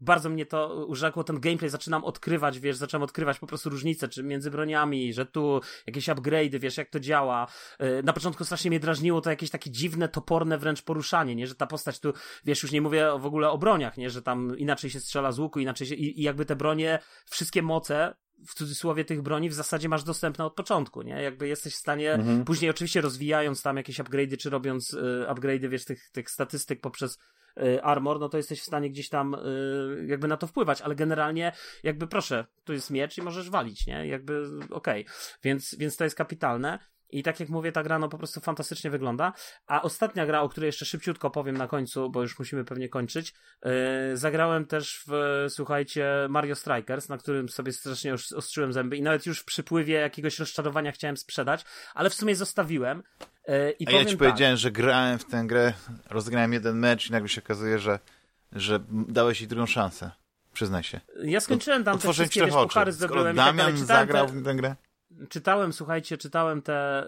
bardzo mnie to urzekło, ten gameplay zaczynam odkrywać, wiesz, zaczynam odkrywać po prostu różnice, czy między broniami, że tu jakieś upgrade'y, wiesz, jak to działa. Y, na początku strasznie mnie drażniło to jakieś takie dziwne, toporne wręcz poruszanie, nie, że ta postać tu, wiesz, już nie mówię w ogóle o broniach, nie, że tam inaczej się strzela z łuku, inaczej się, i, i jakby te bronie, wszystkie moce w cudzysłowie tych broni w zasadzie masz dostępne od początku, nie? Jakby jesteś w stanie, mhm. później oczywiście rozwijając tam jakieś upgrade'y, czy robiąc y, upgrade'y, wiesz, tych, tych statystyk poprzez armor, no to jesteś w stanie gdzieś tam y, jakby na to wpływać, ale generalnie jakby proszę, tu jest miecz i możesz walić, nie? Jakby okej. Okay. Więc, więc to jest kapitalne. I tak jak mówię, ta gra no po prostu fantastycznie wygląda. A ostatnia gra, o której jeszcze szybciutko powiem na końcu, bo już musimy pewnie kończyć, yy, zagrałem też w, słuchajcie, Mario Strikers, na którym sobie strasznie już ostrzyłem zęby i nawet już w przypływie jakiegoś rozczarowania chciałem sprzedać, ale w sumie zostawiłem. Yy, i A ja ci tak, powiedziałem, że grałem w tę grę, rozegrałem jeden mecz i nagle się okazuje, że, że dałeś jej drugą szansę. Przyznaj się. Ja skończyłem tam te wszystkie wiesz, puchary zdobyłem Damian tak zagrał w tę grę czytałem, słuchajcie, czytałem te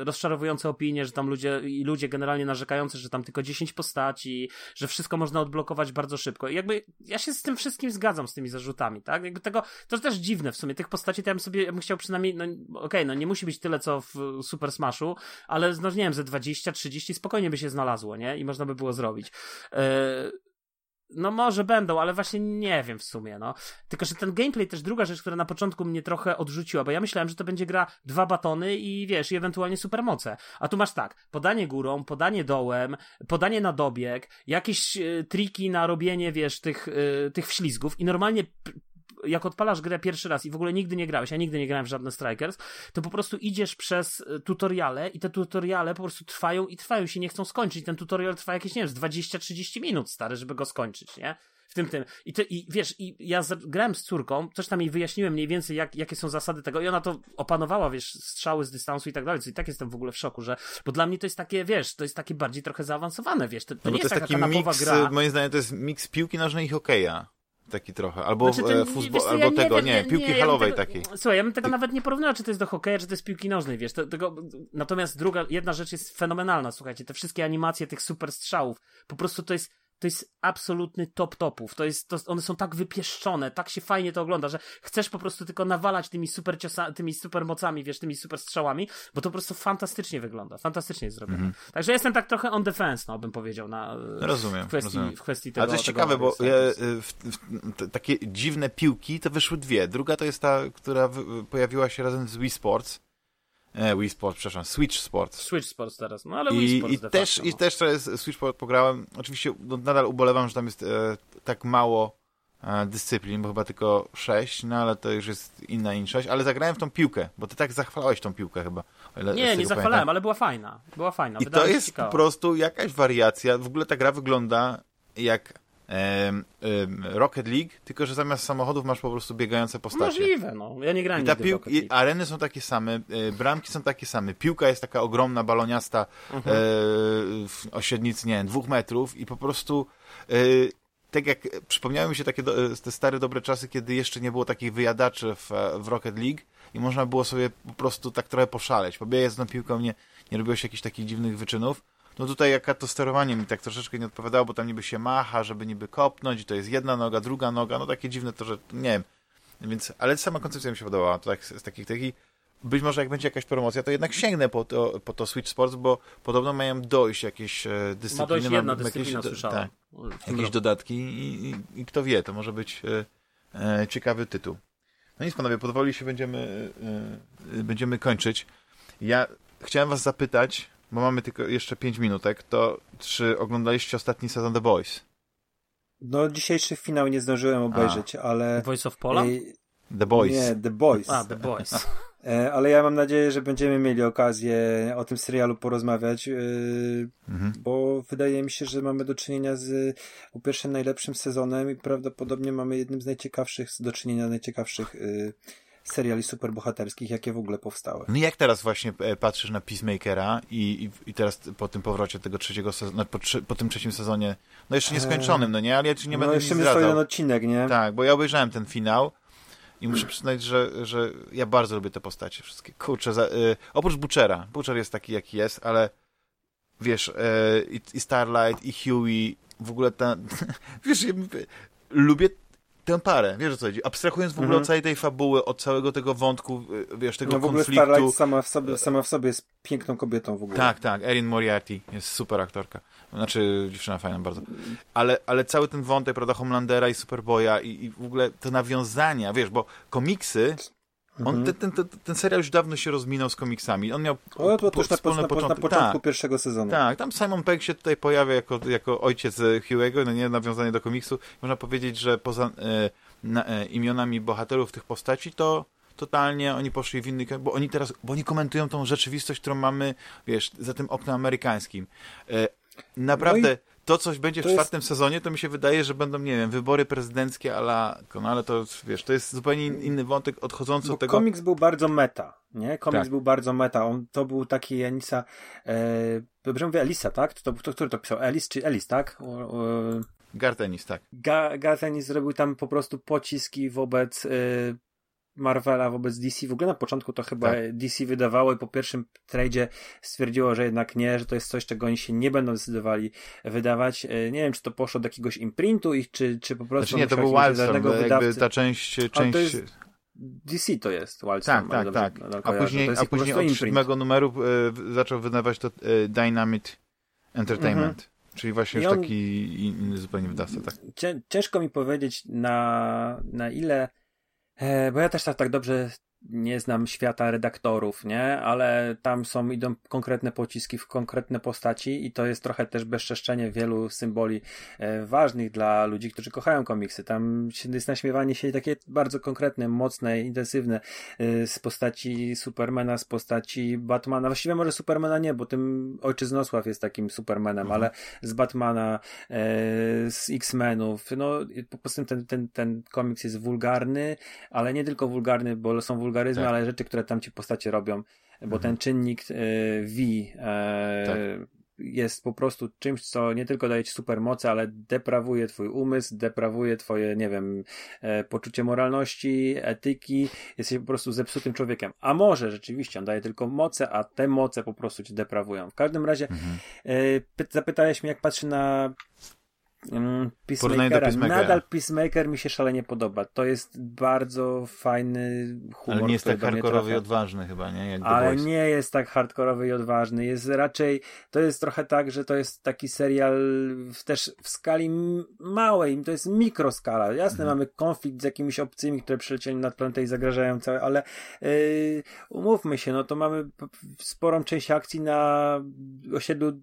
y, rozczarowujące opinie, że tam ludzie i ludzie generalnie narzekający, że tam tylko 10 postaci, że wszystko można odblokować bardzo szybko. I jakby ja się z tym wszystkim zgadzam, z tymi zarzutami, tak? Jakby tego, to też dziwne w sumie, tych postaci to ja bym sobie, ja bym chciał przynajmniej, no okej, okay, no nie musi być tyle co w Super Smashu, ale no nie wiem, ze 20, 30 spokojnie by się znalazło, nie? I można by było zrobić. Y, no może będą, ale właśnie nie wiem w sumie, no. Tylko, że ten gameplay też druga rzecz, która na początku mnie trochę odrzuciła, bo ja myślałem, że to będzie gra dwa batony i wiesz, i ewentualnie supermoce. A tu masz tak, podanie górą, podanie dołem, podanie na dobieg, jakieś y, triki na robienie, wiesz, tych, y, tych wślizgów i normalnie jak odpalasz grę pierwszy raz i w ogóle nigdy nie grałeś, ja nigdy nie grałem w żadne Strikers, to po prostu idziesz przez e, tutoriale i te tutoriale po prostu trwają i trwają się, nie chcą skończyć. Ten tutorial trwa jakieś, nie wiem, 20-30 minut, stary, żeby go skończyć, nie? w tym tym. I, ty, I wiesz, i ja grałem z córką, coś tam jej wyjaśniłem mniej więcej, jak, jakie są zasady tego, i ona to opanowała, wiesz, strzały z dystansu i tak dalej. Co i tak jestem w ogóle w szoku, że. Bo dla mnie to jest takie, wiesz, to jest takie bardziej trochę zaawansowane, wiesz. To, to no nie jest, jest taki mix, gra. Moim zdaniem to jest miks piłki nożnej i hokeja. Taki trochę. Albo znaczy, ten, futbol, albo ja tego, nie, nie piłki nie, halowej ja tego, takiej. Słuchaj, ja bym tego Ty... nawet nie porównał, czy to jest do hokeja, czy to jest piłki nożnej, wiesz. To, tego, natomiast druga, jedna rzecz jest fenomenalna, słuchajcie, te wszystkie animacje tych super strzałów, po prostu to jest to jest absolutny top topów. To jest, to, one są tak wypieszczone, tak się fajnie to ogląda, że chcesz po prostu tylko nawalać tymi super ciosa, tymi super mocami, wiesz, tymi super strzałami, bo to po prostu fantastycznie wygląda. Fantastycznie jest zrobione. -hmm. Także jestem tak trochę on defense, no bym powiedział, na, rozumiem, w, kwestii, rozumiem. w kwestii tego. Ale to jest ciekawe, bo ja, y, w, w, takie dziwne piłki to wyszły dwie. Druga to jest ta, która w, pojawiła się razem z Wii Sports E, Wii Sports, przepraszam, Switch Sports. Switch Sports teraz, no ale Wii Sports I, i też, I też teraz Switch Sports pograłem. Oczywiście no, nadal ubolewam, że tam jest e, tak mało e, dyscyplin, bo chyba tylko 6, no ale to już jest inna inszość. Ale zagrałem w tą piłkę, bo ty tak zachwalałeś tą piłkę chyba. nie, nie zachwalałem, ale była fajna. Była fajna. I to jest po prostu jakaś wariacja. W ogóle ta gra wygląda jak Rocket League, tylko że zamiast samochodów masz po prostu biegające postacie. Możliwe, no. Ja nie grałem I, ta pił- i areny są takie same, e, bramki są takie same, piłka jest taka ogromna, baloniasta mhm. e, w ośrednicy, nie wiem, dwóch metrów i po prostu e, tak jak przypomniały mi się takie do, te stare dobre czasy, kiedy jeszcze nie było takich wyjadaczy w, w Rocket League i można było sobie po prostu tak trochę poszaleć. Pobiegać z tą piłką, nie, nie robiło się jakichś takich dziwnych wyczynów. No tutaj jaka to sterowanie mi tak troszeczkę nie odpowiadało, bo tam niby się macha, żeby niby kopnąć i to jest jedna noga, druga noga, no takie dziwne to, że nie wiem. Więc, ale sama koncepcja mi się podobała, to tak, z takich, takich być może jak będzie jakaś promocja, to jednak sięgnę po to, po to Switch Sports, bo podobno mają dojść jakieś e, dyscypliny. Ma dojść jedna dyscyplina, jakieś, słyszałem. Tak, jakieś dodatki i, i, i, kto wie, to może być e, e, ciekawy tytuł. No nic panowie, powoli się będziemy, e, e, będziemy kończyć. Ja chciałem was zapytać, bo mamy tylko jeszcze 5 minutek, to czy oglądaliście ostatni sezon The Boys? No, dzisiejszy finał nie zdążyłem obejrzeć, A. ale... Voice of Pola? The Boys. Nie, The Boys. A, The Boys. [LAUGHS] E, ale ja mam nadzieję, że będziemy mieli okazję o tym serialu porozmawiać, e, mhm. bo wydaje mi się, że mamy do czynienia z po pierwsze najlepszym sezonem i prawdopodobnie mamy jednym z najciekawszych, do czynienia najciekawszych e, seriali superbohaterskich, jakie w ogóle powstały. No jak teraz właśnie e, patrzysz na Peacemakera i, i, i teraz po tym powrocie tego trzeciego sezonu, no, po, po, tym trzecim sezonie, no jeszcze nieskończonym, no nie, ale ja ci nie no będę jeszcze nic jeden odcinek, nie? Tak, bo ja obejrzałem ten finał i muszę przyznać, że, że ja bardzo lubię te postacie wszystkie. Kurczę, za, y, oprócz Butchera, Butcher jest taki jaki jest, ale wiesz, y, i, i Starlight, i Huey, w ogóle ta, [LAUGHS] wiesz, lubię tę parę, wiesz o co chodzi? Abstrahując w ogóle Mhm. od całej tej fabuły, od całego tego wątku, y, wiesz, tego No w ogóle konfliktu. Starlight sama w, sobie, sama w sobie jest piękną kobietą w ogóle. Tak, tak, Erin Moriarty jest super aktorka. Znaczy, dziewczyna fajna bardzo. Ale, ale cały ten wątek, prawda, Homelandera i Superboya i, i w ogóle te nawiązania, wiesz, bo komiksy, on, Mhm. ten, ten, ten, serial już dawno się rozminął z komiksami. On miał O, to też na, na, początku Tak, pierwszego sezonu. tak, tam Simon Pegg się tutaj pojawia jako, jako ojciec e, Hugh'ego, no nie, nawiązanie do komiksu. Można powiedzieć, że poza e, na, e, imionami bohaterów tych postaci, to totalnie oni poszli w inny bo oni teraz, bo oni komentują tą rzeczywistość, którą mamy, wiesz, za tym oknem amerykańskim. E, naprawdę, No i to coś będzie w to jest- czwartym sezonie, to mi się wydaje, że będą, nie wiem, wybory prezydenckie ala, no ale to, wiesz, to jest zupełnie in- inny wątek odchodzący Bo od tego. komiks był bardzo meta, nie? Komiks Tak. był bardzo meta. On, to był taki Elisa, e, dobrze mówię Elisa, tak? To, to, który to pisał? Elis czy Elis, tak? O, o, Garth Ennis, tak. Ga, Garth Ennis zrobił tam po prostu pociski wobec y, Marvela, wobec DC. W ogóle na początku to chyba Tak. DC wydawało i po pierwszym tradzie stwierdziło, że jednak nie, że to jest coś, czego oni się nie będą zdecydowali wydawać. Y, nie wiem, czy to poszło do jakiegoś imprintu ich, czy, czy po prostu Znaczy nie, to był Wildstorm, jakby ta część, to część... jest DC to jest Wildstorm. Tak, tak, dobrze tak. A później, a później od siódmego numeru e, zaczął wydawać to e, Dynamite Entertainment. Czyli właśnie I już on- taki inny zupełnie wydawca, tak. Cię, ciężko mi powiedzieć na, na ile, e, bo ja też tak, tak dobrze nie znam świata redaktorów, nie? Ale tam są, idą konkretne pociski w konkretne postaci i to jest trochę też bezczeszczenie wielu symboli e, ważnych dla ludzi, którzy kochają komiksy. Tam jest naśmiewanie się takie bardzo konkretne, mocne, intensywne e, z postaci Supermana, z postaci Batmana. Właściwie może Supermana nie, bo tym Ojczyznosław jest takim Supermanem, Mhm. ale z Batmana, e, z X-Menów. No, po prostu ten, ten, ten komiks jest wulgarny, ale nie tylko wulgarny, bo są wulgaryzmy, Tak. ale rzeczy, które tam ci postacie robią, bo Mhm. ten czynnik e, V e, Tak. jest po prostu czymś, co nie tylko daje ci supermoce, ale deprawuje twój umysł, deprawuje twoje, nie wiem, e, poczucie moralności, etyki, jesteś po prostu zepsutym człowiekiem. A może rzeczywiście on daje tylko moce, a te moce po prostu cię deprawują. W każdym razie Mhm. e, py- zapytałeś mnie, jak patrzy na Peacemakera. Peacemakera. Nadal Peacemaker mi się szalenie podoba. To jest bardzo fajny humor. Ale nie jest tak hardkorowy i odważny chyba, nie? Jak Ale nie jest tak hardkorowy i odważny. Jest raczej, to jest trochę tak, że to jest taki serial w, też w skali małej, to jest mikroskala. Jasne, Mhm. mamy konflikt z jakimiś obcymi, które przylecieli nad planetę i zagrażają całe, ale yy, umówmy się, no to mamy sporą część akcji na osiedlu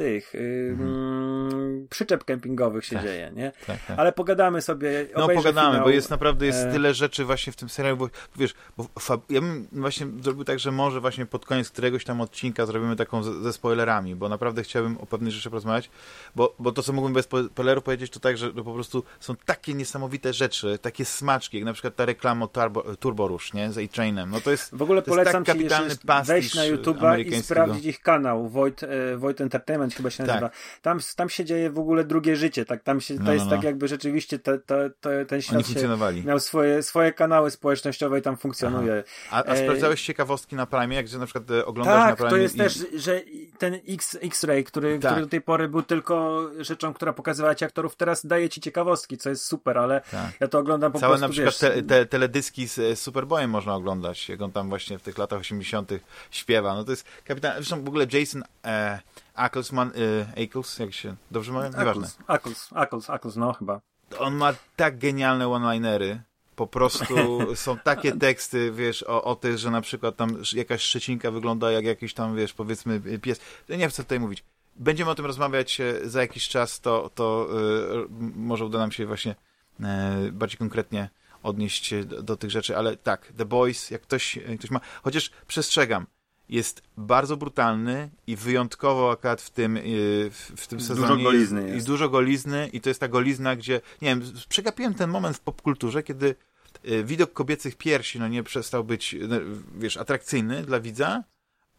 tych yy, mm, przyczep kempingowych się Tak. dzieje, nie? Tak, tak. Ale pogadamy sobie. No pogadamy, finał. bo jest naprawdę jest e, tyle rzeczy właśnie w tym serialu, bo wiesz, bo ja bym właśnie zrobił tak, że może właśnie pod koniec któregoś tam odcinka zrobimy taką ze, ze spoilerami, bo naprawdę chciałbym o pewnych rzeczy porozmawiać, bo, bo to co mógłbym bez spo- spoilerów powiedzieć to tak, że to po prostu są takie niesamowite rzeczy, takie smaczki, jak na przykład ta reklama Turbo, Turbo Rush, nie, z A-Trainem, no to jest W ogóle To jest polecam tak ci kapitalny pastisz wejść na YouTube'a i sprawdzić ich kanał, Void, e, Void Entertainment chyba się Tak. nazywa. Tam, tam się dzieje w ogóle drugie życie, tak? Tam się, to No, jest no, tak no. jakby rzeczywiście te, te, te, ten świat miał swoje, swoje kanały społecznościowe i tam funkcjonuje. A, a e, sprawdzałeś ciekawostki na Prime, jak że na przykład e, oglądasz na Tak, Prime to jest i... też, że ten X, X-Ray, który, Tak. który do tej pory był tylko rzeczą, która pokazywała ci aktorów, teraz daje ci ciekawostki, co jest super, ale Tak. ja to oglądam po Całe prostu, na przykład wiesz, te, te, teledyski z e, Superboyem można oglądać, jak on tam właśnie w tych latach 80. śpiewa. No to jest kapitan. Zresztą w ogóle Jason e, Ackles, e, Ackles, jak się dobrze mówię? Nieważne. Ackles, Ackles, Ackles, no chyba. On ma tak genialne one-linery. Po prostu [LAUGHS] są takie teksty, wiesz, o, o tych, że na przykład tam jakaś szczecinka wygląda jak jakiś tam, wiesz, powiedzmy pies. Ja nie chcę tutaj mówić. Będziemy o tym rozmawiać e, za jakiś czas, to, to e, może uda nam się właśnie e, bardziej konkretnie odnieść się do, do tych rzeczy, ale tak, The Boys, jak ktoś, ktoś ma, chociaż przestrzegam, jest bardzo brutalny i wyjątkowo akurat w tym, e, w, w tym Dużo sezonie golizny jest, i dużo golizny i to jest ta golizna, gdzie, nie wiem, przegapiłem ten moment w popkulturze, kiedy e, widok kobiecych piersi, no nie przestał być, no, wiesz, atrakcyjny dla widza,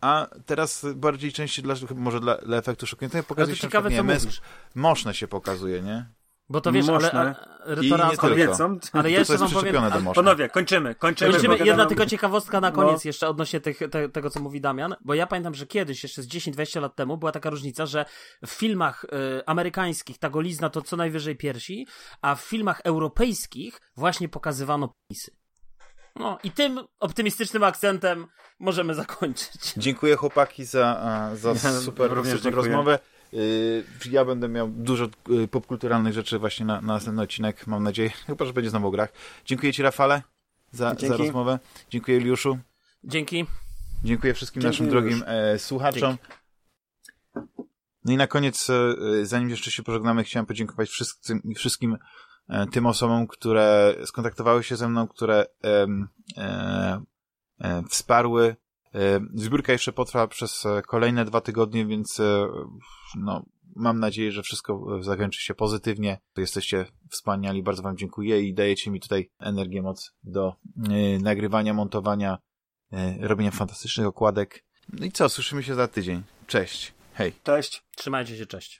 a teraz bardziej częściej dla, może dla, dla efektu szokującego pokazuje to się, ciekawe, nie, mówisz. Moszne się pokazuje, nie? Bo to wiesz, Można. ale, ale, to I raz, nie Kobiecą. ale ja jeszcze jest wam powiem. Panowie, kończymy, kończymy. Kończymy, bo jedna gadamy- tylko ciekawostka na No. koniec jeszcze odnośnie tych, te, tego, co mówi Damian, bo ja pamiętam, że kiedyś, jeszcze z 10-20 lat temu, była taka różnica, że w filmach y, amerykańskich ta golizna to co najwyżej piersi, a w filmach europejskich właśnie pokazywano penisy. No i tym optymistycznym akcentem możemy zakończyć. Dziękuję chłopaki za, za Ja super, również super dziękuję. rozmowę. Y, Ja będę miał dużo y, popkulturalnych rzeczy właśnie na, na następny odcinek, mam nadzieję. [LAUGHS] Chyba, że będzie znowu o grach. Dziękuję Ci, Rafale, za, za Dzięki. rozmowę. Dziękuję, Juliuszu. Dzięki. Dziękuję wszystkim Dzięki, naszym Juliusz. drogim e, słuchaczom. No i na koniec, e, zanim jeszcze się pożegnamy, chciałem podziękować wszystkim, wszystkim e, tym osobom, które skontaktowały się ze mną, które e, e, wsparły. E, zbiórka jeszcze potrwa przez e, kolejne dwa tygodnie, więc e, no, mam nadzieję, że wszystko zakończy się pozytywnie. Jesteście wspaniali, bardzo Wam dziękuję i dajecie mi tutaj energię, moc do nagrywania, montowania, robienia fantastycznych okładek. No i co, słyszymy się za tydzień. Cześć. Hej. Cześć. Trzymajcie się, cześć.